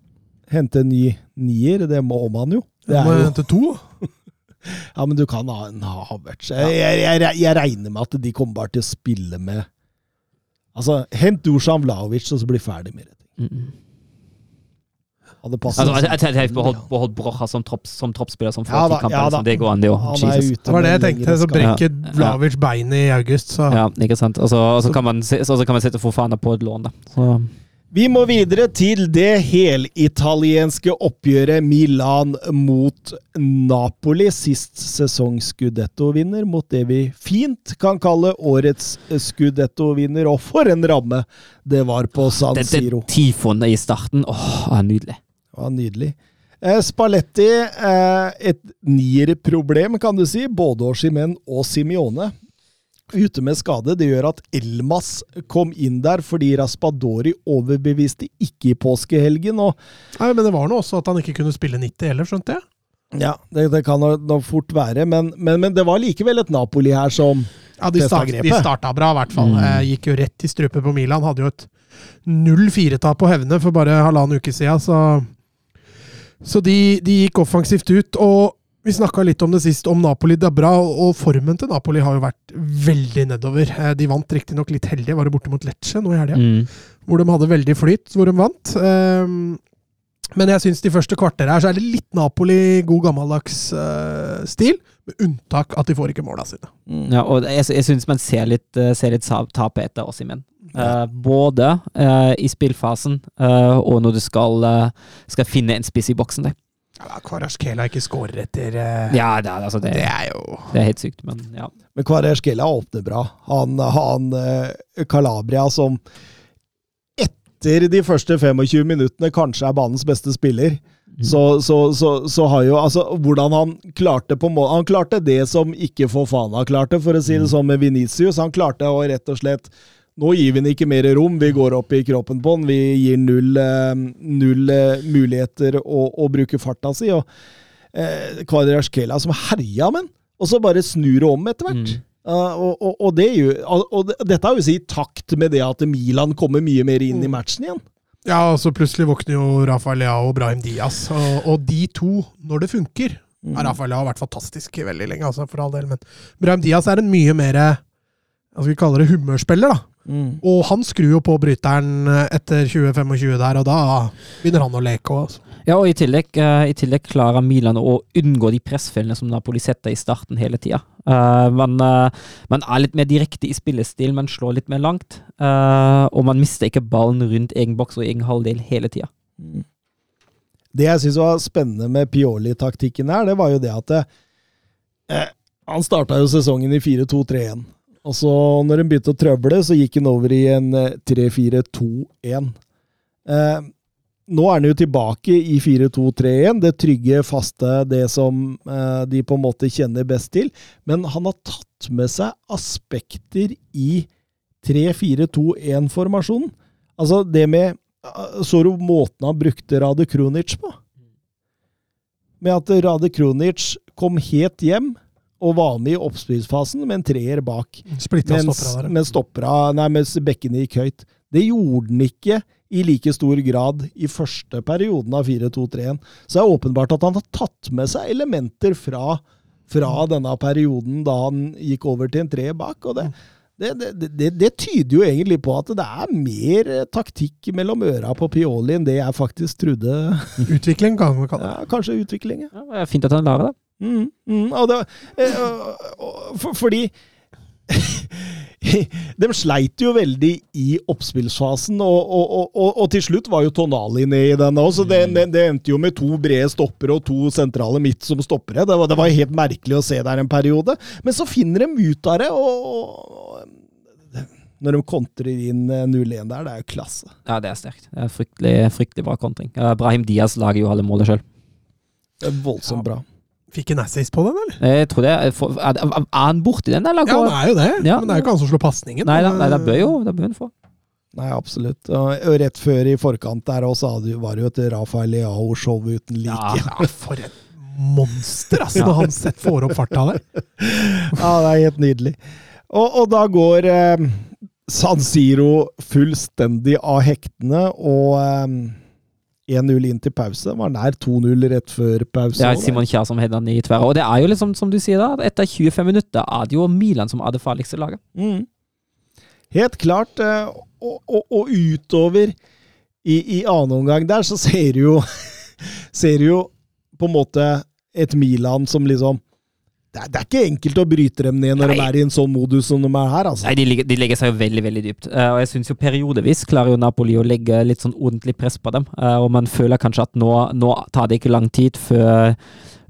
Hente ny nier, det må man jo. Det må jo hente to. ja, men du kan ha en Havertz. Jeg, jeg, jeg, regner med at de kommer bare til å spille med Altså, hent Dusan Vlaovic, og så bli ferdig med det. Mm. Hadde altså, jeg, jeg, jeg beholdt, beholdt Brocha som, tropp, som troppsspiller som ja, da, ja, liksom. Det går an, det jo. Det var det jeg tenkte. Så brekker ja. Vlaovic beinet i august, så Ja, ikke sant. Og så, og så, kan, man, så, så kan man sitte for faen på et lån, da. Så. Vi må videre til det helitalienske oppgjøret Milan mot Napoli. Sist sesong Scudetto-vinner mot det vi fint kan kalle årets Scudetto-vinner. Og for en ramme det var på San Siro. Dette det tifoen i starten, åh, nydelig. Ja, nydelig. Eh, Spalletti, et et nierproblem, kan du si. Både Simen og Simione ute med skade. Det gjør at Elmas kom inn der fordi Raspadori overbeviste ikke i påskehelgen. Nei, Men det var nå også at han ikke kunne spille 90 heller, skjønte jeg? Ja, det, det kan nå fort være, men, men, men, det var likevel et Napoli her som Ja, de, start, de starta bra, i hvert fall. Mm. Eh, gikk jo rett i strupen på Milan. Hadde jo et 0-4-tap på hevne for bare halvannen uke siden, så Så de, de gikk offensivt ut. og Vi snakka litt om det sist, om Napoli. Det er bra, og formen til Napoli har jo vært veldig nedover. Eh, De vant riktignok litt heldige, var det borte mot Lecce nå i helga, Mm. hvor de hadde veldig flyt, hvor de vant. Ehm, Men jeg syns de første kvarter her så er det litt Napoli god gammeldags eh, stil, med unntak at de får ikke måla sine. Mm. Ja, og jeg, jeg syns man ser litt, eh, ser litt tap etter Ossimen. Eh, både i spillfasen eh, og når du skal, skal finne en spiss i boksen. Der. Ja, Kvarasjkela ikke skårer etter uh, Ja, det er, altså, det, Det er jo det er helt sykt, men ja. Men Kvaresjkela åpner bra. Han, han uh, Calabria som etter de første 25 minuttene kanskje er banens beste spiller, så, så, så, så har jo Altså, hvordan han klarte på mål Han klarte det som ikke Fofana klarte, for å si det sånn med Venitius. Han klarte å rett og slett nå gir vi den ikke mer rom, vi går opp i kroppen på den. Vi gir null, eh, null eh, muligheter å, å bruke farta si. og eh, Kvadraskela som herja med den, og så bare snur det om etter hvert. Mm. Uh, og, og, og, det og det- dette er jo i takt med det at Milan kommer mye mer inn i matchen igjen. Ja, og så plutselig våkner jo Rafael Leao og Brahim Diaz. Og, de to, når det funker ja, Rafael Leao har vært fantastisk veldig lenge, altså, for all del, men Brahim Diaz er en mye mer skal vi kalle det, humørspiller. da. Mm. Og han skrur jo på bryteren etter 2025 der, og da begynner han å leke òg. Ja, og i tillegg, uh, i tillegg klarer Milan å unngå de pressfellene som Napoli setter i starten hele tida. man, uh, man er litt mer direkte i spillestil, man slår litt mer langt. eh, og man mister ikke ballen rundt egen boks og egen halvdel hele tida. Mm. Det jeg syns var spennende med Pioli-taktikken her, det var jo det at eh, Han starta jo sesongen i 4-2-3-1. Og så, når han begynte å trøble, så gikk han over i en eh, 3-4-2-1. Eh, nå er han jo tilbake i 4-2-3-1, det trygge, faste, det som eh, de på en måte kjenner best til. Men han har tatt med seg aspekter i 3-4-2-1-formasjonen. Altså det med Så du måten han brukte Rade Krunic på? Med at Rade Krunic kom helt hjem og var med i oppspillsfasen med en treer bak. Splitta stoppera der. mens, stoppera, nei, mens bekkene gikk høyt. Det gjorde han ikke i like stor grad i første perioden av 4-2-3-1. Så det er åpenbart at han har tatt med seg elementer fra, fra denne perioden da han gikk over til en treer bak. og det, det, det, det, det tyder jo egentlig på at det er mer eh, taktikk mellom øra på Pioli enn det jeg faktisk trodde. Utvikling, kan vi kalle det. Ja, kanskje utvikling, ja. Ja, det er fint at han lar det. Mm, mm, og det, eh, for, fordi De sleit jo veldig i oppspillsfasen, og, og, og, og, til slutt var jo Tonali ned i den òg, så det, det, det endte jo med to brede stoppere og to sentrale midt som stoppere. Det var, det var helt merkelig å se der en periode. Men så finner de ut av det, og, når de kontrer inn eh, 0-1 der, det er jo klasse. Ja, det er sterkt. Det er fryktelig, fryktelig bra kontring. Eh, Brahim Diaz lager jo alle målene sjøl. Voldsomt bra. Fikk en assist på den, eller? Jeg tror det er, er, han borti den, eller? Ja, han er jo det. Ja. Men det er jo ikke han som slår pasningen. Nei, da, nei, det bør jo det bør han få. Nei, absolutt. Og og rett før i forkant der også var det jo et Rafael Leao-show uten like. Ja, for et monster, altså, når han sett får opp farta der. Ja, det er helt nydelig. Og, og da går eh, San Siro fullstendig av hektene, og eh, 1-0 inn til pause. Var nær 2-0 rett før pause. Det er Simon Kjær som header den i tverra. Og det er jo liksom, som du sier da, etter 25 minutter er det jo Milan som er det farligste laget. Mm. Helt klart. eh, Og, og, og utover i, i annen omgang der, så ser du jo Ser du jo på en måte et Milan som liksom det er, det er ikke enkelt å bryte dem ned når Nei. de er i en sånn modus som de er her, altså. Nei, de, legger, de legger seg jo veldig veldig dypt. Uh, og jeg syns jo periodevis klarer jo Napoli å legge litt sånn ordentlig press på dem. Uh, og man føler kanskje at nå, nå tar det ikke lang tid før,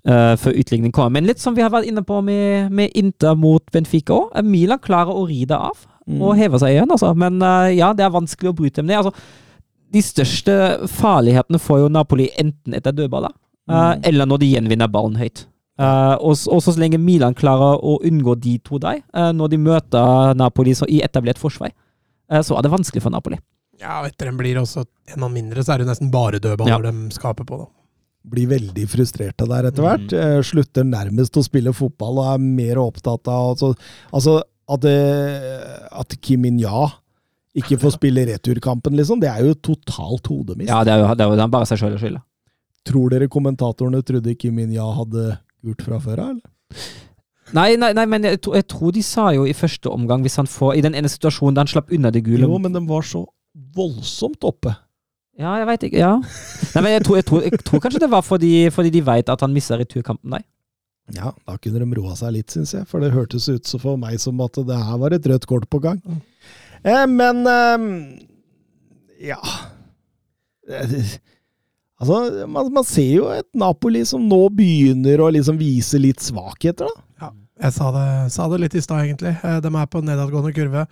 uh, før utligning kommer. Men litt som vi har vært inne på med, med Inter mot Benfica òg. Milan klarer å ri det av og heve seg igjen, altså. Men ja, det er vanskelig å bryte dem ned. Altså, de største farlighetene får jo Napoli enten etter dødballer, eh, eller når de gjenvinner ballen høyt. Eh, og så lenge Milan klarer å unngå de to der, uh, når de møter Napoli så i etablert forsvar, uh, så er det vanskelig for Napoli. Ja, og etter den blir også en av mindre, så er det nesten bare dødballer de skaper på, da. blir veldig frustrerte der etter hvert. Mm. Slutter nærmest å spille fotball og er mer opptatt av altså, altså at, at Kim In-ja ikke får spille returkampen, liksom. Det er jo totalt hodemist. Ja, det er jo, det er jo bare seg sjøl å skylde. Tror dere kommentatorene trodde Kim In-ja hadde gult fra før av, eller? Nei, nei, nei men jeg, to, jeg tror de sa jo i første omgang, hvis han får I den ene situasjonen da han slapp unna det gule Jo, men den var så voldsomt oppe. Ja, jeg veit ikke. Ja. Nei, men jeg tror, jeg, tror, jeg tror kanskje det var fordi, fordi de veit at han mista returkampen. Nei. Ja, da kunne de roa seg litt, syns jeg. For det hørtes ut så for meg som at det her var et rødt kort på gang. Eh, men eh, ja Altså, man, man ser jo et Napoli som nå begynner å liksom vise litt svakheter, da. Ja, Jeg sa det, sa det litt i stad, egentlig. Eh, De er på nedadgående kurve.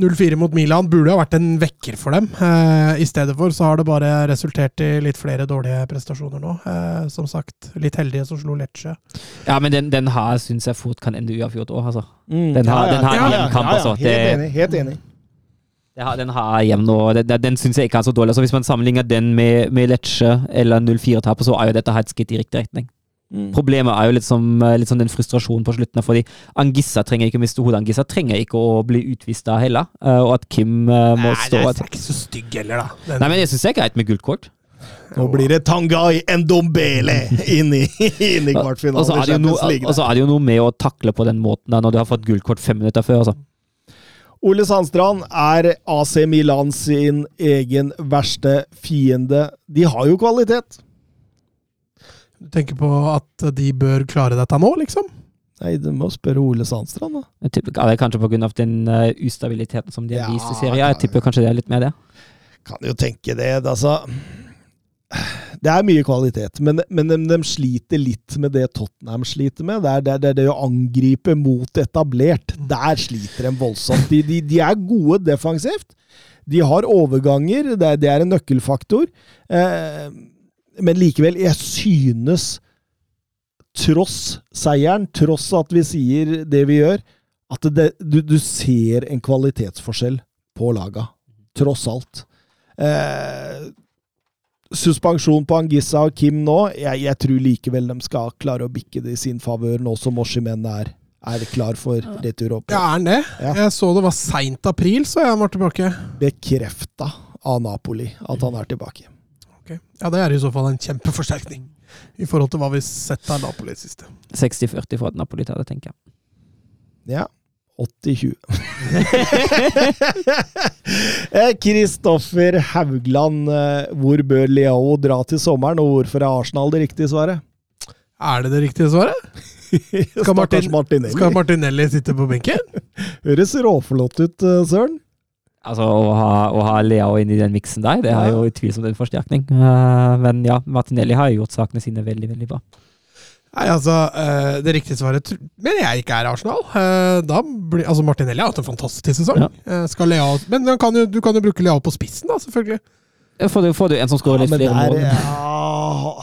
0-4 mot Milan burde ha vært en vekker for dem. Eh, I stedet for så har det bare resultert i litt flere dårlige prestasjoner nå. Eh, som sagt, litt heldige som slo Lecce. Ja, men den, den her syns jeg fort kan ende uavgjort òg, altså. Mm, Den har- den har ja, ja, kamp, altså. Helt enig. Helt enig. Det har, den har jevn og Den, den syns jeg ikke er så dårlig. Altså, hvis man sammenligner den med, med Lecce eller 0-4-tapet, så er jo dette et skritt i riktig retning. Mm. Problemet er jo litt som, litt som den frustrasjonen på slutten. Fordi Angissa trenger ikke å miste hodet. Angissa trenger ikke å bli utvist da heller. eh, Og at Kim eh, må Nei, stå den et- er ikke så stygg heller, da. Den, Nei, men jeg syns det er greit med gult kort. Nå blir det Tangai Ndombele inn i, inn i kvartfinalen Og så er, det jo noe- så med å takle på den måten da, når du har fått gult kort fem minutter før. Altså. Ole Sandstrand er AC Milan sin egen verste fiende. De har jo kvalitet. Du tenker på at de bør klare dette nå, liksom? Nei, du må spørre Ole Sandstrand, da. Jeg tipper, ja, det er kanskje pga. den uh, ustabiliteten som de har Ja, vist i serien. Jeg tipper kanskje det er litt mer det. Kan jo tenke det. Altså Det er mye kvalitet, men, men de, de sliter litt med det Tottenham sliter med. Det er det, det å angripe mot etablert. Der sliter de voldsomt. De, de, de er gode defensivt. De har overganger, det det er en nøkkelfaktor. Eh, men likevel, jeg synes Tross seieren, tross at vi sier det vi gjør, at det, du, du ser en kvalitetsforskjell på laga. Tross alt. Eh, suspensjon på Angissa og Kim nå, jeg, jeg tror likevel de skal klare å bikke det i sin favør, nå som Oshimen er, er klar for retur opp. Ja, er han det? Ja. Jeg så det var seint april, så jeg var tilbake. Bekrefta av Napoli at han er tilbake. Okay. Ja, det er i så fall en kjempeforsterkning. I forhold til hva vi har sett av Napoli siste. 60-40 for Napoli, tar det tenker jeg. Ja. 80-20. Eh, Kristoffer Haugland, eh, hvor bør Leao dra til sommeren, og hvorfor er Arsenal det riktige svaret? Er det det riktige svaret? Skal, Martin- Martinelli. Skal Martinelli sitte på benken? Høres råflott ut, eh, Søren. Altså, Å ha, å ha Leo inn i den miksen der, det er jo utvilsomt en forsterkning. Men ja, Martinelli har jo gjort sakene sine veldig, veldig bra. Nei, altså, eh, Det riktige svaret mener jeg ikke er Arsenal. Eh, Da blir, altså Martinelli har hatt en fantastisk sesong. Ja. Eh, Skal lea men han kan jo, du kan jo bruke Leao på spissen, da, selvfølgelig. Får du, får du en som skårer litt ja, flere mål? ja,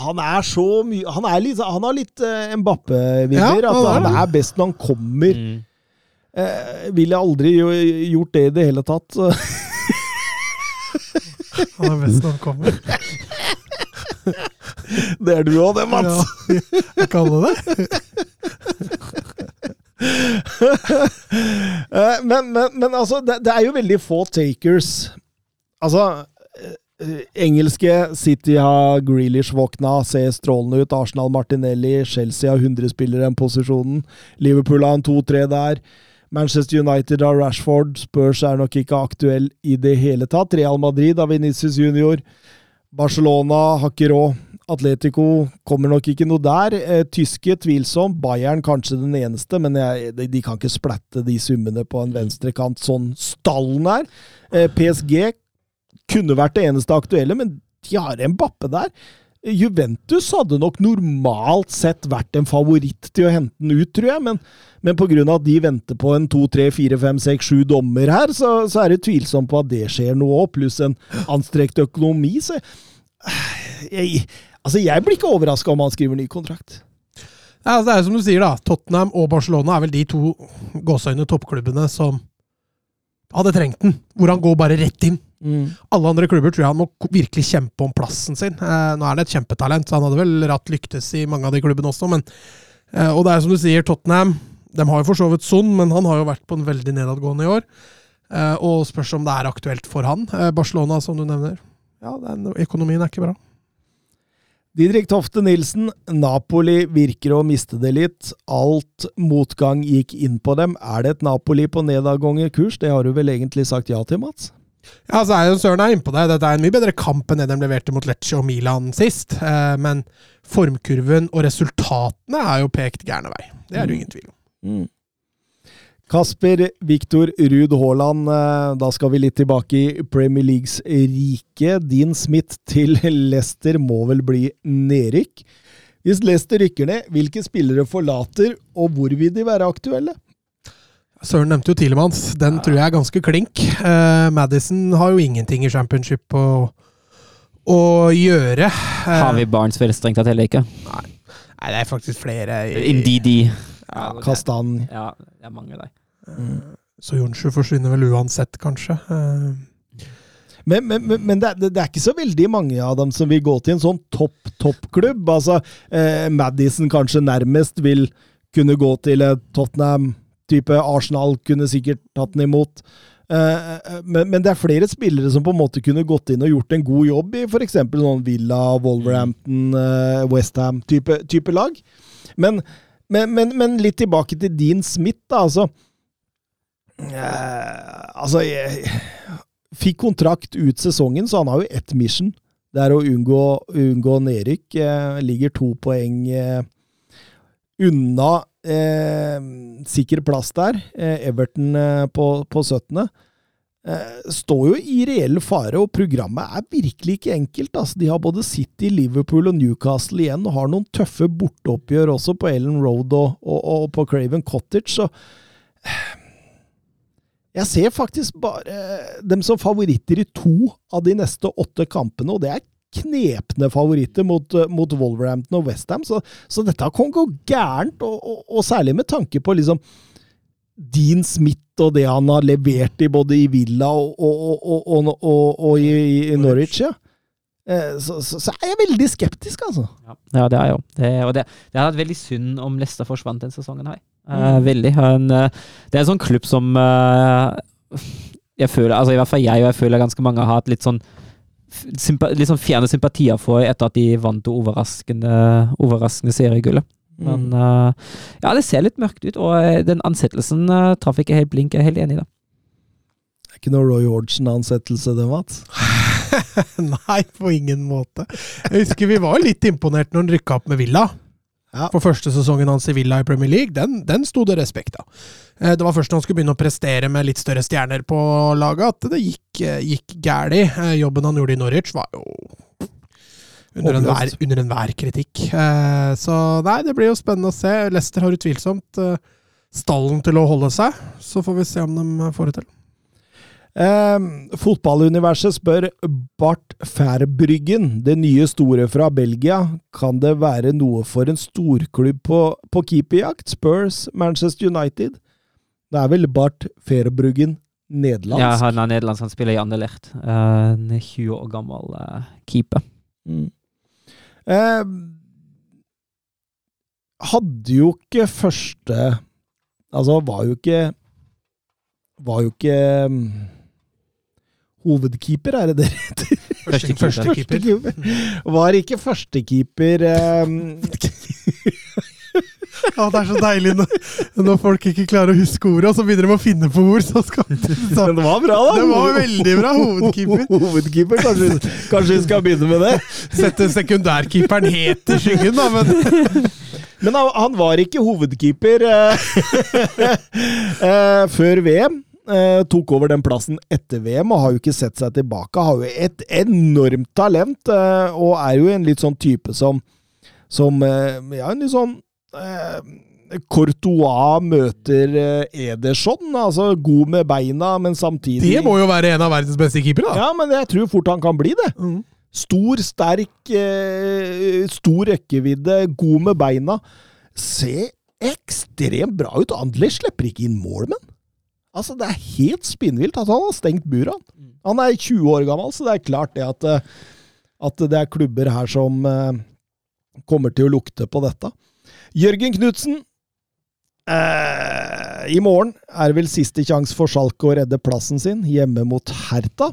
han er så mye Han, er litt, han har litt uh, Mbappe-vibber. Ja, han han er best når han kommer. Mm. Uh, Ville aldri jo, gjort det i det hele tatt. Han er best når han kommer. Det er du òg, det, Mats. Ja, jeg kaller det. Eh, men, men, men altså, det, det er jo veldig få takers. Altså eh, Engelske City har Grealish våkna, ser strålende ut. Arsenal Martinelli, Chelsea har 100 spillere i den posisjonen. Liverpool har en 2-3 der. Manchester United har Rashford. Spurs er nok ikke aktuell i det hele tatt. Real Madrid har Venezia Junior. Barcelona har ikke råd. Atletico kommer nok ikke noe der. Eh, tyske tvilsom. Bayern kanskje den eneste, men jeg, de, kan ikke splatte de summene på en venstrekant sånn stallen er. Eh, PSG kunne vært det eneste aktuelle, men de har en bappe der. Juventus hadde nok normalt sett vært en favoritt til å hente den ut, tror jeg, men, men pga. at de venter på en to, tre, fire, fem, seks, sju dommer her, så, så er det tvilsomt på at det skjer noe òg, pluss en anstrekt økonomi. Så jeg, altså jeg blir ikke overraska om han skriver ny kontrakt. Ja, altså, det er som du sier, da. Tottenham og Barcelona er vel de to gåseøyne toppklubbene som hadde trengt den. Hvor han går bare rett inn. Alle andre klubber tror jeg han må virkelig kjempe om plassen sin. Eh, nå er han et kjempetalent, så han hadde vel ratt lyktes i mange av de klubbene også, men eh, Og det er som du sier, Tottenham De har jo for så vidt Son, men han har jo vært på en veldig nedadgående i år. Eh, og spørs om det er aktuelt for han. Eh, Barcelona, som du nevner. Ja, den, økonomien er ikke bra. Didrik Tofte Nilsen, Napoli virker å miste det litt. Alt motgang gikk inn på dem. Er det et Napoli på nedadgående kurs? Det har du vel egentlig sagt ja til, Mats? Ja, så er jo Søren er innpå deg. Dette er en mye bedre kamp enn det de leverte mot Lecce og Milan sist. Eh, men formkurven og resultatene er jo pekt gærne vei. Det er det jo ingen tvil om. Mm. Kasper Viktor Ruud Haaland, eh, da skal vi litt tilbake i Premier Leagues rike. Din Smith til Leicester må vel bli nedrykk? Hvis Leicester rykker ned, hvilke spillere forlater, og hvor vil de være aktuelle? Søren nevnte jo Tilemanns. Den tror jeg er ganske klink. Uh, Madison har jo ingenting i championship å, å gjøre. Uh, Har vi Barnes vel strengt tatt heller ikke? Nei, det er faktisk flere. i- Indidi. Ja, Kastan. Ja, det er mange der. Så Jonsju forsvinner vel uansett, kanskje. Uh, Men, men, men, det, er- det er ikke så veldig mange av dem som vil gå til en sånn topp toppklubb. Altså, eh, Madison kanskje nærmest vil kunne gå til Tottenham-type. Arsenal kunne sikkert tatt den imot. Eh, eh, men, men det er flere spillere som på en måte kunne gått inn og gjort en god jobb i f.eks. sånn Villa, Wolverhampton, eh, Westham-type type lag. Men, men, men, men litt tilbake til Dean Smith, da. Altså, eh, altså jeg, fikk kontrakt ut sesongen, så han har jo ett mission. Det er å unngå, unngå nedrykk. Eh, ligger to poeng eh, unna eh, sikker plass der. Eh, Everton eh, på, på 17. Eh, står jo i reell fare, og programmet er virkelig ikke enkelt. Altså. De har både City, Liverpool og Newcastle igjen, og har noen tøffe borteoppgjør også på Ellen Road og, og, og på Craven Cottage. så jeg ser faktisk bare dem som favoritter i to av de neste åtte kampene, og det er knepne favoritter mot, mot Wolverhampton og Westham, så, så dette kan gå gærent, og, og, og særlig med tanke på liksom Dean Smith og det han har levert i både i Villa og, og i, i Norwich. Ja. Eh, Så, så, så er jeg veldig skeptisk, altså. Ja, ja det er jeg òg. Det, og det, det hadde vært veldig synd om Leicester forsvant den sesongen her. Mm. Eh, veldig. Han, eh, det er en sånn klubb som jeg føler, altså i hvert fall jeg og jeg føler ganske mange har hatt litt sånn sympa, sånn fjerne sympatier for etter at de vant det overraskende, overraskende seriegullet. Men Mm. eh, ja, det ser litt mørkt ut, og eh, den ansettelsen uh, traff ikke helt blink. Jeg er helt enig i det. Det er ikke noe Roy Hodgson-ansettelse, det, Mats? nei, på ingen måte. Jeg husker vi var litt imponert når han rykka opp med Villa. Ja. For første sesongen hans i Villa i Premier League, den, den sto det respekt av. Eh, Det var først når han skulle begynne å prestere med litt større stjerner på laget, at det gikk, gikk. Eh, Jobben han gjorde i Norwich, var jo under enhver, under enhver kritikk. Eh, Så nei, det blir jo spennende å se. Leicester har utvilsomt eh, stallen til å holde seg. Så får vi se om de får det til. Eh, fotballuniverset spør Bart Færbryggen, det nye store fra Belgia. Kan det være noe for en storklubb på, på keeperjakt? Spurs, Manchester United? Det er vel Bart Færbryggen nederlandsk? Ja, han er nederlandsk, han spiller i Anderlecht. Uh, En 20 år gammel uh, keeper. Mm. Eh, hadde jo ikke første Altså, var jo ikke Var jo ikke um, hovedkeeper, er det det heter? Første, Første første. Var ikke førstekeeper eh, Ja, det er så deilig når, folk ikke klarer å huske ordet, og så begynner de å finne på ord. Så skal, så, Men det var bra, da! det var veldig bra, hovedkeeper. Hovedkeeper, kanskje, kanskje vi skal begynne med det? Sette sekundærkeeperen helt i skyggen, da, men Men han, var ikke hovedkeeper eh, eh, før VM. Uh, tok over den plassen etter VM og har jo ikke sett seg tilbake. Har jo et enormt talent, uh, og er jo en litt sånn type som Som uh, Ja, en litt sånn eh, Courtois møter eh, Ederson. Altså god med beina, men samtidig det må jo være en av verdens beste keepere, da. Ja, men jeg tror fort han kan bli det. Mm. Stor, sterk, eh, stor rekkevidde, god med beina. Ser ekstremt bra ut. Andler slipper ikke inn mål, men. Altså, det er helt spinnvilt at han har stengt buret. han. Han er 20 år gammel, så det er klart det at, eh, at det er klubber her som eh, kommer til å lukte på dette. Jørgen Knutsen. Eh, I morgen er vel siste sjanse for Schalke å redde plassen sin hjemme mot Herta.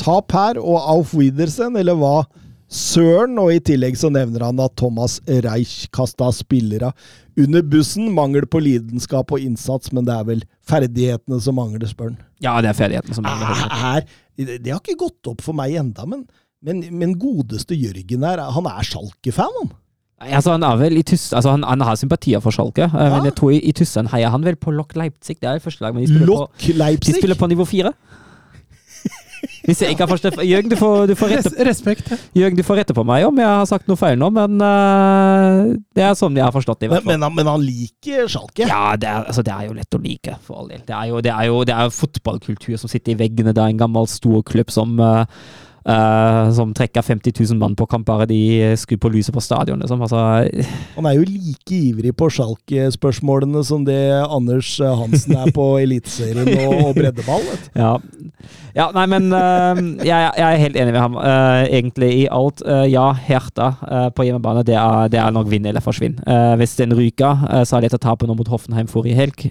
Tap her og auf Wiedersen, eller hva søren, og i tillegg så nevner han at Thomas Reich kasta spillere under bussen. Mangel på lidenskap og innsats, men det er vel ferdighetene som mangler, spør han. Ja, det er ferdighetene som mangler. Er, det, det har ikke gått opp for meg enda, men, men, men godeste Jørgen her, han er Schalke-fan, han. Altså, han er vel i tyst, altså han, han har sympatier for Schalke, eh, Ja. men jeg tror i, i Tyskland heier han vel på Lok Leipzig. Det er jo første lag, men de spiller, på, Lok de spiller på nivå fire. Hvis jeg ikke har forstått Jørgen, du får, du, får rette, respekt. Jørgen, du får rette på meg om jeg har sagt noe feil nå, men uh, det er sånn jeg har forstått det. i Men, hvert fall. men, han, men han liker Schalke. Ja, det er, altså, det er jo lett å like, for all del. Det er jo, det er jo det er jo fotballkultur som sitter i veggene. Det er en gammel stor klubb som eh, eh, som trekker 50 000 mann på kamp bare de skrur på lyset på stadion. Liksom. Altså, Han er jo like ivrig på Schalke-spørsmålene som det Anders Hansen er på Eliteserien og, breddeball. Vet. ja. ja, nei, men uh, jeg, jeg er helt enig med ham, uh, egentlig, i alt. Ja, Herta på hjemmebane, det er, det er nok vinn eller forsvinn. Hvis den ryker, så er det etter tapet nå mot Hoffenheim forrige helg,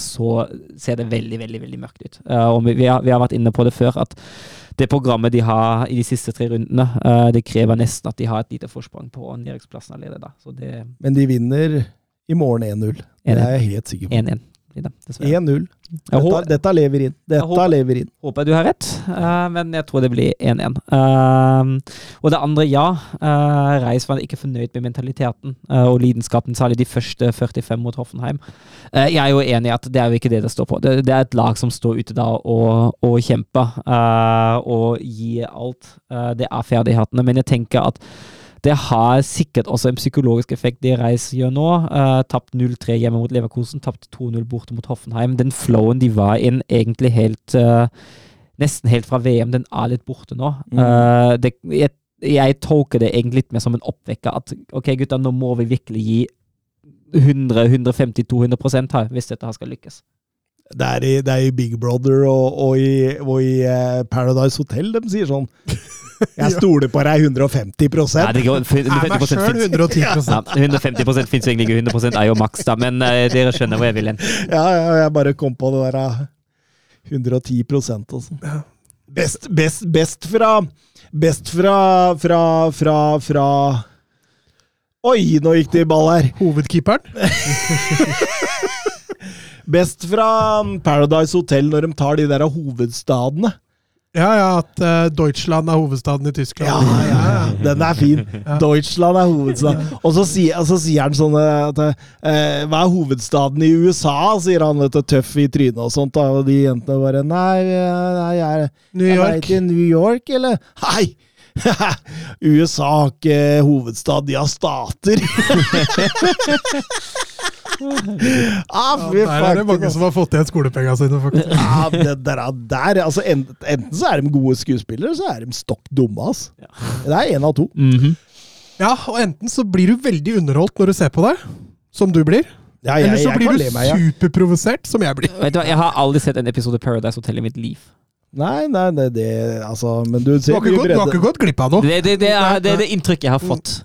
så ser det veldig, veldig veldig mørkt ut. Og vi, vi, har, vi har vært inne på det før, at det programmet de har i de siste tre rundene, eh, det krever nesten at de har et lite forsprang på nedrykksplassen allerede. Da. Det er Men de vinner i morgen 1-0. Det er jeg helt sikker på. 1-1. Blir det, dessverre. 1-0. Dette, dette lever inn. Dette håper- lever inn. Håper du har rett, uh, men jeg tror det blir 1-1. Uh, og det andre, ja. Uh, Reis var ikke fornøyd med mentaliteten eh, og lidenskapen, særlig de første 45 mot Hoffenheim. Eh, jeg er jo enig i at det er jo ikke det det står på. Det, det er et lag som står ute da og, og kjemper eh, og gir alt. Eh, det er ferdighetene, men jeg tenker at det har sikkert også en psykologisk effekt, det Reis gjør nå. Uh, tapt 0-3 hjemme mot Leverkosen, tapt 2-0 borte mot Hoffenheim. Den flowen de var inn egentlig helt uh, Nesten helt fra VM, den er litt borte nå. Mm. Uh, det, jeg, jeg tolker det egentlig litt mer som en oppvekker. At ok, gutta, nå må vi virkelig gi 100-150-200 her, hvis dette her skal lykkes. Det er, i, det er i Big Brother og, og i, og i eh, Paradise Hotel de sier sånn Jeg stoler på deg 150 Nei, det går, Er meg 150 sjøl finnes- 110 ja, 150 fins egentlig ikke, 100 er jo maks, da, men uh, dere skjønner hvor jeg vil hen. Ja, ja, jeg bare kom på det der uh, 110 og sånn. Best, best, best fra Best fra Fra Fra, fra Oi, nå gikk det i ball her. Hovedkeeperen. Best fra Paradise Hotel når de tar de der hovedstadene. Ja, ja, at uh, Deutschland er hovedstaden i Tyskland. Ja, ja, ja. Den er fin. Deutschland er hovedstaden. Og så sier, så sier han sånn at eh, Hva er hovedstaden i USA? sier han vet du, tøff i trynet og sånt. Da. Og de jentene bare Nei, eh, nei jeg, New jeg York. Jeg er New York, eller? Hei! USA har ikke hovedstad, de har stater. ah, Ja, der er det mange altså. som har fått igjen skolepengene sine, faktisk. Ja, det der, der altså, enten, enten så er de gode skuespillere, så er de stokk dumme. ass. Det er én av to. Mhm. Ja, og enten så blir du veldig underholdt når du ser på det, som du blir. Ja, jeg, Eller så jeg blir du meg, ja. superprovosert, som jeg blir. Vet du hva, Jeg har aldri sett en episode Paradise Hotel i mitt liv. Nei, nei, nei, det Altså, men du ser du har ikke gått glipp av noe. Det, det, det, er, det er det inntrykket jeg har fått.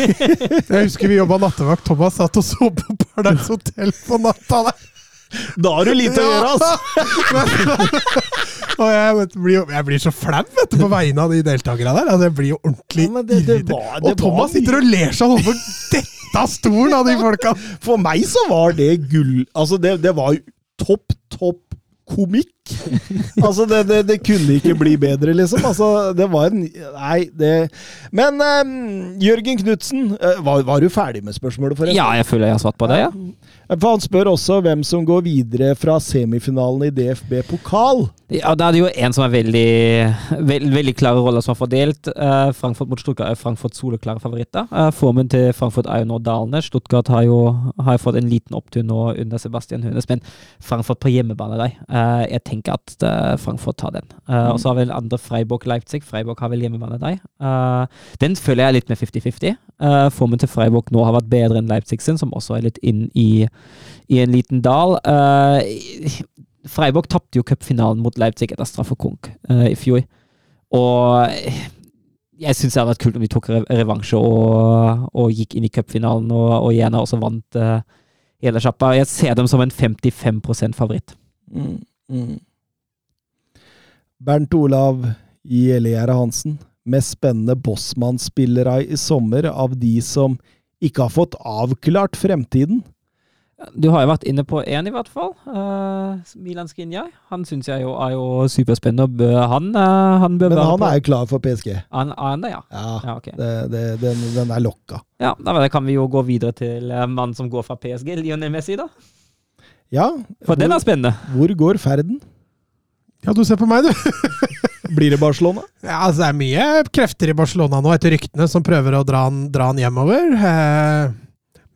Jeg husker vi jobba nattevakt. Thomas satt og så på Paradise Hotel på natta. der. Da har du lite å gjøre, altså! og jeg, vet, blir, jo- jeg blir så flau på vegne av de deltakerne der. Altså, jeg blir jo ordentlig Ja, det- det var- det Og Thomas sitter og ler seg over dette av stolen av de folka! For meg så var det gull Altså, det, det var topp, topp komikk. Altså, det, det, det kunne ikke bli bedre, liksom. Altså, det var en Nei, det Men um, Jørgen Knutsen, eh, var, var du ferdig med spørsmålet, forresten? Ja, jeg føler jeg har svart på det, ja. For han spør også hvem som går videre fra semifinalen i DFB pokal. Ja, Da er det jo en som er veldig veld, veldig klare roller som er fordelt. Eh, Frankfurt mot Stuttgart er Frankfurt soleklare favoritter. Eh, formen til Frankfurt er jo nå dalende. Stuttgart har jo har fått en liten opptur nå under Sebastian Hønes, men Frankfurt på hjemmebane, de. Eh, jeg tenker at uh, Frankfurt tar den. Eh, Og så har vel andre Freiburg-Leipzig. Freiburg har vel hjemmebane, de. Uh, den føler jeg litt med 50-50. Eh, formen til Freiburg nå har vært bedre enn Leipzig sin, som også er litt inn i, i en liten dal. Eh, Freiburg tapte jo cupfinalen mot Leipzig etter straffekonk uh, i fjor. Og eh, jeg syns det hadde vært kult om de tok revansje og, og gikk inn i cupfinalen og, og gjerne også vant uh, hele sjappa. Jeg ser dem som en 55 favoritt. Mm, mm. Bernt Olav Gjellegjerde Hansen. mest spennende Bossmann-spillere i sommer av de som ikke har fått avklart fremtiden. Du har jo vært inne på én, i hvert fall. Uh, Milan Skriniar. Han syns jeg jo er jo superspennende. Han, uh, han bør Men være han på er jo klar for PSG. Han er han det, ja. Ja, ja okay. det, det, den, den er lokka. Ja, da kan vi jo gå videre til uh, mannen som går fra PSG, Lionel Messi, da. Ja, For den er spennende. hvor går ferden? Ja, du ser på meg, du. Blir det Barcelona? Ja, altså, det er mye krefter i Barcelona nå, etter ryktene, som prøver å dra han, dra han hjemover. Eh,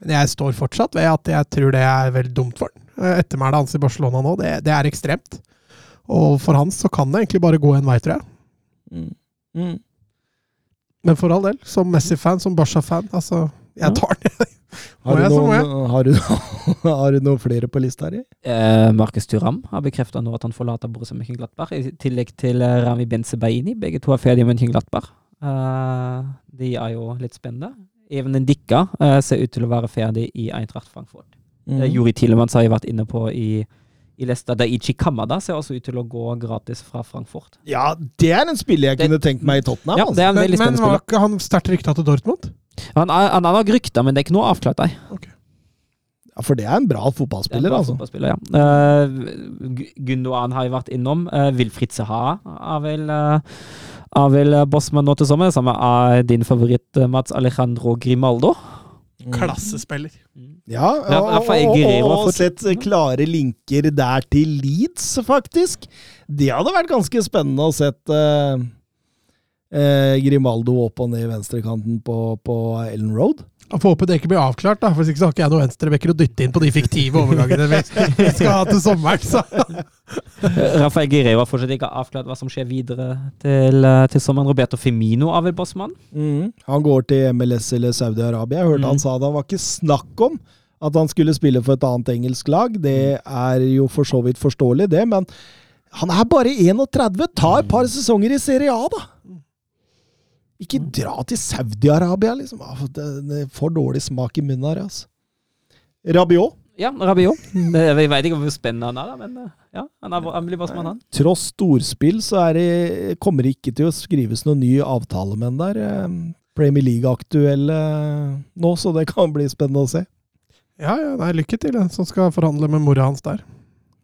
Men jeg står fortsatt ved at jeg tror det er veldig dumt for han. er Ettermælet hans i Barcelona nå, det, det er ekstremt. Og for han så kan det egentlig bare gå en vei, tror jeg. Mm. Mm. Men for all del, som Messi-fan, som Barca-fan, altså Jeg tar den. Har, du jeg, noen, har, du, har du noen flere på lista her? Eh, Markus Thuram har bekrefta nå at han forlater Borussia Mönchenglattberg, i tillegg til eh, Rami Benzebaini. Begge to er ferdige med Mönchenglattberg. Eh, de er jo litt spennende. Even Dikka eh, ser ut til å være ferdig i Eintracht Frankfurt. Mm. Mm. Juri Tielemanns har jeg vært inne på i, i Leicester. Daichi Kamada ser også ut til å gå gratis fra Frankfurt. Ja, det er en spiller jeg Det- kunne tenkt meg i Tottenham. Ja, det er en Men, men var ikke han sterkt rykta til Dortmund? Han har han nok rykta, men det er ikke noe avklart, nei. Okay. ja, for det er en bra Det er en fotballspiller, bra altså. fotballspiller, ja. Uh, Gundogan har jeg vært innom. Uh, Wilfried Zaha er vel, uh, er vel bossmann nå til sommer. Det samme er din favoritt Mats Alejandro Grimaldo. Mm. Klassespiller. Ja, og, og, og, og sett klare linker der til Leeds, faktisk. Det hadde vært ganske spennende å sett eh, eh, Grimaldo opp og ned i venstrekanten på, på Ellen Road. Jeg får håpe det ikke blir avklart, da, for hvis ikke så har ikke jeg noen venstrebekker å dytte inn på de fiktive overgangene vi skal ha til sommeren. Så. Rafael Guerrero har fortsatt ikke avklart hva som skjer videre til, uh, til sommeren. Roberto Firmino er vel bossmann? Han går til MLS eller Saudi-Arabia. Jeg hørte Mm. han sa det var ikke snakk om at han skulle spille for et annet engelsk lag. Det er jo for så vidt forståelig, det, men han er bare 31. Ta et par sesonger i Serie A, da! Ikke dra til Saudi-Arabia, liksom. Ah, Det er for dårlig smak i munnen her, altså. Rabiot. Ja, Rabiot. Jeg vet ikke hvor spennende han er, men uh, ja, han, er, han blir bossmann, han. Tross storspill så er det, kommer det ikke til å skrives noen ny avtale med han der. eh, Premier League-aktuell eh, nå, så det kan bli spennende å se. Ja, ja, nei, lykke til, den som skal forhandle med mora hans der.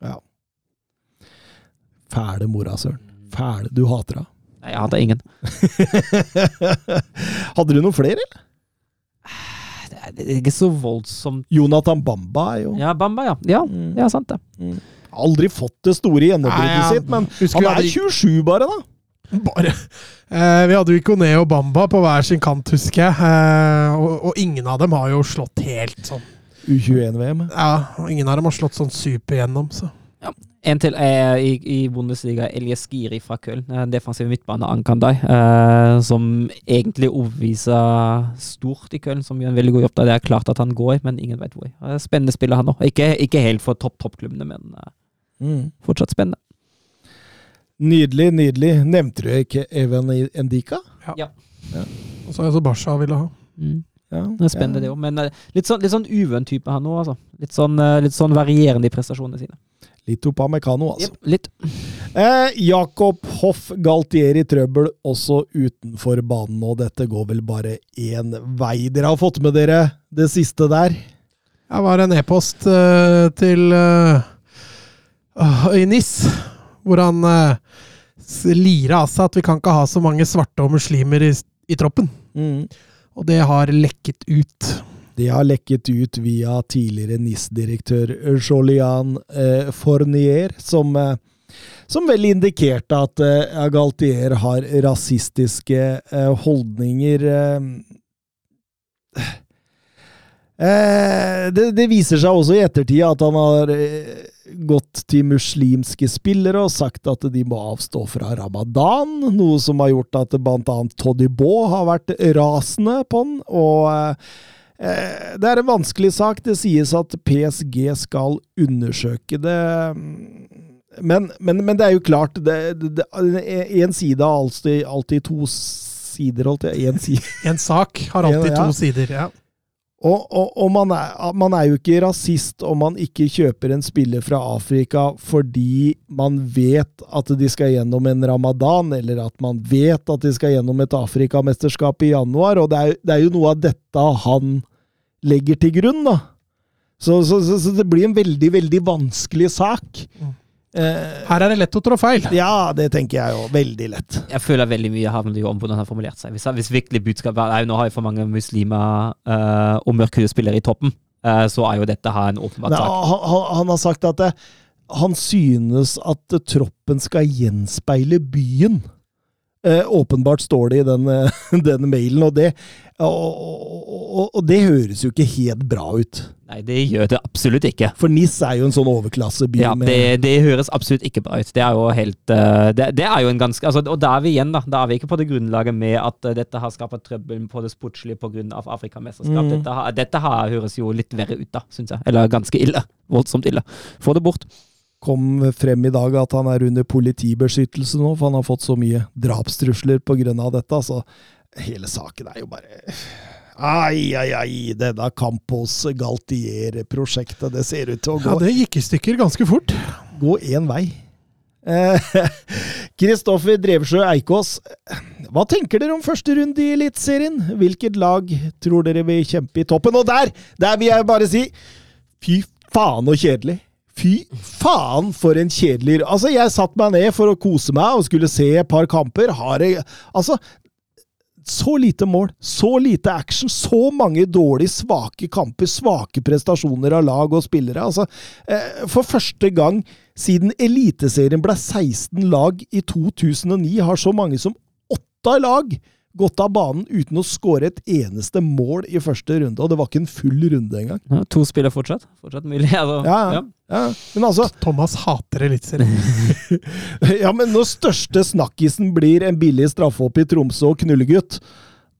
Ja. Fæle mora, søren. Fæle. Du hater henne. Nei, jeg hadde ingen. Hadde du noen flere? eller? Det er, ikke så voldsomt Jonathan Bamba er jo Ja, Bamba, ja. Ja, Mm. er sant, det. Aldri fått det store gjennombruddet ja. sitt, men Husker han er hadde- 27 bare, da! Bare. Eh, vi hadde jo Ikoné og Bamba på hver sin kant, husker jeg. Eh, og, og ingen av dem har jo slått helt sånn. U21-VM. Ja, og ingen av dem har slått sånn super gjennom, så. En til er i, i Bundesliga, Elias Giri fra Köln. en Defensiv midtbane Ankandai. Eh, som egentlig overviser stort i Köln, som gjør en veldig god jobb der. Det er klart at han går, men ingen vet hvor. Eh, Spennende spiller han òg. Ikke, ikke helt for topp-toppklubbene, men eh, Mm. fortsatt spennende. Nydelig, nydelig. Nevnte du ikke Even Endika? Og så er det så Basha ville ha. Mm. Ja, Det er spennende, det òg. Men eh, litt sånn, litt sånn uvønn type han nå, altså. Litt sånn, eh, litt sånn varierende i prestasjonene sine. Litt Opamecano, altså. Yep, litt. Eh, Jakob Hoff Galtier i trøbbel også utenfor banen, og dette går vel bare én vei. Dere har fått med dere det siste der? Det var en e-post uh, til uh, i NIS, hvor han uh, lira av seg at vi kan ikke ha så mange svarte og muslimer i, i troppen. Og det har lekket ut. Det har lekket ut via tidligere NIS-direktør Jolian eh, Fournier, som, eh, som vel indikerte at eh, Galtier har rasistiske eh, holdninger. Eh, eh, det, det viser seg også i ettertid at han har eh, gått til muslimske spillere og sagt at de må avstå fra ramadan, noe som har gjort at bl.a. Todibo har vært rasende på han. og eh, Eh, Det er en vanskelig sak. Det sies at PSG skal undersøke det. Men, men, men det er jo klart det, En side har alltid, alltid to sider, holdt jeg. En sak har alltid Ja, ja. to sider. Ja. Og, og, og man, er, man er jo ikke rasist om man ikke kjøper en spiller fra Afrika fordi man vet at de skal gjennom en ramadan, eller at man vet at de skal gjennom et Afrikamesterskap i januar. Og det er, det er jo noe av dette han legger til grunn, da. Så, så, så, så det blir en veldig, veldig vanskelig sak. Eh, Her er det lett å trå feil. ja, det tenker jeg jo. Veldig lett. Jeg føler veldig mye handler jo om hvordan han har formulert seg. Hvis, hvis virkelig budskapet er «Nei, nå har jeg for mange muslimer uh, og mørkhudede spillere i toppen, uh, så er jo dette her en åpenbar sak. han, han, han har sagt at det, han synes at troppen skal gjenspeile byen. Eh, åpenbart står det i den, eh, den mailen, og det, og, og, og det høres jo ikke helt bra ut. Nei, det gjør det absolutt ikke. For NIS er jo en sånn overklasseby. Ja, det, det høres absolutt ikke bra ut. Det er jo helt eh, det, det er jo en ganske altså, Og da er vi igjen, da. Da er vi ikke på det grunnlaget med at dette har skapt trøbbel på det sportslige pga. Afrikamesterskap. Mm. Dette, dette her høres jo litt verre ut, da, syns jeg. Eller ganske ille. Voldsomt ille. Få det bort. Kom frem i dag at han er under politibeskyttelse nå, for han har fått så mye drapstrusler pga. dette. Så hele saken er jo bare Ai, ai, ai, denne Campos Galtier-prosjektet, det ser ut til å gå Ja, det gikk i stykker ganske fort. gå én vei. Kristoffer Drevsjø Eikås, hva tenker dere om første runde i Eliteserien? Hvilket lag tror dere vil kjempe i toppen? Og der, der vil jeg bare si fy faen og kjedelig. Fy faen for en kjedelig Altså, jeg satte meg ned for å kose meg og skulle se et par kamper. Har jeg Altså, så lite mål, så lite action, så mange dårlige, svake kamper, svake prestasjoner av lag og spillere. Altså, eh, for første gang siden Eliteserien ble 16 lag i 2009, har så mange som åtte lag gått av banen uten å skåre et eneste mål i første runde. Og det var ikke en full runde engang. Ja, to spiller fortsatt. Fortsatt mulig. Altså, Ja, ja. Ja, men altså, Thomas hater Eliteserien. ja, men når største snakkisen blir en billig straffehopp i Tromsø og knullegutt,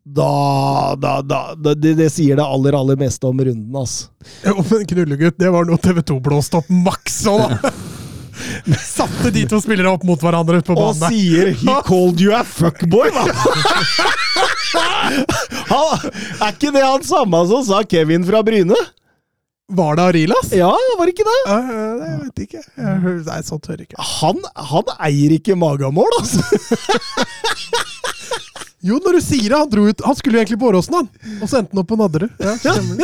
da, da, da, da det, det sier det aller, aller meste om runden, altså. Jo, men knullegutt, det var noe TV2 blåste opp maks òg, da! Satte de to spillere opp mot hverandre på banen Og sier 'he called you a fuckboy'! Han, er ikke det han samme som sa Kevin fra Bryne? Var det Arilas? Ja, var det ikke det? Ja, ja, jeg vet ikke. Jeg, nei, sånt hører ikke. Han, han eier ikke magamål, altså! Jo, når du sier det, han dro ut Han skulle jo egentlig på Åråsen, han. Og så endte han opp på Nadderud. Ja, stemmer.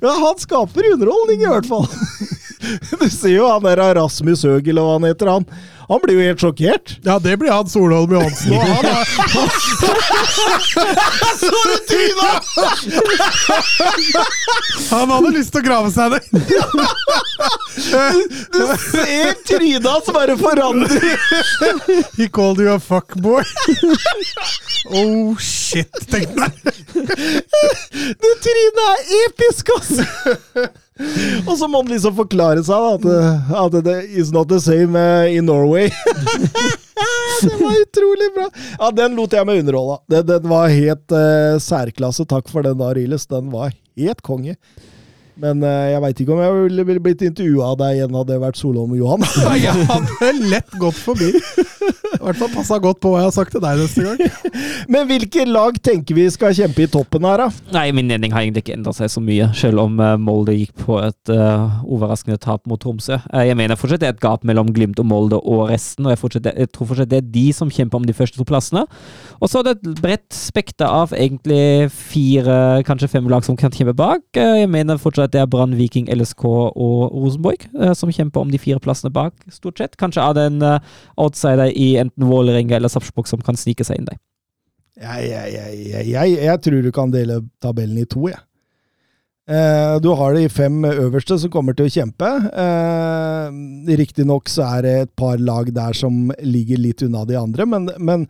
Ja, han skaper underholdning, i hvert fall. Du ser jo han der Rasmus Høg, og hva han heter. Han, han blir jo helt sjokkert. ja, det blir han Solholm Johansen. Og han er, Så du trynet?! han hadde lyst til å grave seg ned. Du ser trynet hans bare forandre He called you a fuckboy. Oh shit, tenkte jeg. Det trynet er episk, ass! Og så må han liksom forklare seg da, at, at det is not the same eh, in Norway. det var utrolig bra! Ja, Den lot jeg meg underholde. Den, den var helt uh, særklasse. Takk for den, da, Riles. Den var helt konge. Men eh, jeg veit ikke om jeg ville blitt intervjua av deg igjen, hadde det vært Solholm og Johan. Nei, Jeg hadde lett gått forbi. I hvert fall passa godt på hva jeg har sagt til deg neste gang. Men hvilke lag tenker vi skal kjempe i toppen her, da? Nei, min mening har egentlig ikke endret seg så mye, selv om eh, Molde gikk på et uh, overraskende tap mot Tromsø. Jeg mener fortsatt det er et gap mellom Glimt og Molde og resten, og jeg, jeg tror fortsatt det er de som kjemper om de første to plassene. Og så er det et bredt spekter av egentlig fire, kanskje fem lag som kan kjempe bak. Jeg mener fortsatt det er Brann, Viking, LSK og Rosenborg eh, som kjemper om de fire plassene bak, stort sett. Kanskje er det en eh, outsider i enten Vålerenga eller Sarpsborg som kan snike seg inn der. Jeg, jeg, jeg, jeg, tror du kan dele tabellen i to, jeg. Eh, du har de fem øverste som kommer til å kjempe. Eh, Riktignok så er det et par lag der som ligger litt unna de andre, men, men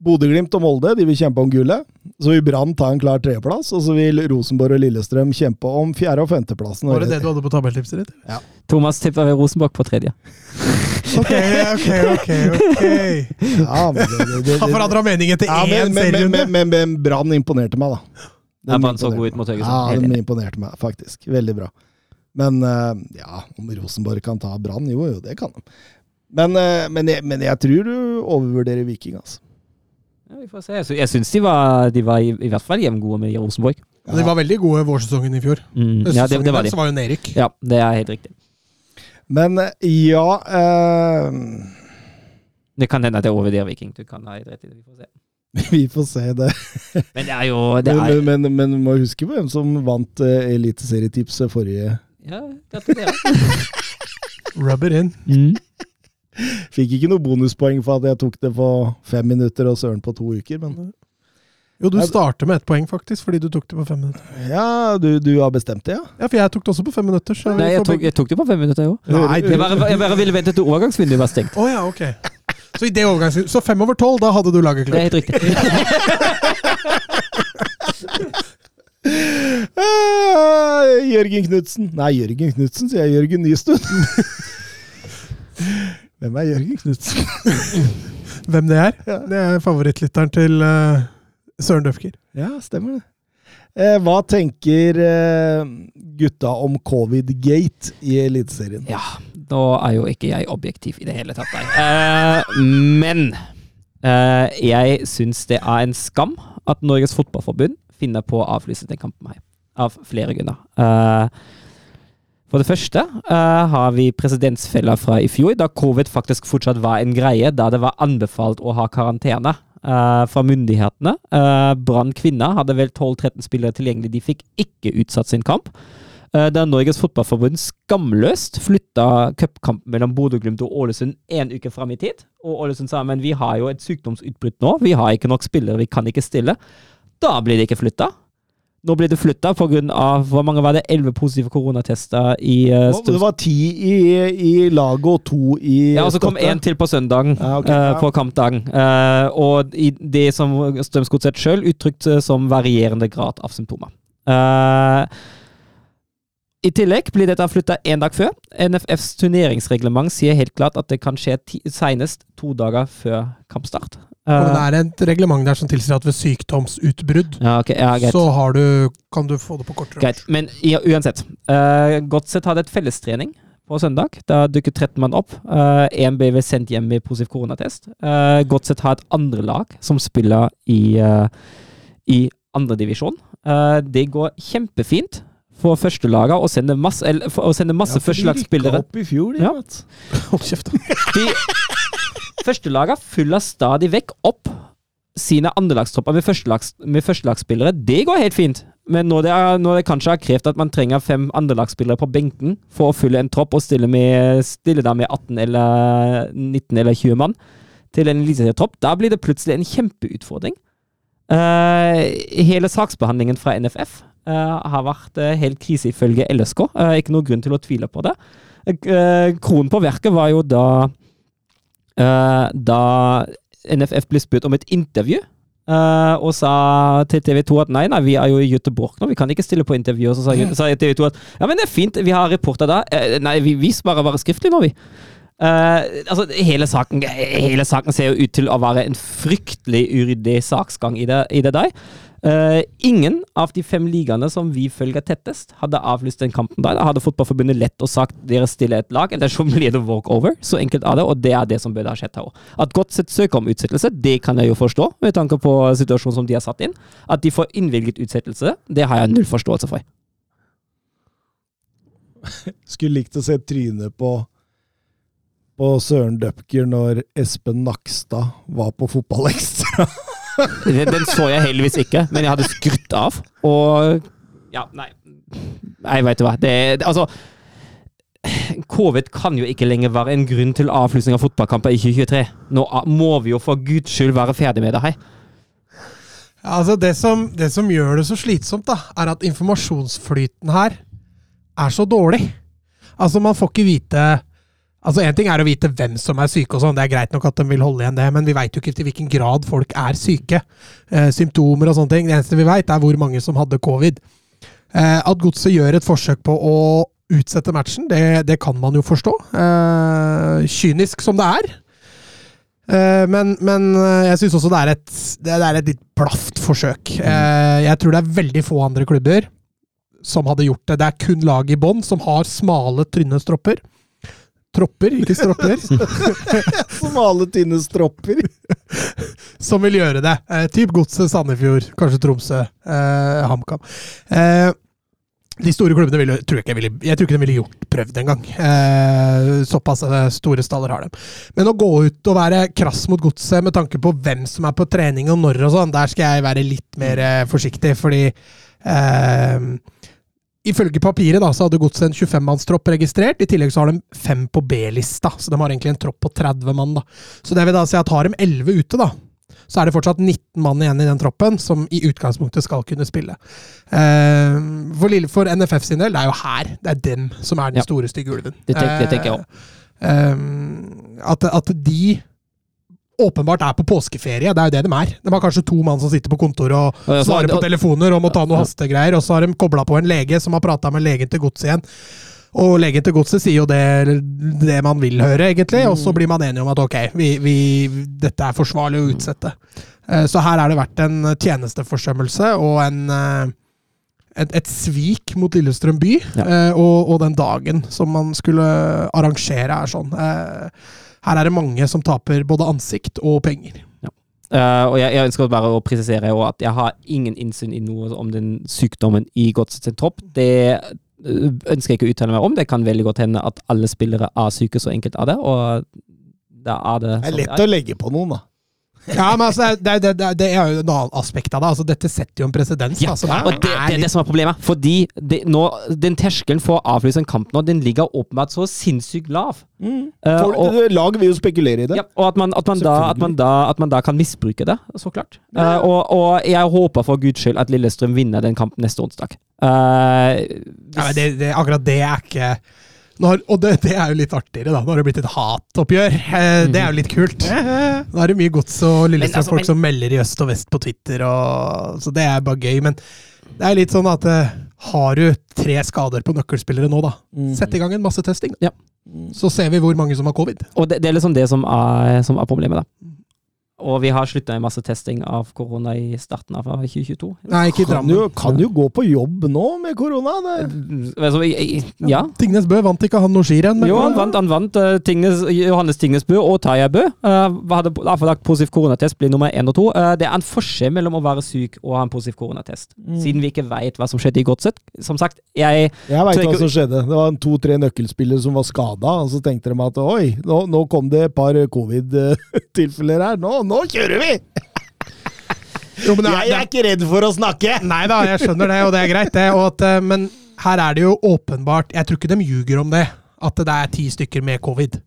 Bodø-Glimt og Molde de vil kjempe om gullet. Så vil Brann ta en klar tredjeplass, og så vil Rosenborg og Lillestrøm kjempe om fjerde- og femteplassen. Var det det du hadde på tabelltipset ditt? Ja. Thomas tippa Rosenborg på tredje. Ok, ok, ok. ok. Ja, men det, det, det, Han forandra mening etter ja, én men, men, men, men, men Brann imponerte meg, da. Ja, Brann så god ut mot Haugesund. Ja, den imponerte meg, faktisk. Veldig bra. Men eh, ja, om Rosenborg kan ta Brann, jo jo, det kan de. Men, eh, men, jeg, men jeg tror du overvurderer Viking, altså. Ja, vi får se. Sy- Jeg syns de var, de var i, i hvert fall jevngode med Rosenborg. De var veldig gode vårsesongen i fjor. Mm. Ja, det, det var de. Så var jo nedrykk. Ja, det er helt riktig. Men eh, ja eh, Det kan hende at jeg overvurderer Viking. Du kan ha helt rett i det. Vi får se. Vi får se det. Men det er jo det Men, er, men, men, men må huske på hvem som vant uh, Eliteserietipset forrige Ja, gratulerer. Rub it in. Mm. Fikk ikke noe bonuspoeng for at jeg tok det på fem minutter og Søren på to uker, men Jo, du starter med ett poeng, faktisk, fordi du tok det på fem minutter. ja, du, du har bestemt det, ja? Ja, for jeg tok det også på fem minutter. Så Nei, jeg tok, jeg tok det på fem minutter, jo. Nei, Jeg bare, jeg bare ville vente til overgangsvinduet var stengt. Å ja, ok. Så i det overgangsvinduet Så fem over tolv, da hadde du laget Det er klart. helt riktig. Jørgen Knutsen. Nei, Jørgen Knutsen, sier jeg. Jørgen Nystuen. Hvem er Jørgen Knutsen? Hvem det er? Ja. Det er favorittlytteren til uh, Søren Døfker. Ja, stemmer det. Eh, hva tenker eh, gutta om covid-gate i Eliteserien? Ja, da er jo ikke jeg objektiv i det hele tatt, nei. Eh, men eh, jeg syns det er en skam at Norges Fotballforbund finner på å avlyse den kampen her. Av flere grunner. Eh, for det første uh, har vi presedentsfella fra i fjor, da covid faktisk fortsatt var en greie, da det var anbefalt å ha karantene uh, fra myndighetene. Uh, Brann kvinner hadde vel 12-13 spillere tilgjengelig, de fikk ikke utsatt sin kamp. Uh, Der Norges Fotballforbund skamløst flytta cupkampen mellom Bodø-Glimt og Ålesund én uke fram i tid. Og Ålesund sa men vi har jo et sykdomsutbrudd nå, vi har ikke nok spillere, vi kan ikke stille. Da blir det ikke flytta. Nå blir det flytta pga. hvor mange var det? Elleve positive koronatester i uh, Det var ti i, i laget og to i ja, og så kom én til på søndagen, Ja, ok, eh, ja. på kampdagen. Uh, og i det som Strømsgodset sjøl uttrykte som varierende grad av symptomer. Uh, I tillegg blir dette flytta én dag før. NFFs turneringsreglement sier helt klart at det kan skje senest to dager før kampstart. Eh, Og det er et reglement der som tilsier at ved sykdomsutbrudd ja, okay, ja, så har du, kan du få det på kortere Greit, men ja, uansett. Uh, Godset hadde et fellestrening på søndag. Da dukket 13 mann opp. Uh, en ble sendt hjem med positiv koronatest. Uh, Godset har et andre lag som spiller i, uh, i andredivisjon. Uh, det går kjempefint for førstelaget å sende masse, eller, for å sende masse Ja, for de rykka opp i fjor, de, Ja. Hold kjeft, da. De Førstelaget fyller stadig vekk opp sine andrelagstropper med, førstelags, med førstelagsspillere. Det går helt fint. Men når det, er, når det kanskje har krevd at man trenger fem andrelagsspillere på benken for å fylle en tropp og stille, med, stille da med 18 eller 19 eller 20 mann til en eliteserietropp, da blir det plutselig en kjempeutfordring. Uh, hele saksbehandlingen fra NFF uh, har vært uh, helt krise ifølge LSK. Eh, ikke noe grunn til å tvile på det. Kronen på verket var jo da eh, da NFF ble spurt om et intervju, Uh, og sa til TV 2 at nei, nei, vi er jo i Göteborg nå, vi kan ikke stille på intervju. Og så sa, sa TV 2 at ja, men det er fint, vi har reporter da. Uh, nei, vi, vi sparer bare skriftlig nå, vi. Uh, altså, hele saken, hele saken ser jo ut til å være en fryktelig uryddig saksgang i det, i det der. Eh, ingen av de fem ligaene som vi følger tettest, hadde avlyst den kampen. Da hadde Fotballforbundet lett og sagt dere stiller et lag, eller så blir det walkover. Så enkelt er det, og det er det som burde ha skjedd her òg. At Godset søker om utsettelse, det kan jeg jo forstå, med tanke på situasjonen som de har satt inn. At de får innvilget utsettelse, det har jeg null forståelse for. Skulle likt å se trynet på på Søren Dupker når Espen Nakstad var på Fotballekstra. Den, så jeg heldigvis ikke, men jeg hadde skrutt av. Og Ja, nei. Nei, veit du hva. Det, det Altså Covid kan jo ikke lenger være en grunn til avlysning av fotballkamper i 2023. Nå må vi jo for guds skyld være ferdig med det her. Altså det, som, det som gjør det så slitsomt, da, er at informasjonsflyten her er så dårlig. Altså, man får ikke vite Altså, Én ting er å vite hvem som er syke, og sånn, det er greit nok at de vil holde igjen det, men vi veit jo ikke til hvilken grad folk er syke. Eh, symptomer og sånne ting. Det eneste vi veit, er hvor mange som hadde covid. Eh, at Godset gjør et forsøk på å utsette matchen, det, det kan man jo forstå. Eh, kynisk som det er. Eh, men, men eh, jeg syns også det er, et, det er et litt blaft forsøk. Eh, jeg tror det er veldig få andre klubber som hadde gjort det. Det er kun lag i bånn som har smale, tynne stropper. Tropper, ikke stropper, Smale, tynne stropper. som vil gjøre det. Eh, typ Godset, Sandefjord, kanskje Tromsø, eh, HamKam. Eh, de store klubbene ville, tror jeg, ville, jeg tror ikke de ville gjort prøvd engang. Eh, såpass eh, store staller har de. Men å gå ut og være krass mot godset med tanke på hvem som er på trening og når og sånn, der skal jeg være litt mer eh, forsiktig, fordi eh, Ifølge papiret da, så hadde godset en 25-mannstropp registrert. I tillegg så har de fem på B-lista, så de har egentlig en tropp på 30 mann. da. Så det vil da si at har de 11 ute, da, så er det fortsatt 19 mann igjen i den troppen som i utgangspunktet skal kunne spille. Eh, for, for NFF sin del, det er jo her. Det er dem som er den Ja. store, stygge ulven. Det tenker, det tenker jeg også. Eh, at, at de åpenbart er på påskeferie. Det er jo det de er. De har kanskje to mann som sitter på kontoret og svarer på telefoner og må ta noen hastegreier, og så har de kobla på en lege som har prata med legen til godset igjen. Og legen til godset sier jo det, det man vil høre, egentlig, og så blir man enige om at ok, vi, vi, dette er forsvarlig å utsette. Eh, Så her har det vært en tjenesteforsømmelse og en, eh, et, et svik mot Lillestrøm by, Ja. eh, og, og den dagen som man skulle arrangere er sånn. Eh, Her er det mange som taper både ansikt og penger. Eh, og jeg, jeg ønsker bare å presisere at jeg har ingen innsyn i noe om den sykdommen i Godset sin tropp. Det eh, ønsker jeg ikke å uttale meg om. Det kan veldig godt hende at alle spillere er syke, så enkelt er det. Og da er det Det er lett å legge på noen, da. Ja, men altså, det, er- det, er- det er jo en annen aspekt av det. Altså, dette setter jo en presedens. Ja, altså, det, det er det som er problemet. Fordi det, nå, den terskelen for å avlyse en kamp nå, den ligger åpenbart så sinnssykt lav. Mm. Eh, Folk, og, lag vil jo spekulere i det. ja, og at man, at, man da, at, man da, at man da kan misbruke det, så klart. Eh, og, og jeg håper for guds skyld at Lillestrøm vinner den kampen neste onsdag. Eh, Ja, men det, det, akkurat det er ikke når, Og det, det er jo litt artigere, da. Nå har det blitt et hatoppgjør. Eh, Det er jo litt kult. Nå er det mye gods og altså, Lillestrøm-folk men- som melder i øst og vest på Twitter, og, så det er bare gøy. Men det er litt sånn at eh, har du tre skader på nøkkelspillere nå, da, Mm. sett i gang en massetesting. Ja. Så ser vi hvor mange som har covid. Og det, det er liksom det som er, som er problemet, da. Og vi har slutta med masse testing av korona i starten av 2022. Nei, ikke Kan jo, kan jo gå på jobb nå med korona. Det. Altså, i- ja. Tingnes Bø vant ikke han noe skirenn? men- Jo, han vant, han vant uh, Tingnes, Johannes Tingnesbø og Taja Bø. Uh, hadde avlagt positiv koronatest, blir nummer én og to. Uh, det er en forskjell mellom å være syk og ha en positiv koronatest. Siden vi ikke veit hva som skjedde i Godset. Som sagt, jeg Jeg veit hva som skjedde. Det var to-tre nøkkelspillere som var skada, og så tenkte de at oi, nå, nå kom det et par covid-tilfeller her. Nå, nå kjører vi! Jo, men det er- Jeg er ikke redd for å snakke! Nei da, jeg skjønner det, og det er greit, det. Og at, eh, men her er det jo åpenbart Jeg tror ikke de ljuger om det. At det er ti stykker med covid.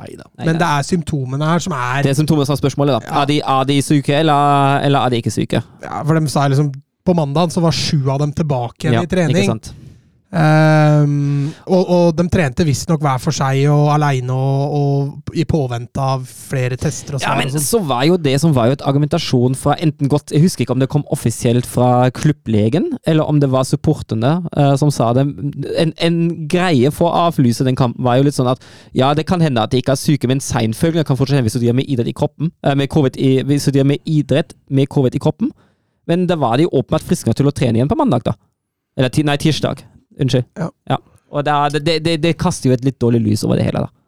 Neida. Nei, Men det er symptomene her som er Det er symptomene som er spørsmålet, da. Ja. Er, de, er de syke, eller, eller er de ikke syke? ja, For de sa liksom På mandag så var sju av dem tilbake igjen i ikke sant? Ehm, og, og de trente visstnok hver for seg og aleine og, og i påvente av flere tester. Ja, men sånn. så var jo det som var jo et argumentasjon fra enten godt Jeg husker ikke om det kom offisielt fra klubblegen, eller om det var supporterne uh, som sa det. En, en greie for å avlyse den kampen var jo litt sånn at ja, det kan hende at de ikke er syke, men seinfølgende kan fortsatt hende hvis du driver med idrett i kroppen. Uh, med covid i, hvis du driver med idrett med covid i kroppen. Men da var de åpenbart friske nok til å trene igjen på mandag, da. Eller nei, tirsdag. Unnskyld. Ja. Og det, det, det, det kaster jo et litt dårlig lys over det hele, da.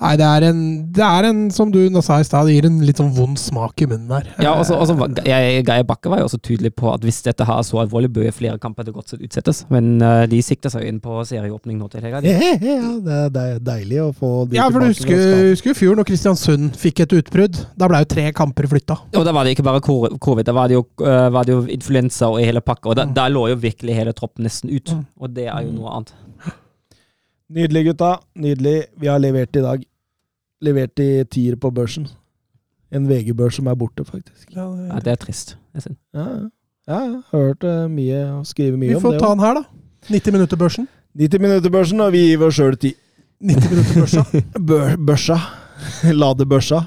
Nei, det er, en, det er en, som du sa i stad, det gir en litt sånn vond smak i munnen der. Ja, og så- og så var- jeg- Geir Bakke var jo også tydelig på at hvis dette her er så alvorlig, bør flere kamper til godt sett utsettes. Men uh, de sikter seg jo inn på serieåpning nå til helga. de. Ja, det er- det er deilig å få de Ja, for du tilbake husker, i fjor når Kristiansund fikk et utbrudd. Da ble jo tre kamper flytta. Og da var det ikke bare covid, da var det jo, uh, var det jo influensa og hele pakka. Og da, da lå jo virkelig hele troppen nesten ut. Mm. Og det er jo noe annet. Nydelig, gutta. Nydelig. Vi har levert i dag. Levert i tier på børsen. En VG-børs som er borte, faktisk. Ja, det er trist. Det er synd. Ja, ja. ja jeg har hørt eh, mye og skrevet mye om det. Vi får ta den her, da. 90 minutter børsen. 90 minutter-børsen, og vi gir oss sjøl ti. 90 minutter børsa. Bør, børsa. Lade børsa.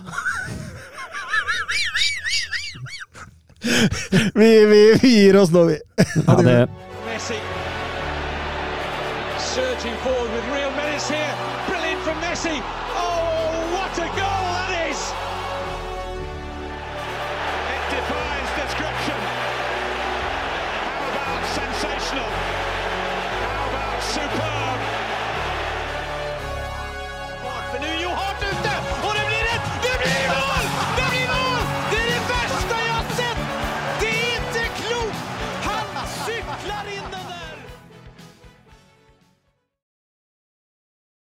vi, vi, vi gir oss nå, vi. Ja, det.